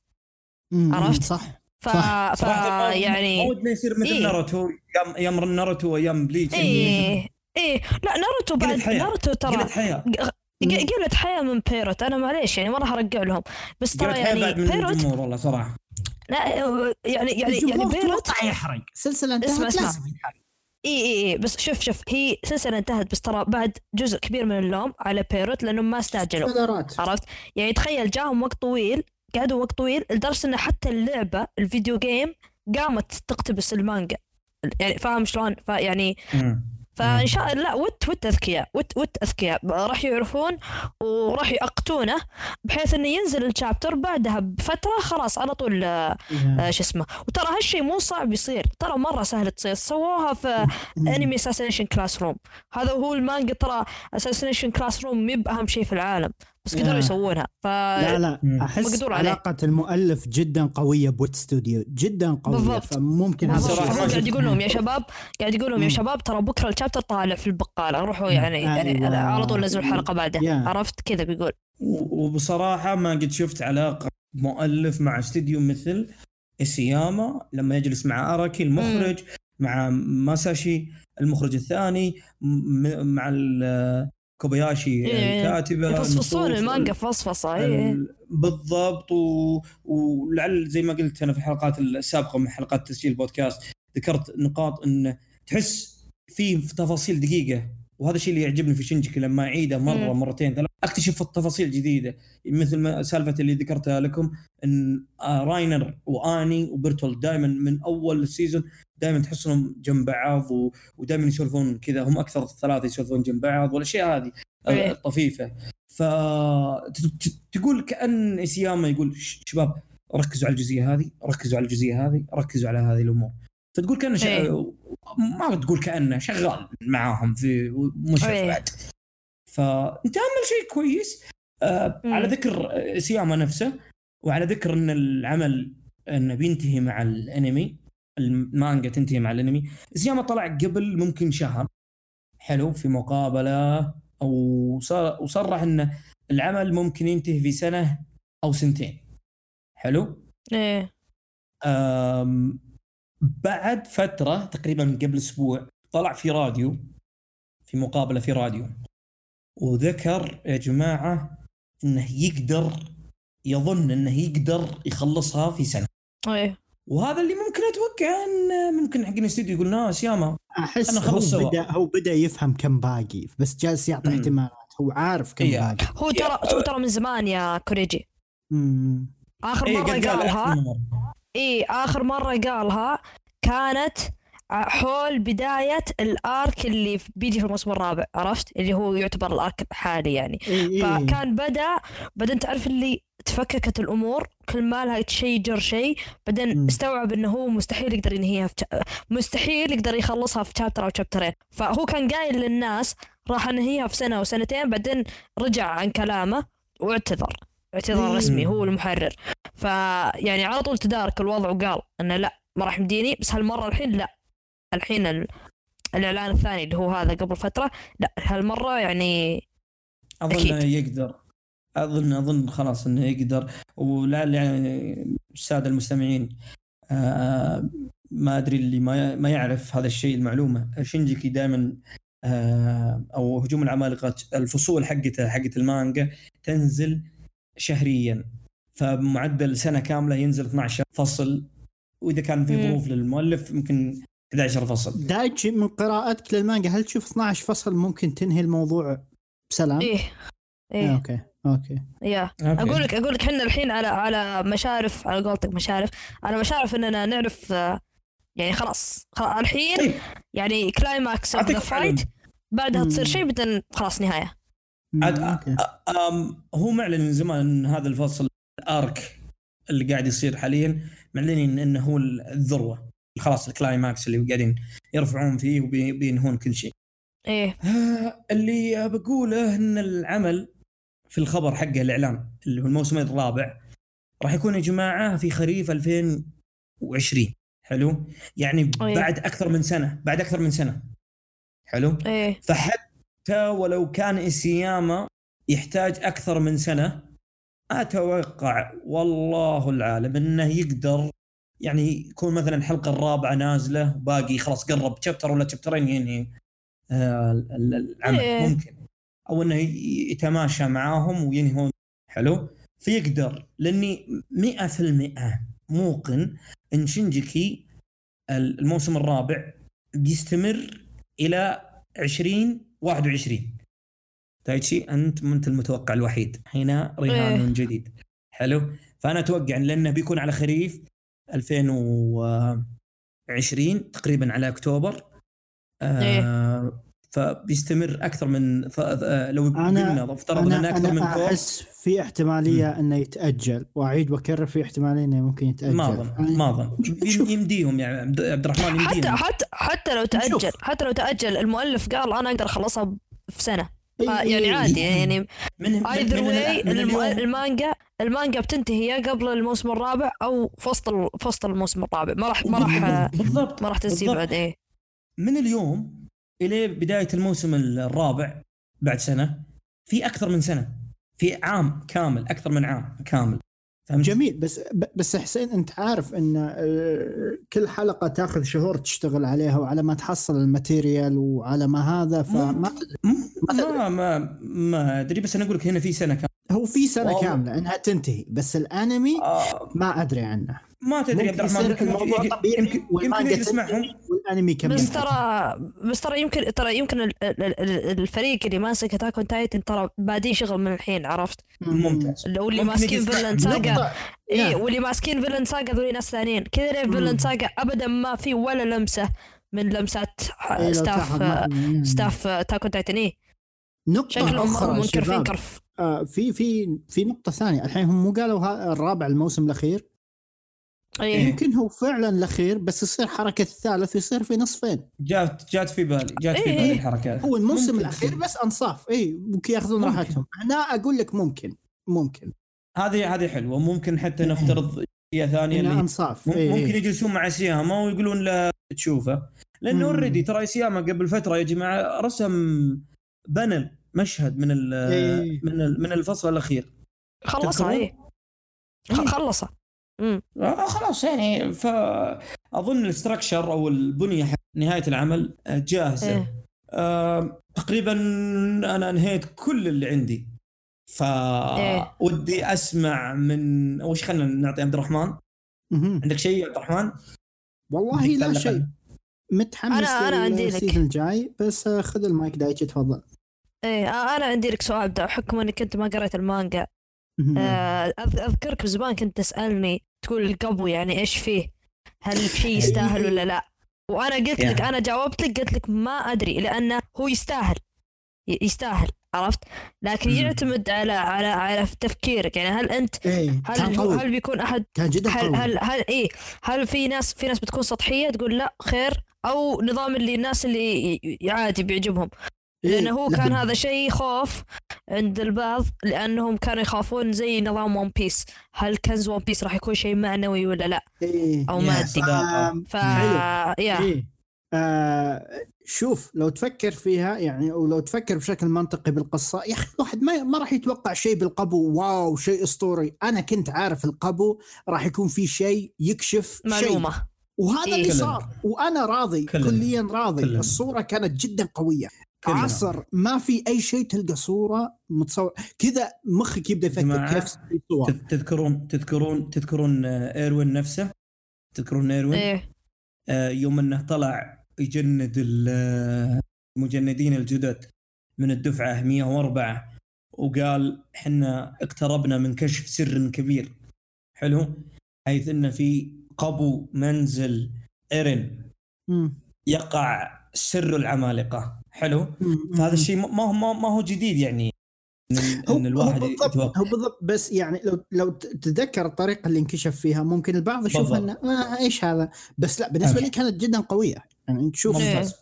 عرفت؟ صح ف, صح. ف يعني ما ودنا يصير مثل إيه. ناروتو أيام أيام ناروتو وايام بليتش إيه إيه لا ناروتو بعد. ناروتو ترى قلت حياة ق- قلت حياة من بيروت أنا معليش يعني ما راح ارجع لهم بس ترى حياة يعني بعد من بيروت الجمهور والله صراحة لا يعني يعني يعني بيروت يحرق سلسلة اسمع، انتهت اسمع. لازم ينحرق إي إي إي. بس شوف شوف هي سلسلة انتهت بس ترى بعد جزء كبير من اللوم على بيروت لانهم ما استعجلوا. عرفت؟ يعني تخيل جاهم وقت طويل قعدوا وقت طويل لدرجة إن حتى اللعبة ال video game قامت تقتبس المانجا. يعني فاهم شلون؟ فيعني فإن شاء الله لا وت وت أذكياء وت وت أذكياء. راح يعرفون وراح يأقتونه بحيث إنه ينزل ال chapter بعدها بفترة خلاص على طول آه، آه، شو اسمه. وترى هالشيء مو صعب يصير. ترى مرة سهل تصير. سووها في انمي Assassination Classroom هذا هو المانجا ترى اساسنيشن كلاس روم مي بأهم شيء في العالم. بس قدروا يا. يسوونها ف لا لا. أحس. علاقة المؤلف جدا قوية بوت ستوديو جدا قوية بالضبط. فممكن هذا هو قاعد. يقول لهم يا شباب قاعد يقول لهم يا. شباب ترى بكرة الشابتر طالع في البقالة روحوا يعني, يعني أيوة. على طول نزلوا الحلقة بعده يا. عرفت كذا بيقول وبصراحة ما قد شفت علاقة مؤلف مع استديو مثل إسياما لما يجلس مع أراكي المخرج مع ماساشي المخرج الثاني م- مع كوباياشي إيه. الكاتبه يفصفصون النصوص، المانجا فصفصة إيه. ال- بالضبط و... ولعل زي ما قلت أنا في الحلقات السابقة من حلقات تسجيل البودكاست ذكرت نقاط إن تحس في تفاصيل دقيقة وهذا الشيء اللي يعجبني في شنجكي لما أعيده مرة مم. مرتين ثلاث أكتشف تفاصيل جديدة مثل ما سالفة اللي ذكرتها لكم إن آه، راينر وآني وبرتول دائما من أول السيزون دائما تحسهم جنب بعض و... ودائما يسولفون كذا هم أكثر ثلاثة يسولفون جنب بعض والأشياء هذه. الطفيفة فتقول كأن إسياما يقول "ش- شباب ركزوا على الجزئية هذه ركزوا على الجزئية هذه ركزوا على هذه الأمور فتقول كأنه ش... إيه. ما تقول كأنه شغال معاهم في مشرف إيه. بعد فتامل شيء كويس. آه. على ذكر سياما نفسه وعلى ذكر إن العمل إنه بينتهي مع الأنمي المانجا تنتهي مع الأنمي. سياما طلع قبل ممكن شهر. حلو في مقابلة أو وصرح إن العمل ممكن ينتهي في سنة أو سنتين. حلو؟ إيه. بعد فترة تقريبا قبل أسبوع طلع في راديو في مقابلة في راديو وذكر يا جماعة إنه يقدر يظن إنه يقدر يخلصها في سنة إيه وهذا اللي ممكن أتوقع إن ممكن حق الاستديو يقول ناس ياما أحس أنا هو خلص سوا. بدأ هو بدأ يفهم كم باقي بس جالس يعطي. احتمالات هو عارف كم إيه. باقي هو ترى هو ترى من زمان يا كوريجي مم. آخر إيه، مره قال- قال قالها. إي آخر مرة قالها كانت ع- حول بداية الأرك اللي بيجي في الموسم الرابع عرفت اللي هو يعتبر الأرك الحالي يعني إيه. فكان بدأ بعدين تعرف اللي تفككت الأمور كل ما لها شيء جر شيء بعدين. استوعب إنه هو مستحيل يقدر ينهيها في شا- مستحيل يقدر يخلصها في شابتر أو شابترين فهو كان قايل للناس راح أنهيها في سنة وسنتين بعدين رجع عن كلامه واعتذر اعتذار. رسمي هو المحرر. فيعني على طول تدارك الوضع وقال إنه لا ما راح يمديني بس هالمرة الحين لا. الحين ال... الإعلان الثاني اللي هو هذا قبل فترة لا هالمرة يعني أظن أكيد. يقدر. أظن أظن خلاص إنه يقدر. ولعل يعني الساده المستمعين آه ما أدري اللي ما ما يعرف هذا الشيء المعلومة. شينجيكي دائما آه أو هجوم العمالقة الفصول حقته حقت المانجا تنزل شهريا. فمعدل سنة كاملة ينزل 12 فصل وإذا كان في. ظروف للمؤلف ممكن 11 فصل دايتشي من قراءتك للمانجا هل تشوف 12 فصل ممكن تنهي الموضوع بسلام؟ إيه. آه، إيه okay okay. يا. okay. أقول لك أقول لك إحنا الحين على على مشارف على قولتك مشارف. على مشارف إننا نعرف آه، يعني خلاص خلاص الحين طيب. يعني climax of the fight. بعدها تصير. شيء بعدين خلاص نهاية. عاد okay أم هو معلن من زمان إن هذا الفصل ال arc اللي قاعد يصير حاليا معلنين إنه هو الذروة خلاص ال climax اللي قاعدين يرفعون فيه وبينهون كل شيء. إيه آه، اللي بقوله إن العمل في الخبر حقه الإعلان اللي هو الموسم الرابع راح يكون يا جماعة في خريف 2020 حلو؟ يعني أيه. بعد أكثر من سنة بعد أكثر من سنة حلو؟ إيه فحتى حتى ولو كان إسياما يحتاج أكثر من سنة أتوقع والله العالم أنه يقدر. يعني يكون مثلا الحلقة الرابعة نازلة باقي خلاص قرب تشابتر ولا تشابترين ينهي آه، العمل. إيه. ممكن. أو أنه يتماشى معاهم وينهون. حلو. فيقدر. لأني مئة في المئة موقن أن شنجكي الموسم الرابع بيستمر إلى 20 21 تايتشي أنت منت المتوقع الوحيد. هنا رهان إيه. من جديد. حلو؟ فأنا أتوقع لأنه بيكون على خريف 2020 تقريبا على أكتوبر. إيه. آه فبيستمر أكثر من آه، لو قلنا افترضنا أكثر أنا من كور أحس في احتمالية إنه يتأجل. وأعيد وأكرر في احتمالية إنه ممكن يتأجل. ما أظن ما أظن. يمديهم يعني عبد عبد الرحمن حتى يمديهم حتى حتى لو نشوف. تأجل حتى لو تأجل المؤلف قال أنا أقدر أخلصها في سنة. يعني عادي. يعني من either way المانجا المانجا بتنتهي يا قبل الموسم الرابع أو في وسط ال- في وسط الموسم الرابع. ما راح ما راح بالضبط ما راح تنسى بالضبط. بعد إيه من اليوم إلى بداية الموسم الرابع بعد سنة في أكثر من سنة. في عام كامل أكثر من عام كامل. فهمت؟ جميل. بس بس حسين أنت عارف إن آه، كل حلقة تأخذ شهور تشتغل عليها وعلى ما تحصل الماتيريال وعلى ما هذا فما ما ما ما أدري بس أنا أقول لك هنا في سنة كاملة. هو في سنة. كاملة إنها تنتهي بس الأنمي آه. ما أدري عنه. ما تدري عبد الرحمن الموضوع يمكن طبيعي يمكن, يمكن والمانجا يجلس معهم تنتهي والأنمي يكمل. بس ترى بس ترى يمكن ترى يمكن ال- ال- ال- الفريق اللي ماسك اتاك اون تايتن ترى بادين شغل من الحين عرفت؟ ممتاز. اللي واللي ممكن ماسكين فيلن ساجا اي. واللي ماسكين فيلن ساجا ذولي ناس ثانيين. كذا ليه. فيلن ساجا ابدا ما في ولا لمسة من لمسات لو ستاف ستاف اتاك اون تايتن اي نقطة شكلهم مرة أخرى منكر شباب. فينكر آه في في في نقطة ثانية. الحين هم مو قالوا الرابع الموسم الأخير. اي يمكن هو فعلا الأخير بس يصير حركة الثالث ويصير في نصفين جات جات في بالي جات في إيه. بالي الحركه هذه هو الموسم تصير. بس أنصاف إي ممكن يأخذون ممكن. راحتهم أنا أقول لك ممكن ممكن هذه هذه حلوة ممكن حتى إيه. نفترض اشياء ثانية اللي أنصاف مم- إي ممكن. يجلسون مع إيساياما ويقولون له تشوفه لأنه. already ترى إيساياما قبل فترة يا جماعة رسم panel مشهد من ال إيه. من ال- من الفصل الأخير خلصها تذكرون؟ اي إيه. آه خلاص يعني فأظن ال structure أو البنية حق نهاية العمل آه، جاهزة إيه. آه تقريبا أنا انهيت كل اللي عندي إيه. فودي أسمع من شيء خلينا نعطي عبد الرحمن مهم. عندك شيء يا عبد الرحمن؟ والله لا شيء متحمس أنا- أنا عندي لك. الجاي بس آه، خذ المايك دايتشي تفضل إيه آه، أنا عندي لك سؤال ده بحكم إنك أنت ما قريت المانجا. آه، أذكرك زمان كنت تسألني تقول القبو يعني إيش فيه؟ هل شيء يستاهل ولا لا؟ وأنا قلت لك. أنا جاوبت لك قلت لك ما أدري لأنه هو يستاهل. يستاهل عرفت؟ لكن. يعتمد على على على تفكيرك. يعني هل أنت إيه هل هل بيكون احد كان جدا هل هل هل إيه هل في ناس في ناس بتكون سطحية تقول لا خير أو نظام اللي الناس اللي عادي بيعجبهم. إيه، لأنه هو كان هذا شيء خوف عند البعض لأنهم كانوا يخافون زي نظام One Piece هل كنز One Piece راح يكون شيء معنوي ولا لا إيه. أو يا مادي ف. يا إيه. آه شوف لو تفكر فيها يعني ولو تفكر بشكل منطقي بالقصة يا أخي الواحد ما ما راح يتوقع شيء بالقبو wow شيء أسطوري أنا كنت عارف القبو راح يكون في شيء يكشف شيء معلومة وهذا إيه. اللي. صار وأنا راضي كلنا. كليا راضي كلنا. الصورة كانت جدا قوية. عصر ما في أي شيء تلقى صورة متصور كذا مخك يبدأ يفكر جماعة، كيف صور تذكرون تذكرون تذكرون آه، إيروين نفسه؟ تذكرون إيروين؟ إيه. آه، يوم إنه طلع يجند آه، المجندين الجدد من الدفعة 104 وقال إحنا اقتربنا من كشف سر كبير. حلو؟ حيث إن في قبو منزل إيرين مم. يقع سر العمالقة. حلو. فهذا الشيء ما هو ما هو جديد يعني إن, إن الواحد هو بالضبط هو بالضبط بس يعني لو لو تتذكر الطريقة اللي انكشف فيها ممكن البعض يشوفها إنه. آه إيش هذا بس لا بالنسبة. لي كانت جدا قوية يعني تشوف.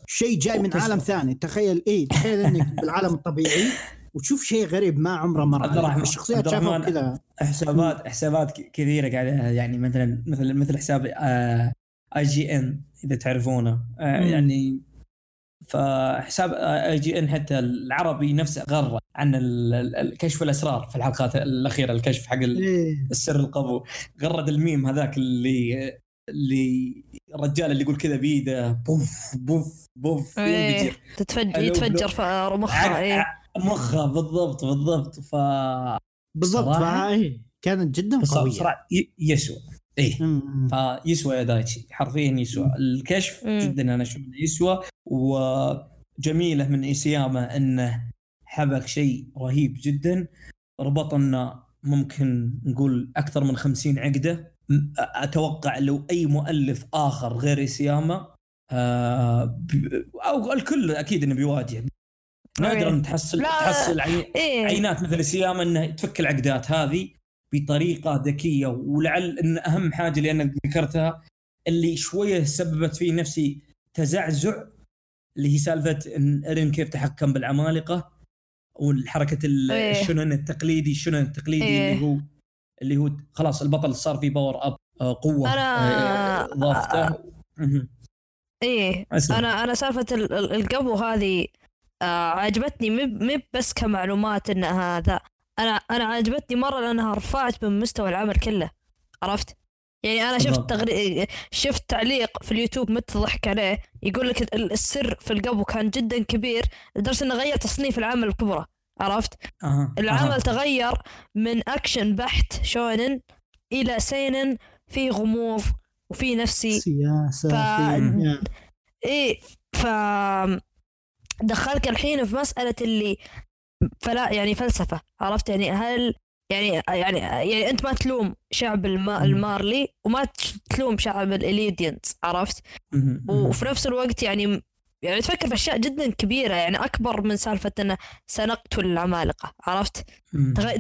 شيء جاي من. عالم ثاني تخيل إيه تخيل إنك بالعالم الطبيعي وتشوف شيء غريب ما عمره مر عليك الرحمن- الشخصيات شافوا كذا حسابات حسابات كثيرة قاعدة يعني مثلا مثل مثل حساب IGN إذا تعرفونه آه،. يعني فحساب IGN حتى العربي نفسه غرد عن كشف الأسرار في الحلقات الأخيرة الكشف حق إيه. السر القبو غرد الميم هذاك اللي اللي الرجال اللي يقول كذا بيده بوف بوف بوف إيه. تتفجر يتفجر. في مخه عق- مخه بالضبط بالضبط ف بالضبط إيه. كانت جدا قوية يسوى إيه مم. فيسوى يا دايتشي حرفيا يسوى الكشف مم. جدا أنا أشوف إنه يسوى وجميلة من إيسياما إنه حبك شيء رهيب جدا ربطنا ممكن نقول أكثر من خمسين عقدة أتوقع لو أي مؤلف آخر غير إيسياما آه أو الكل أكيد إنه بيواجه نادرا إيه. تحصل لا. تحصل عي- إيه عينات مثل السيامه انها تفك العقدات هذه بطريقة ذكية ولعل إن أهم حاجة اللي أنا ذكرتها اللي شوية سببت في نفسي تزعزع اللي هي سالفة إن إيرين كيف تحكم بالعمالقة والحركة ال- إيه. الشنن التقليدي الشنن التقليدي إيه. اللي هو اللي هو خلاص البطل صار فيه power up آه، قوة أنا- آه، اضافته مهم. إيه أسلم. أنا أنا سالفة ال- ال- القبو هذه آه عجبتني مب مب بس كمعلومات ان هذا أنا أنا عجبتني مرة لأنها رفعت من مستوى العمل كله عرفت يعني أنا شفت. تغري... شفت تعليق في اليوتيوب متضحك عليه يقول لك ال- السر في القبو كان جدا كبير لدرجة إنه غير تصنيف العمل الكبرى عرفت أها. العمل أها. تغير من أكشن بحت شونن إلى سينن فيه غموض وفي نفسي سياسة ف- إيه ف دخلك الحين في مسألة اللي فلا يعني فلسفة عرفت؟ يعني هل يعني يعني يعني أنت ما تلوم شعب الما المارلي وما تلوم شعب الإليديانز عرفت. وفي نفس الوقت يعني يعني تفكر في أشياء جدا كبيرة يعني أكبر من سالفة أنه سنقتل العمالقة عرفت؟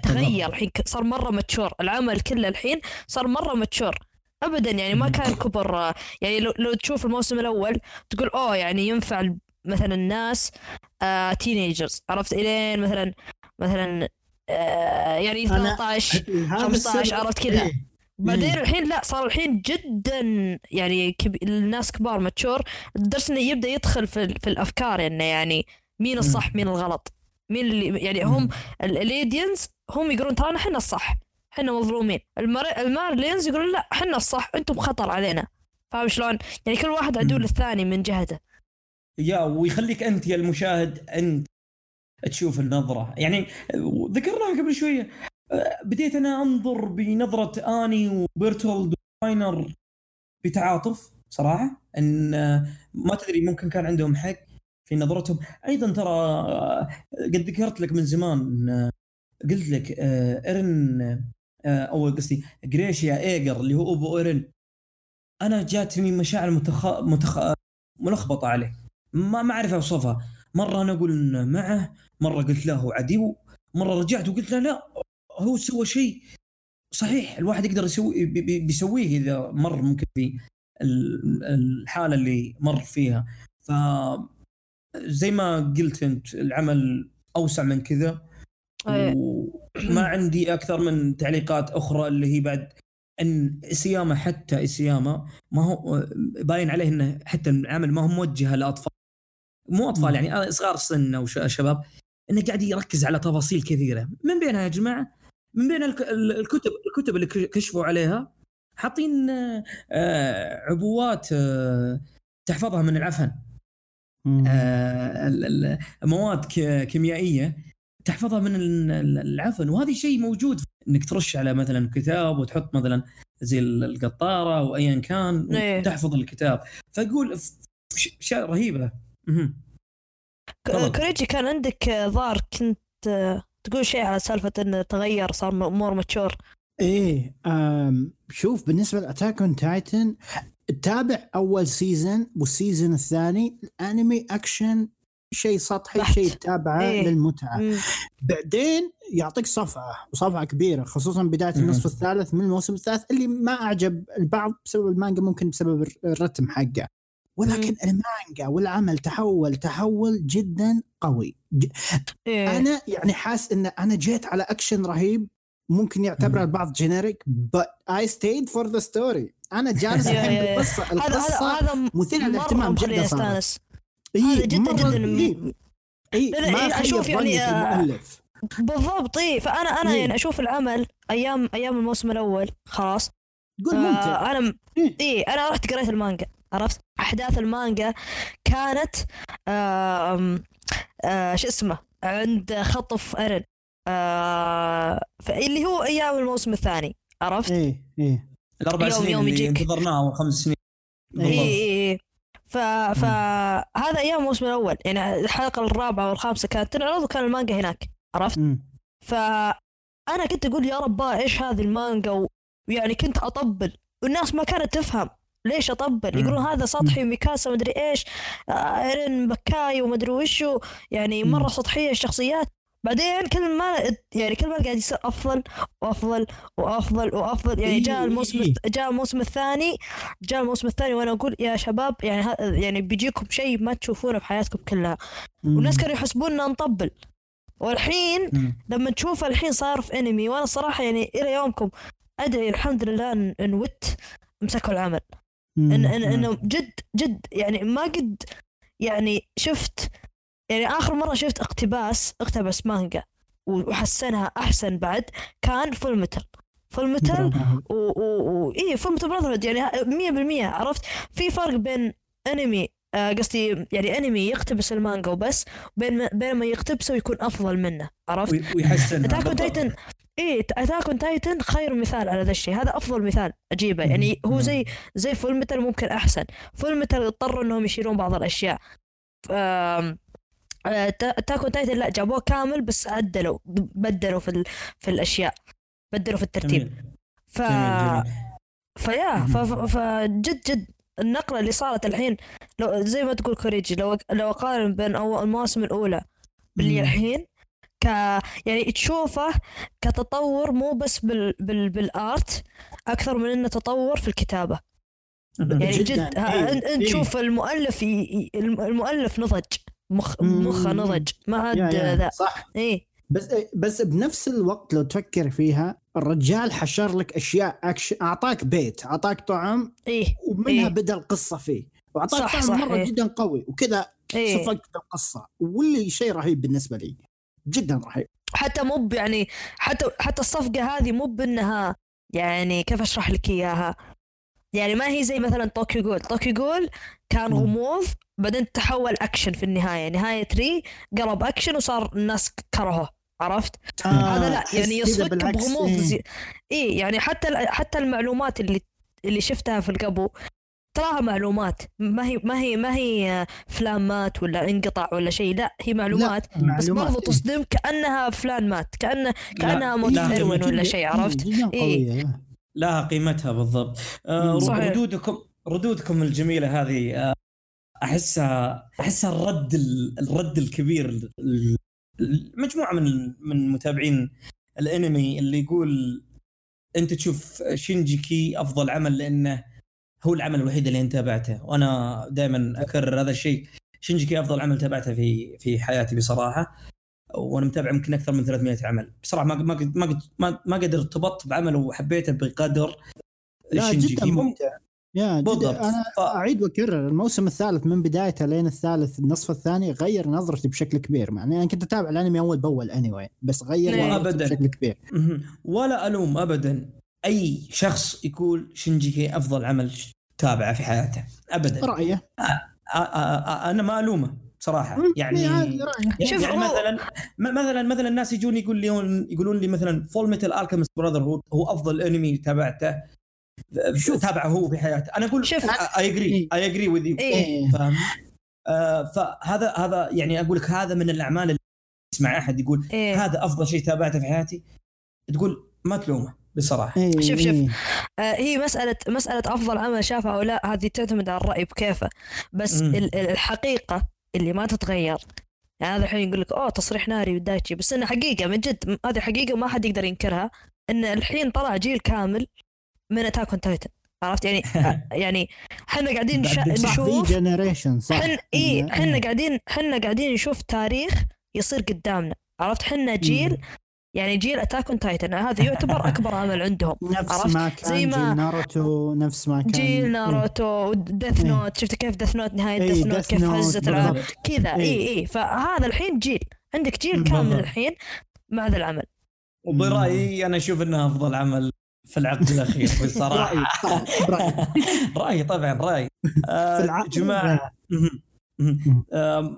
تغير الحين صار مرة متشور العمل كله الحين صار مرة متشور ابدا يعني ما كان كبر يعني لو, لو تشوف الموسم الأول تقول أوه يعني ينفع مثلا الناس آه تينيجرز عرفت إلين مثلا مثلا آه يعني أنا- 13 هذا 15 السر- عرفت كذا. إيه. بعدين مم. الحين لا صار الحين جدا يعني كب... الناس كبار mature لدرجه إنه يبدأ يدخل في, ال- في الأفكار إنه يعني مين الصح مين الغلط مين اللي يعني هم الاليديانز هم يقولون ترانا إحنا الصح إحنا مظلومين المار... المارليينز يقولون لا إحنا الصح أنتم خطر علينا فاهم شلون؟ يعني كل واحد عدو. للثاني من جهته يا ويخليك أنت يا المشاهد أنت تشوف النظرة. يعني ذكرناها قبل شوية بديت أنا أنظر بنظرة آني وبرتولد وراينر بتعاطف صراحة إن ما تدري ممكن كان عندهم حق في نظرتهم. أيضا ترى قد ذكرت لك من زمان قلت لك إيرن أو قصدي جريشا ييجر اللي هو ابو إيرن أنا جاتني مشاعر متخ... متخ... ملخبطة عليه. ما ما أعرف أوصفها. مرة أنا أقول معه مرة قلت له هو عدو مرة رجعت وقلت له لا هو سوى شيء صحيح. الواحد يقدر يسوي بيسويه إذا مر ممكن في الحالة اللي مر فيها. ف زي ما قلت أنت العمل أوسع من كذا. إيه. وما عندي أكثر من تعليقات أخرى اللي هي بعد إن سياما حتى سياما ما هو باين عليه إنه حتى العمل ما هو موجه لاطفال مو أطفال يعني صغار سن أو شباب إنه قاعد يركز على تفاصيل كثيرة. من بينها يا جماعة من بين الكتب الكتب اللي كشفوا عليها حاطين آه، عبوات آه، تحفظها من العفن. آه، مواد كيميائية تحفظها من العفن. وهذا شيء موجود إنك ترش على مثلا كتاب وتحط مثلا زي القطارة أو ايا كان إيه. تحفظ الكتاب. فأقول اشياء رهيبة. كوريجي كان عندك ظاهر كنت تقول شيء على سالفة إنه تغير صار more mature. إيه شوف بالنسبة ل Attack on Titan تابع أول season وال season الثاني الأنمي أكشن شيء سطحي شيء تتابعه إيه. للمتعة. مم. بعدين يعطيك صفعة وصفعة كبيرة خصوصا بداية النصف الثالث من الموسم الثالث اللي ما أعجب البعض بسبب المانجا ممكن بسبب الرتم حقه. ولكن المانجا والعمل تحول تحول جدا قوي. ج- إيه. أنا يعني حاس إن أنا جيت على اكشن رهيب ممكن يعتبره البعض generic but I stayed for the story. أنا جالس الحين. بالقصة القصة مرة للاهتمام جدا أستانس. إيه، هذا جدا مرة- جدا إي ما أشوف يعني، آه، المؤلف. بالضبط إي. فأنا أنا. يعني أشوف العمل أيام أيام الموسم الأول خلاص. قول ممتع آه أنا م- إيه. اي أنا رحت قريت المانجا عرفت أحداث المانجا كانت آه آه شو اسمه عند خطف أرن آه اللي هو أيام الموسم الثاني عرفت؟ إيه إيه الأربع يوم- سنين يوم اللي. انتظرناها أو خمس سنين اي. اي اي ف فهذا أيام الموسم الأول يعني الحلقة الرابعة والخامسة كانت تنعرض وكان المانجا هناك عرفت؟ مم. فانا كنت أقول يا رباه إيش هذه المانجا و- ويعني كنت أطبل. والناس ما كانت تفهم. ليش أطبل. يقولون هذا سطحي وميكاسا مدري إيش. آه، ايرين بكاي ومدري وشو. يعني مرة. سطحية الشخصيات. بعدين كل ما يعني كل ما قاعد يصير أفضل وأفضل وأفضل وأفضل. يعني إيه، جاء الموسم إيه. جاء الموسم الثاني. جاء الموسم الثاني وأنا أقول يا شباب يعني يعني بيجيكم شيء ما تشوفونه في حياتكم كلها. والناس كانوا يحسبوننا نطبل. والحين. لما تشوف الحين صار في انمي وأنا الصراحه يعني إلى يومكم ادعي الحمد لله إن, إن Wit مسكوا العمل. إن إن إنه جد جد يعني ما قد يعني شفت يعني آخر مرة شفت اقتباس اقتبس مانجا وحسنها أحسن بعد كان Full Metal Full Metal برافو. و, و, و إيه Full Metal Brotherhood يعني 100% عرفت؟ في فرق بين أنمي آه، قصدي يعني أنمي يقتبس المانجا وبس بين بين ما يقتبسه ويكون أفضل منه عرفت؟ وي- ويحسن Attack Titan إيه Attack on Titan خير مثال على ذا الشيء. هذا أفضل مثال أجيبه. يعني هو زي زي Full Metal ممكن أحسن. Full Metal اضطروا إنهم يشيلون بعض الأشياء. Attack on Titan لا جابوه كامل بس عدلوا بدلوا في ال... في الأشياء. بدلوا في الترتيب. جميل. ف جميل جميل. فيا ف... فجد جد النقلة اللي صارت الحين لو زي ما تقول كوريجي لو لو أقارن بين أول المواسم الأولى باللي. الحين ك يعني تشوفه كتطور مو بس بال... بال... بالآرت أكثر من إنه تطور في الكتابة. يعني جداً. جد ها- إيه، انت إيه. شوف المؤلف ي... المؤلف نضج. مخ. مخه نضج. ما عاد ذا. صح. إيه. بس بس بنفس الوقت لو تفكر فيها الرجال حشر لك أشياء اكشن أعطاك bait أعطاك طعم إيه ومنها إيه. بدأ القصة فيه. وأعطاك طعم صح، مرة إيه. جدا قوي وكذا إيه. صفقت القصة. واللي شيء رهيب بالنسبة لي. جدا رهيب حتى مو يعني حتى حتى الصفعة هذه مو بأنها يعني كيف أشرح لك إياها؟ يعني ما هي زي مثلا Tokyo Ghoul، Tokyo Ghoul كان. غموض بعدين تحول أكشن في النهاية نهاية 3 قلب أكشن وصار الناس كرهوه عرفت؟ آه هذا لا يعني يصفك بغموض إيه. زي... اي يعني حتى حتى المعلومات اللي اللي شفتها في القبو تراها معلومات ما هي ما هي ما هي فلان ولا انقطع ولا شيء لا هي معلومات بس معلومات، برضو إيه. تصدم كأنها فلان مات كانه كأنها موت لا، ولا شيء عرفت؟ إيه. لا. لها قيمتها بالضبط آه. صحيح. ردودكم ردودكم الجميلة هذه آه احسها أحسها الرد ال- الرد الكبير ال- ال- مجموعة من من متابعين الأنمي اللي يقول أنت تشوف شينجيكي أفضل عمل لأنه هو العمل الوحيد اللي انت تابعته وأنا دائما أكرر هذا الشيء شينجيكي أفضل عمل تابعته في في حياتي بصراحة وأنا متابع يمكن أكثر من 300 عمل بصراحة ما ما ما ما, ما قدر ارتبطت بعمل وحبيته بقدر لا شينجيكي. جدا ممتع يا بالضبط. أنا ف- أعيد وأكرر الموسم الثالث من بدايته لين الثالث النصف الثاني غير نظرتي بشكل كبير مع إني أنا كنت أتابع الأنمي أول بأول اني anyway بس غير. نظرتي. بشكل كبير. ولا ألوم ابدا أي شخص يقول شينجيكي أفضل عمل تابعة في حياته. ابدا. رأيه. آ- آ- آ- أنا ما ألومه بصراحه يعني إيه، يعني, شوف، يعني هو- مثلا مثلا مثلا الناس يجون يقول لي يقولون لي مثلا Fullmetal Alchemist Brotherhood هو أفضل أنمي تابعته شوف. تابعه هو في حياته. أنا أقول شوف. I agree. I agree with you. فاهم؟ آه فهذا هذا يعني أقول لك هذا من الأعمال اللي تسمع أحد يقول إيه. هذا أفضل شيء تابعته في حياتي. تقول ما تلومه. بصراحة. إيه، شوف- شوف. إيه. آه، هي مسألة مسألة أفضل عمل شافه أو لا هذه تعتمد على الرأي بكيفه. بس مم. ال- ال- الحقيقة اللي ما تتغير. يعني هذا الحين يقول لك أوه تصريح ناري ودايتشي. بس إنه حقيقة من جد هذه حقيقة ما حد يقدر ينكرها. إن الحين طلع جيل كامل من Attack on Titan عرفت؟ يعني يعني إحنا قاعدين نشا- نشوف generation صح؟ حن اي إنه- حنا قاعدين حنا قاعدين نشوف تاريخ يصير قدامنا. عرفت؟ حنا جيل يعني جيل Attack on Titan هذا يعتبر أكبر عمل عندهم نفس؟ ما كان زي ما- جيل ناروتو نفس ما كان جيل ناروتو Death إيه. Note شفت كيف Death Note نهاية إيه، Death Note Death كيف هزت العالم. كذا اي إيه. اي فهذا الحين جيل عندك جيل بالضبط. كامل الحين مع ذا العمل وبرأيي أنا أشوف إنه أفضل عمل في العقد الأخير بصراحة. رأيي طبعا رأيي آه جماعة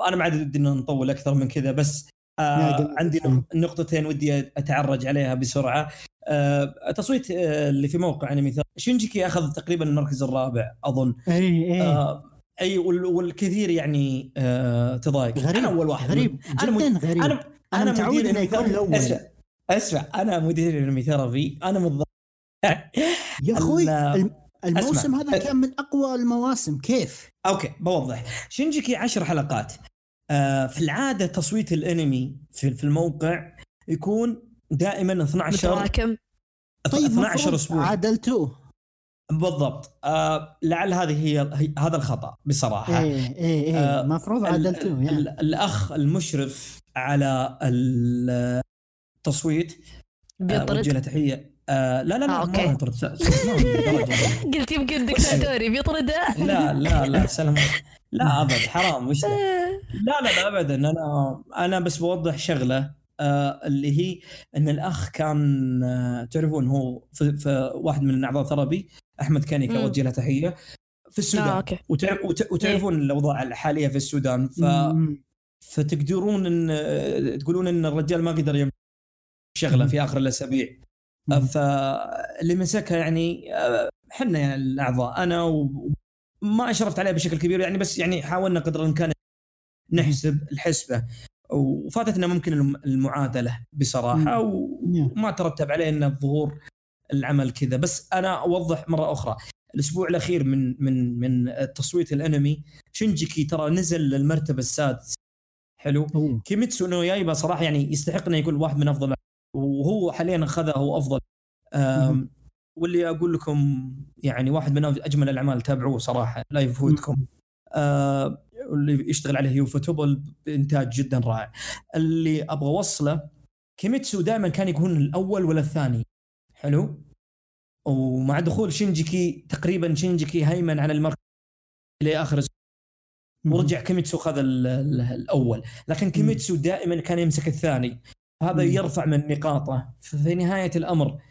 أنا ما عاد ودي نطول أكثر من كذا بس آه عندي نق- نقطتين ودي أتعرج عليها بسرعة. آه تصويت آه اللي في موقع أنمي ث- شينجيكي أخذ تقريبا المركز الرابع أظن. إي إي. آه أي وال- والكثير يعني آه تضايق. غريب أنا أول واحد. غريب أنا جدا مد- غريب. أنا أنا متعود أنمي يكون. الأول. أسمع أسمع. أنا مدير Anime Therapy. أنا متضايق يا أخوي ال- الم- الموسم أسمع. هذا كان من أقوى المواسم. كيف؟ okay بوضح. شينجيكي عشر حلقات. في العادة تصويت الانمي في, في الموقع يكون دائما 12 متراكم. طيب 12 مفروض أسبوع. عدلتوه بالضبط. آه لعل هذه هي, هي هذا الخطأ بصراحة. إيه إيه إيه. آه، المفروض ال- عدلتوه يعني. ال- الأخ المشرف على التصويت آه، بيطرد؟ وجه له تحية. آه لا لا لا آه، أوكي. ما يطرد. قلت يمكن دكتاتوري بيطرده. لا لا لا سلام. لا أبد. حرام. وش؟ لا؟ لا لا ابدا. أنا أنا بس بوضح شغلة آه اللي هي إن الأخ كان آه تعرفون هو في, في واحد من أعضاء ثربي أحمد كانيكا. اوجه له تحية في السودان. أوكي. وتع- وت- وتعرفون الأوضاع الحالية في السودان. ف... مم. فتقدرون إن آه، تقولون إن الرجال ما قدر يمسك شغلة في آخر الأسابيع. فاللي مسكها يعني آه، حنا يعني الأعضاء أنا وما أشرفت عليه بشكل كبير يعني بس يعني حاولنا قدر الإمكان نحسب الحسبة. وفاتتنا ممكن الم- المعادلة بصراحة وما ترتب عليه ان ظهور العمل كذا. بس أنا أوضح مرة أخرى. الأسبوع الأخير من من من تصويت الأنمي شينجيكي ترى نزل للمرتبة السادسه حلو؟ أوه. كيميتسو نو يايبا صراحة يعني يستحق انه يكون واحد من أفضل وهو حاليا اخذها هو أفضل. واللي أقول لكم يعني واحد من أجمل الأعمال تابعوه صراحة لا يفوتكم آه واللي يشتغل عليه ufotable بإنتاج جدا رائع. اللي أبغى أوصله كيميتسو دائما كان يكون الأول ولا الثاني. حلو؟ ومع دخول شينجيكي تقريبا شينجيكي هيمن على المركز إلى آخر. ورجع كيميتسو خذ ال- ال- الأول. لكن كيميتسو دائما كان يمسك الثاني. هذا. يرفع من نقاطه. في نهاية الأمر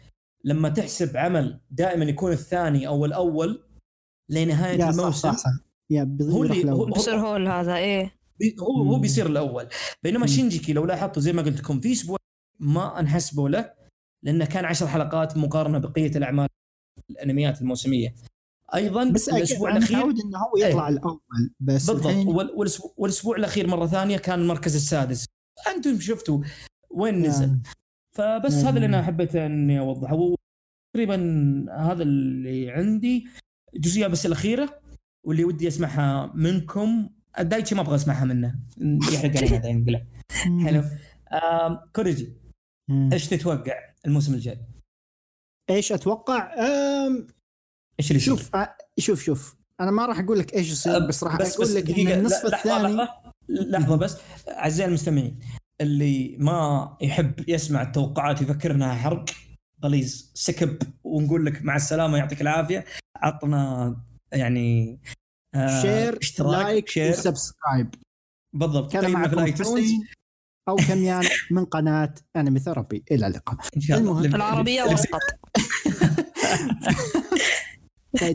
لما تحسب عمل دائما يكون الثاني أو الأول لنهاية الموسم. صح صح. يا هو اللي- هو- بصير هول هذا إيه. بي- هو هو. بيصير الأول. بينما مم. شينجيكي لو لاحظتوا زي ما قلت لكم في أسبوع ما انحسبوا له لأنه كان عشر حلقات مقارنة بقية الأعمال الأنميات الموسمية. أيضا بس الأسبوع أنا الاخير متعود إنه هو يطلع الأول بس بالضبط. والاسبوع, والأسبوع الأخير مرة ثانية كان المركز السادس. أنتم شفتوا وين نزل؟ يعني فبس نعم. هذا اللي أنا حبيت إني أوضحه. تقريبا هذا اللي عندي. الجزئيه بس الأخيرة واللي ودي أسمعها منكم. دايتشي ما أبغى أسمعها منه. يحرق علينا هذا ينقلع حلو. كوريجي مم. إيش تتوقع الموسم الجاي؟ إيش أتوقع؟ أم إيش اللي؟ شوف أ- شوف شوف. أنا ما راح أقول لك إيش يصير بس راح بس أقول بس لك إن النصف لحظة الثاني لحظة لحظة بس. أعزائي المستمعين اللي ما يحب يسمع التوقعات يفكر انها حرق. غليظ سكب ونقول لك مع السلامة يعطيك العافية. عطنا يعني آه share اشتراك like share و subscribe بالضبط. كان قيمنا في معكم الايتونز أو كميان من قناة Anime Therapy إلى اللقاء. إن شاء الله. والقط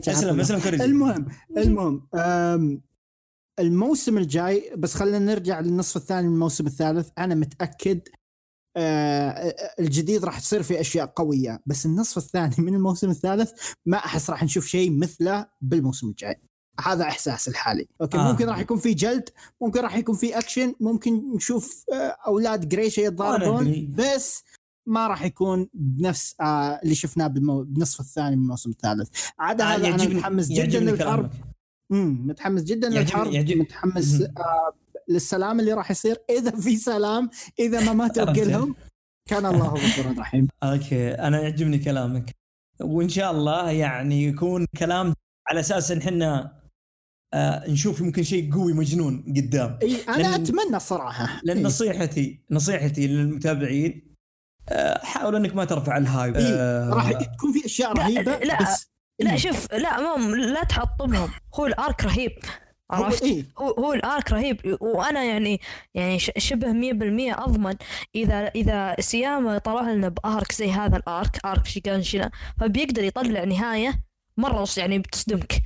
اسلم اسلم المهم المهم الموسم الجاي بس خلينا نرجع للنصف الثاني من الموسم الثالث أنا متأكد آه، الجديد راح تصير فيه أشياء قوية بس النصف الثاني من الموسم الثالث ما أحس راح نشوف شيء مثله بالموسم الجاي هذا إحساس الحالي أوكي آه. آه. ممكن راح يكون في جلد ممكن راح يكون في أكشن ممكن نشوف آه، أولاد جريشة أنا يتضاربون. بس ما راح يكون بنفس آه اللي شفناه بالمو... بالنصف الثاني من الموسم الثالث عاد آه، هذا أنا متحمس جدا للحرب. امم متحمس جدا للحرب يعجبني. متحمس. آه للسلام اللي راح يصير إذا في سلام إذا ما ماتوا. كلهم كان الله غفورا رحيم أوكي أنا يعجبني كلامك وإن شاء الله يعني يكون كلام على أساس إن إحنا آه نشوف يمكن شيء قوي مجنون قدام إي أنا لأن- أتمنى الصراحه لأن إيه. نصيحتي نصيحتي للمتابعين آه حاول إنك ما ترفع ال hype إيه، آه راح تكون في أشياء لا، رهيبة لا، بس لا. شوف لا ما لا تحطمهم. هو الأرك رهيب هو عرفت؟ إيه؟ هو هو الأرك رهيب. وأنا يعني يعني شبه 100% أضمن. إذا إذا سياما طلع لنا بأرك زي هذا الأرك أرك شيغانشينا فبيقدر يطلع نهاية مرة يعني بتصدمك.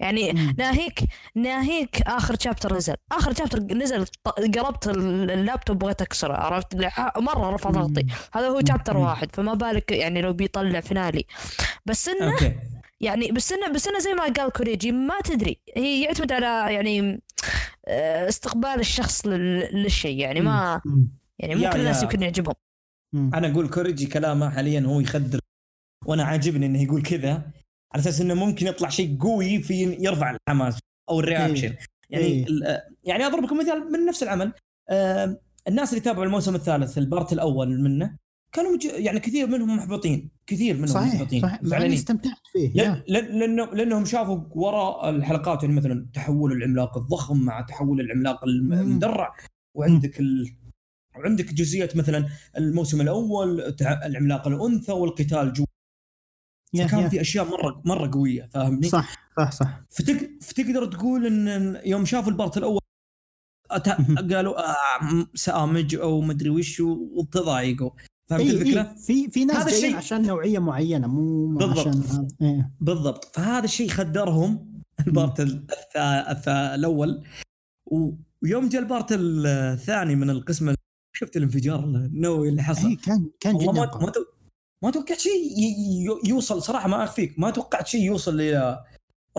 يعني مم. ناهيك ناهيك آخر شابتر نزل. آخر شابتر نزل قربت ال- اللابتوب بغيت أكسره عرفت؟ مرة رفع ضغطي هذا هو شابتر. واحد فما بالك يعني لو بيطلع فينالي. بس إنه أوكي. يعني بس انه بس إنه زي ما قال كوريجي ما تدري هي يعتمد على يعني آه، استقبال الشخص لل- للشيء يعني ما. يعني مو كل الناس. يمكن يعجبهم. أنا أقول كوريجي كلامه حاليا هو يخدر وأنا عاجبني إنه يقول كذا على أساس إنه ممكن يطلع شيء قوي في يرفع الحماس أو ال reaction يعني إيه. يعني أضرب لكم مثال من نفس العمل آه الناس اللي تابعوا الموسم الثالث ال part الأول منه كانوا مج... يعني كثير منهم محبطين كثير منهم صحيح محبطين صحيح زعلانين. استمتعت فيه لأن لأنه لأنهم شافوا وراء الحلقات يعني مثلا تحول العملاق الضخم مع تحول العملاق. المدرع وعندك ال... وعندك جزئيه مثلا الموسم الأول العملاق الأنثى والقتال جوا فكان يا. في أشياء مره مرة قوية فاهمني؟ صح صح صح فتق... فتقدر تقول إن يوم شافوا البارت الأول أت... قالوا آه سأمج أو مدري وش وتضايقوا فهمت إيه الفكرة؟ إيه في في ناس هذا جايين الشيء- عشان نوعية معينة مو بالضبط. عشان هذا. إيه. بالضبط فهذا الشيء خدرهم ال part. الأول و... ويوم جاء ال part الثاني من القسم ال- شفت الانفجار النووي اللي حصل إيه كان كان جدا ما ما. ما توقعت شيء. يوصل صراحة ما أخفيك ما توقعت شيء يوصل إلى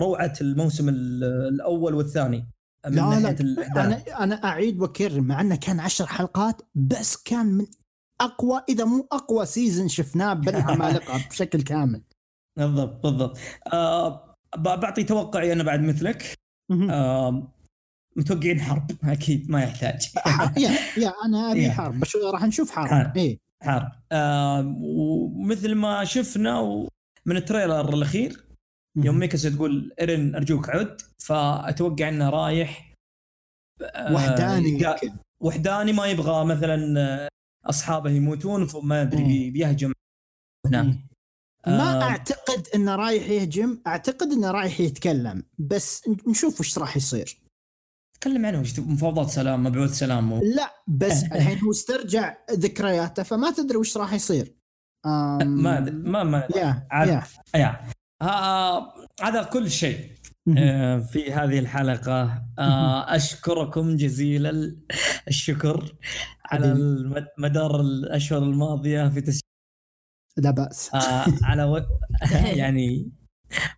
روعة الموسم ال- الأول والثاني من لا ناحية لا الاحداث أنا أنا أعيد وأكرر مع إنه كان عشر حلقات بس كان من أقوى إذا مو أقوى سيزون شفناه بالعمالقه بشكل كامل بالضبط بالضبط آه بعطي توقعي أنا بعد مثلك. آه متوقعين حرب أكيد ما يحتاج يا يا أنا ابي. حرب بس راح نشوف حرب حرب. إيه حرب آه ومثل ما شفنا و- من ال trailer الأخير يوم ميكاسا تقول ايرن أرجوك عد فأتوقع إنه رايح آه، وحداني. وحداني ما يبغى مثلا آه، أصحابه يموتون فما أدري بيهجم. هناك إيه. ما آه. أعتقد إنه رايح يهجم أعتقد إنه رايح يتكلم. بس نشوف وش راح يصير. تكلم عنه؟ مفاوضات سلام مبعوث سلام و... لا بس الحين هو استرجع ذكرياته فما تدري وش راح يصير. أم، ما ما ما عاد- آه هذا كل شيء. في هذه الحلقة. آه، أشكركم جزيل ال- الشكر على مدار الأشهر الماضية في تسجيل. لا بأس. آه، على و... يعني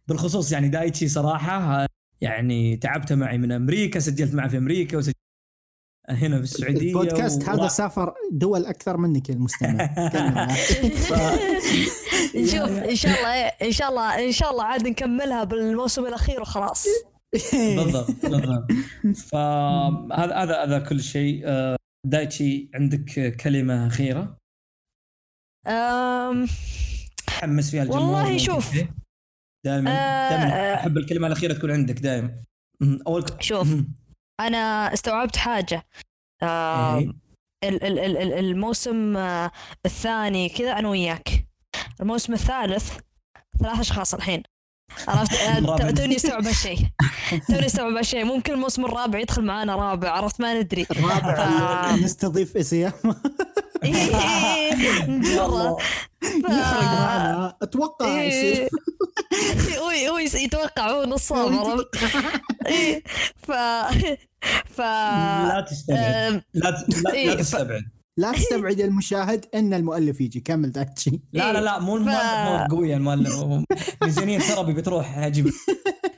بالخصوص يعني دايتشي صراحة آه، يعني تعبت معي من أمريكا سجلت معه في أمريكا وسجلت هنا في السعودية البودكاست و- هذا سافر دول أكثر منك يا المستمع. كمل. نشوف إن شاء الله إن شاء الله إن شاء الله عاد نكملها بالموسم الأخير وخلاص بالضبط بالضبط فهذا هذا هذا كل شيء آه، دايتشي عندك كلمة أخيرة أم... تحمس فيها الجمهور والله شوف. دائما آه، دائما. أحب الكلمة الأخيرة تكون عندك دائما أول شوف. أنا استوعبت حاجة إيه. الموسم آه، الثاني كذا أنا وياك الموسم الثالث ثلاث أشخاص الحين. عرفت؟ الرابع. توني استوعب هالشيء. توني استوعب هالشيء. ممكن الموسم الرابع يدخل معانا رابع عرفت؟ ما ندري. الرابع ف- نستضيف إسيا. إيه، إيه، إيه،. ف- معنا أتوقع يصير. هو يتوقع هو نصاب عرفت؟ إيه، ف ف لا تستبعد. لا إيه، تستبعد. لا تستبعد المشاهد إن المؤلف يجي. كمل دايتشي لا لا لا مو ف- المؤلف مو قويه المؤلف. هو ميزانيه ثربي بتروح أجيب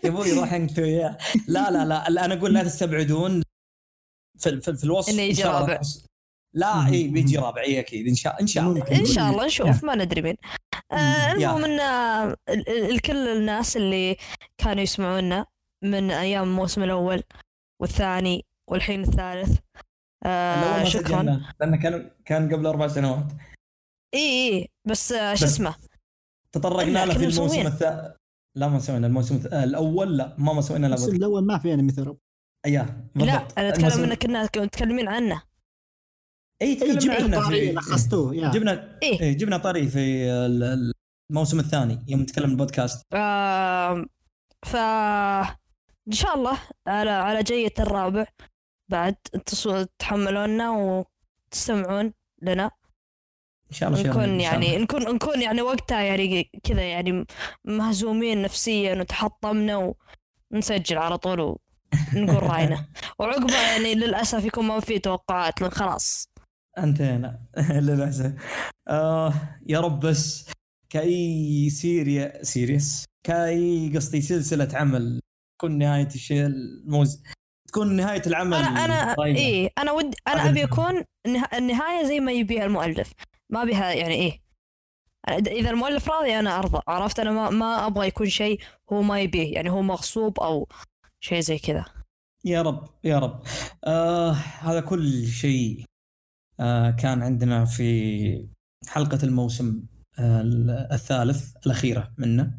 يا أبوي روح أنت وياه. لا لا لا أنا أقول لا تستبعدون. في, في, في الوصف إن يجي شاء الله رابع. لا إي بيجي رابع. إي أكيد. إن شاء إن شاء الله. إن شاء الله نشوف ما ندري مين. آه،. المهم إن آه، ال- ال- الكل الناس اللي كانوا يسمعونا من أيام الموسم الأول والثاني والحين الثالث آه شكرا لأنه كان كان قبل أربع سنوات إي إي بس آه، شو اسمه تطرقنا لا، له في الموسم. الثاني لا ما سوينا الموسم الث- الأول لا ما ما سوينا بودكاست. الأول ما في أنمي ثرب أياه لا. أنا أتكلم الموسم- إنك كنا متكلمين عنه إي إي تكلمنا عنه في لخصتوه يا جبنا إيه. إيه جبنا طري في ال- الموسم الثاني يوم نتكلم البودكاست آه ف إن شاء الله على على جية الرابع بعد تحملونا وتستمعون لنا. إن شاء الله نكون يعني. نكون نكون يعني وقتها يعني كذا يعني مهزومين نفسيا وتحطمنا ونسجل على طول ونقول رأينا. وعقبها يعني للأسف يكون ما في توقعات لأن خلاص. أنتهينا. للأسف. آه يا رب بس كأي سيريا سيريس؟ كأي قصدي سلسلة عمل تكون نهاية الشيء الموز تكون نهاية العمل أنا أنا طيبة. إيه أنا ودي أنا أبي نه- النهاية زي ما يبيها المؤلف. ما بيها يعني إيه. إذا المؤلف راضي أنا أرضى عرفت؟ أنا ما, ما أبغى يكون شيء هو ما يبيه يعني هو مغصوب أو شيء زي كذا. يا رب يا رب. آه هذا كل شيء آه كان عندنا في حلقة الموسم آه الثالث الأخيرة منه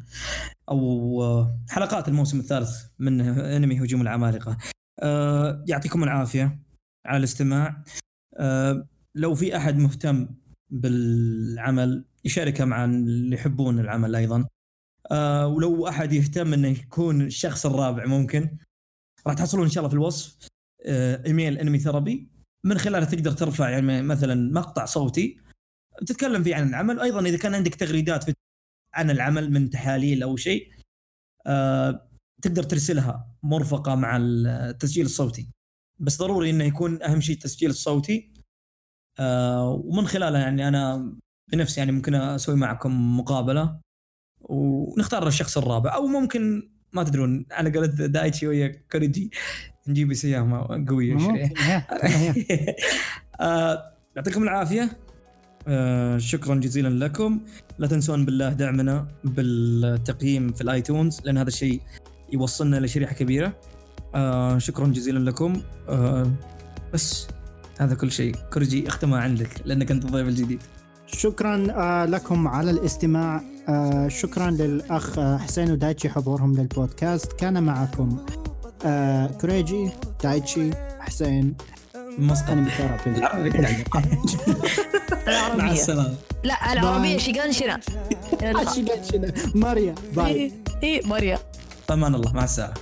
أو آه حلقات الموسم الثالث من أنمي هجوم العمالقة. آه يعطيكم العافية على الاستماع. آه لو في أحد مهتم بالعمل يشاركه مع اللي يحبون العمل أيضا. آه ولو أحد يهتم أنه يكون الشخص الرابع ممكن راح تحصلون إن شاء الله في الوصف إيميل انمي ثيرابي من خلاله تقدر ترفع يعني مثلا مقطع صوتي تتكلم فيه عن العمل. وأيضا إذا كان عندك تغريدات عن العمل من تحاليل أو شيء تقدر ترسلها مرفقة مع التسجيل الصوتي. بس ضروري إنه يكون أهم شيء التسجيل الصوتي. آه، ومن خلاله يعني أنا بنفسي يعني ممكن أسوي معكم مقابلة ونختار الشخص الرابع. أو ممكن ما تدرون على قولة دايتشي ويا كوريجي نجيب سيامة قوية شوية. آه، يعطيكم العافية. آه، شكرا جزيلا لكم. لا تنسون بالله دعمنا بالتقييم في الآيتونز لأن هذا الشيء يوصلنا لشريحة كبيرة. آه، شكرا جزيلا لكم. آه، بس هذا كل شيء. كوريجي اختمها عندك لأنك أنت الضيف الجديد. شكرا آه، لكم على الاستماع. آه، شكرا للأخ آه، حسين ودايتشي حضورهم للبودكاست. كان معكم آه، كوريجي دايتشي حسين. مسقط العربي مع السلامة. لا العربية شيغان شنا ماريا باي. اي ماريا. فامان الله مع السلامة.